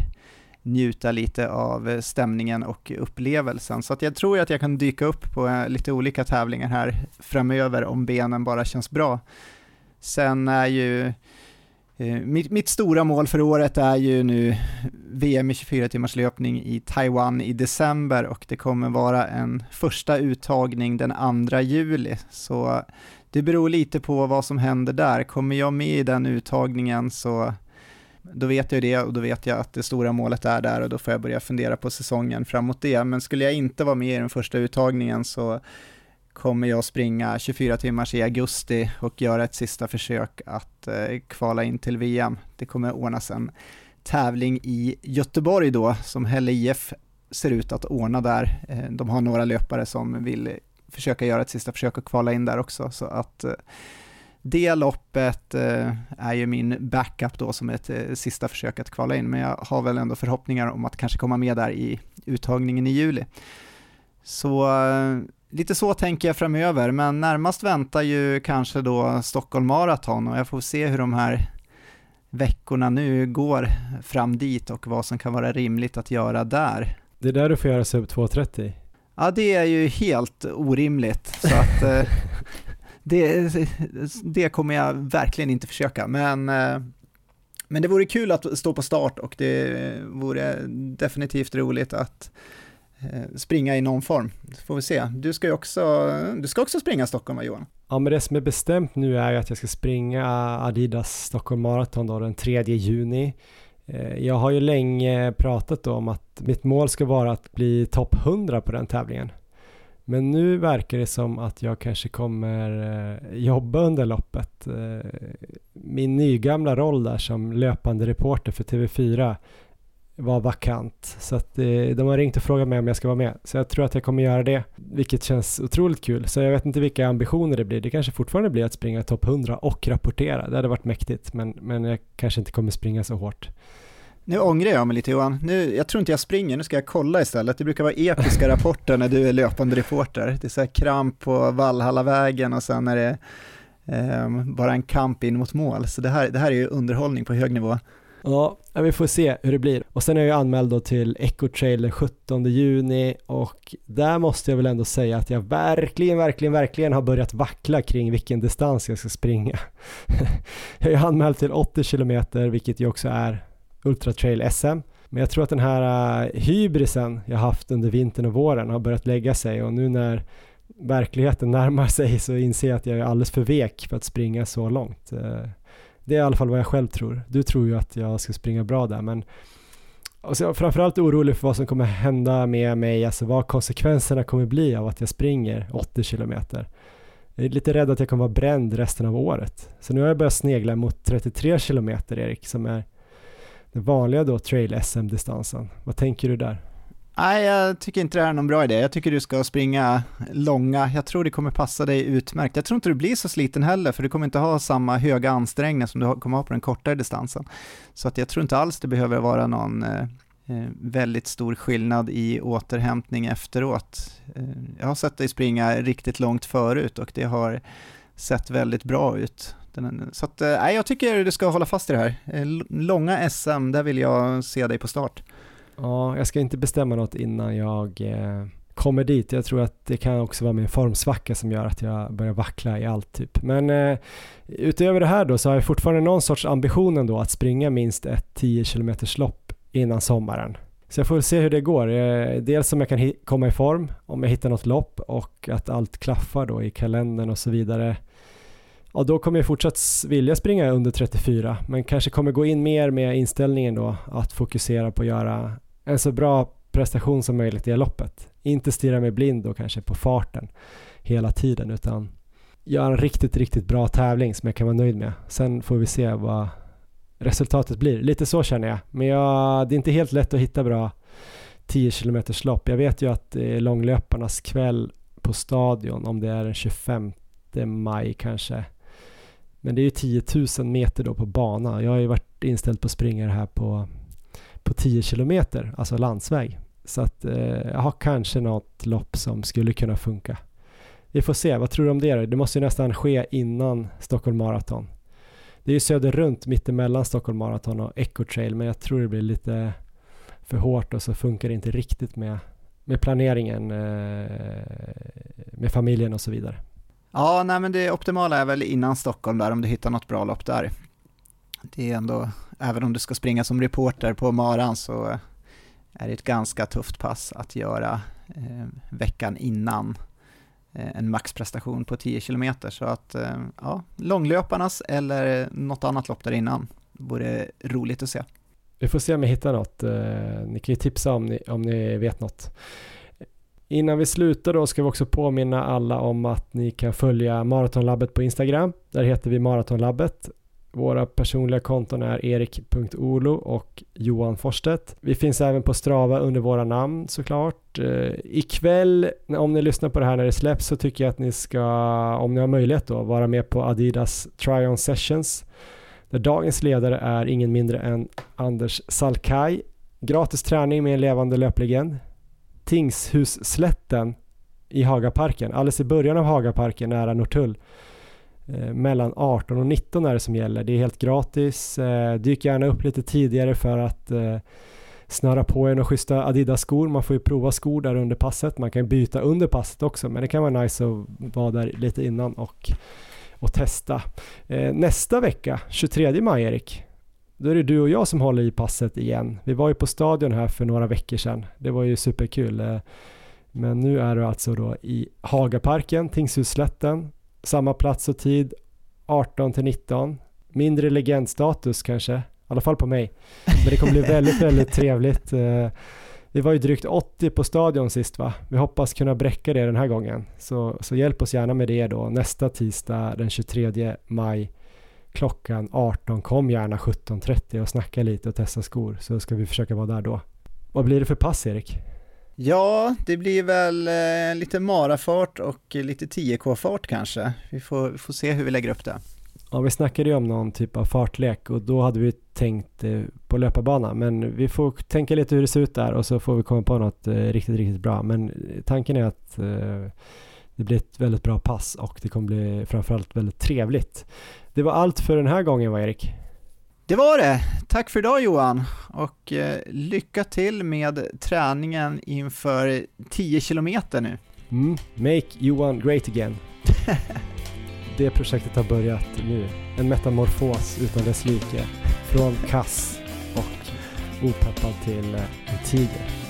njuta lite av eh, stämningen och upplevelsen. Så att jag tror att jag kan dyka upp på eh, lite olika tävlingar här framöver om benen bara känns bra. Sen är ju eh, mitt, mitt, stora mål för året är ju nu VM i 24 timmars löpning i Taiwan i december och det kommer vara en första uttagning den 2 juli. Så det beror lite på vad som händer där. Kommer jag med i den uttagningen så då vet jag det och då vet jag att det stora målet är där och då får jag börja fundera på säsongen framåt det. Men skulle jag inte vara med i den första uttagningen så kommer jag springa 24 timmars i augusti och göra ett sista försök att eh, kvala in till VM. Det kommer ordnas en tävling i Göteborg då, som Helle IF ser ut att ordna där. Eh, de har några löpare som vill försöka göra ett sista försök att kvala in där också, så att eh, det loppet eh, är ju min backup då som ett eh, sista försök att kvala in, men jag har väl ändå förhoppningar om att kanske komma med där i uttagningen i juli. Så eh, lite så tänker jag framöver, men närmast väntar ju kanske då Stockholm Marathon och jag får se hur de här veckorna nu går fram dit och vad som kan vara rimligt att göra där. Det är där du får göra sub 2.30? Ja, det är ju helt orimligt. Så att, det, det kommer jag verkligen inte försöka, men, eh, men det vore kul att stå på start och det vore definitivt roligt att eh, springa i någon form. får vi se. Du ska ju också, du ska också springa Stockholm, va Johan? Ja, men det som är bestämt nu är att jag ska springa Adidas Stockholm Marathon då den 3 juni. Eh, jag har ju länge pratat om att mitt mål ska vara att bli topp 100 på den tävlingen. Men nu verkar det som att jag kanske kommer eh, jobba under loppet. Eh, min nygamla roll där som löpande reporter för TV4 var vakant. Så att eh, de har ringt och frågat mig om jag ska vara med. Så jag tror att jag kommer göra det, vilket känns otroligt kul. Så jag vet inte vilka ambitioner det blir. Det kanske fortfarande blir att springa topp 100 och rapportera. Det hade varit mäktigt, men, men jag kanske inte kommer springa så hårt. Nu ångrar jag mig lite Johan. Nu, jag tror inte jag springer, nu ska jag kolla istället. Det brukar vara episka rapporter när du är löpande reporter. Det är så här kramp på Valhallavägen och sen är det eh, bara en kamp in mot mål. Så det här, det här är ju underhållning på hög nivå. Ja, vi får se hur det blir. Och sen är jag ju anmäld då till Echo Trailer 17 juni och där måste jag väl ändå säga att jag verkligen, verkligen, verkligen har börjat vackla kring vilken distans jag ska springa. jag är anmäld till 80 kilometer, vilket ju också är Ultra Trail SM. Men jag tror att den här äh, hybrisen jag haft under vintern och våren har börjat lägga sig och nu när verkligheten närmar sig så inser jag att jag är alldeles för vek för att springa så långt. Äh, det är i alla fall vad jag själv tror. Du tror ju att jag ska springa bra där men och så framförallt orolig för vad som kommer hända med mig, alltså vad konsekvenserna kommer bli av att jag springer 80 kilometer. Jag är lite rädd att jag kommer vara bränd resten av året. Så nu har jag börjat snegla mot 33 kilometer Erik, som är den vanliga då trail SM-distansen. Vad tänker du där? Nej, jag tycker inte det är någon bra idé. Jag tycker du ska springa långa. Jag tror det kommer passa dig utmärkt. Jag tror inte du blir så sliten heller, för du kommer inte ha samma höga ansträngning som du kommer ha på den kortare distansen. Så att jag tror inte alls det behöver vara någon eh, eh, väldigt stor skillnad i återhämtning efteråt. Eh, jag har sett dig springa riktigt långt förut och det har sett väldigt bra ut. Så att, eh, jag tycker du ska hålla fast i det här. Eh, långa SM, där vill jag se dig på start. Ja, jag ska inte bestämma något innan jag eh, kommer dit. Jag tror att det kan också vara min formsvacka som gör att jag börjar vackla i allt typ. Men eh, utöver det här då så har jag fortfarande någon sorts ambition ändå att springa minst ett 10 km lopp innan sommaren. Så jag får se hur det går. Eh, dels om jag kan komma i form, om jag hittar något lopp och att allt klaffar då i kalendern och så vidare. Ja, då kommer jag fortsatt vilja springa under 34, men kanske kommer gå in mer med inställningen då att fokusera på att göra en så bra prestation som möjligt i loppet. Inte stirra mig blind då kanske på farten hela tiden utan göra en riktigt, riktigt bra tävling som jag kan vara nöjd med. Sen får vi se vad resultatet blir. Lite så känner jag. Men jag, det är inte helt lätt att hitta bra 10 km lopp. Jag vet ju att det är långlöparnas kväll på stadion om det är den 25 maj kanske. Men det är ju 10 000 meter då på bana. Jag har ju varit inställd på att springa det här på, på 10 kilometer, alltså landsväg. Så att eh, jag har kanske något lopp som skulle kunna funka. Vi får se, vad tror du om det? Det måste ju nästan ske innan Stockholm Marathon. Det är ju söder runt mittemellan Stockholm Marathon och Echo Trail men jag tror det blir lite för hårt och så funkar det inte riktigt med, med planeringen eh, med familjen och så vidare. Ja, nej men det optimala är väl innan Stockholm där om du hittar något bra lopp där. Det är ändå, även om du ska springa som reporter på Maran så eh, är det ett ganska tufft pass att göra eh, veckan innan eh, en maxprestation på 10 km. Så att, eh, ja, långlöparnas eller något annat lopp där innan vore roligt att se. Vi får se om vi hittar något. Eh, ni kan ju tipsa om ni, om ni vet något. Innan vi slutar då ska vi också påminna alla om att ni kan följa Maratonlabbet på Instagram. Där heter vi Maratonlabbet. Våra personliga konton är erik.olo och Johan Forstedt. Vi finns även på Strava under våra namn såklart. Eh, ikväll, om ni lyssnar på det här när det släpps, så tycker jag att ni ska, om ni har möjlighet då, vara med på Adidas Try-On Sessions. Där dagens ledare är ingen mindre än Anders Salkai. Gratis träning med en levande löplegend. Tingshusslätten i Hagaparken, alldeles i början av Hagaparken nära Norrtull. Eh, mellan 18 och 19 är det som gäller. Det är helt gratis. Eh, dyk gärna upp lite tidigare för att eh, snöra på er några schyssta Adidas-skor. Man får ju prova skor där under passet. Man kan byta under passet också, men det kan vara nice att vara där lite innan och, och testa. Eh, nästa vecka, 23 maj Erik, då är det du och jag som håller i passet igen. Vi var ju på stadion här för några veckor sedan. Det var ju superkul. Eh, men nu är du alltså då i Hagaparken, Tingshusslätten, samma plats och tid 18 till 19. Mindre legendstatus kanske, i alla fall på mig. Men det kommer bli väldigt, väldigt trevligt. Eh, vi var ju drygt 80 på stadion sist va? Vi hoppas kunna bräcka det den här gången. Så, så hjälp oss gärna med det då nästa tisdag den 23 maj klockan 18. Kom gärna 17.30 och snacka lite och testa skor så ska vi försöka vara där då. Vad blir det för pass Erik? Ja, det blir väl eh, lite marafart och lite 10K-fart kanske. Vi får, vi får se hur vi lägger upp det. Ja, vi snackade ju om någon typ av fartlek och då hade vi tänkt eh, på löparbana. Men vi får tänka lite hur det ser ut där och så får vi komma på något eh, riktigt, riktigt bra. Men tanken är att det blir ett väldigt bra pass och det kommer bli framförallt väldigt trevligt. Det var allt för den här gången va Erik? Det var det. Tack för idag Johan och eh, lycka till med träningen inför 10 kilometer nu. Mm. Make Johan great again. det projektet har börjat nu. En metamorfos utan dess like. Från kass och opeppad till eh, en tiger.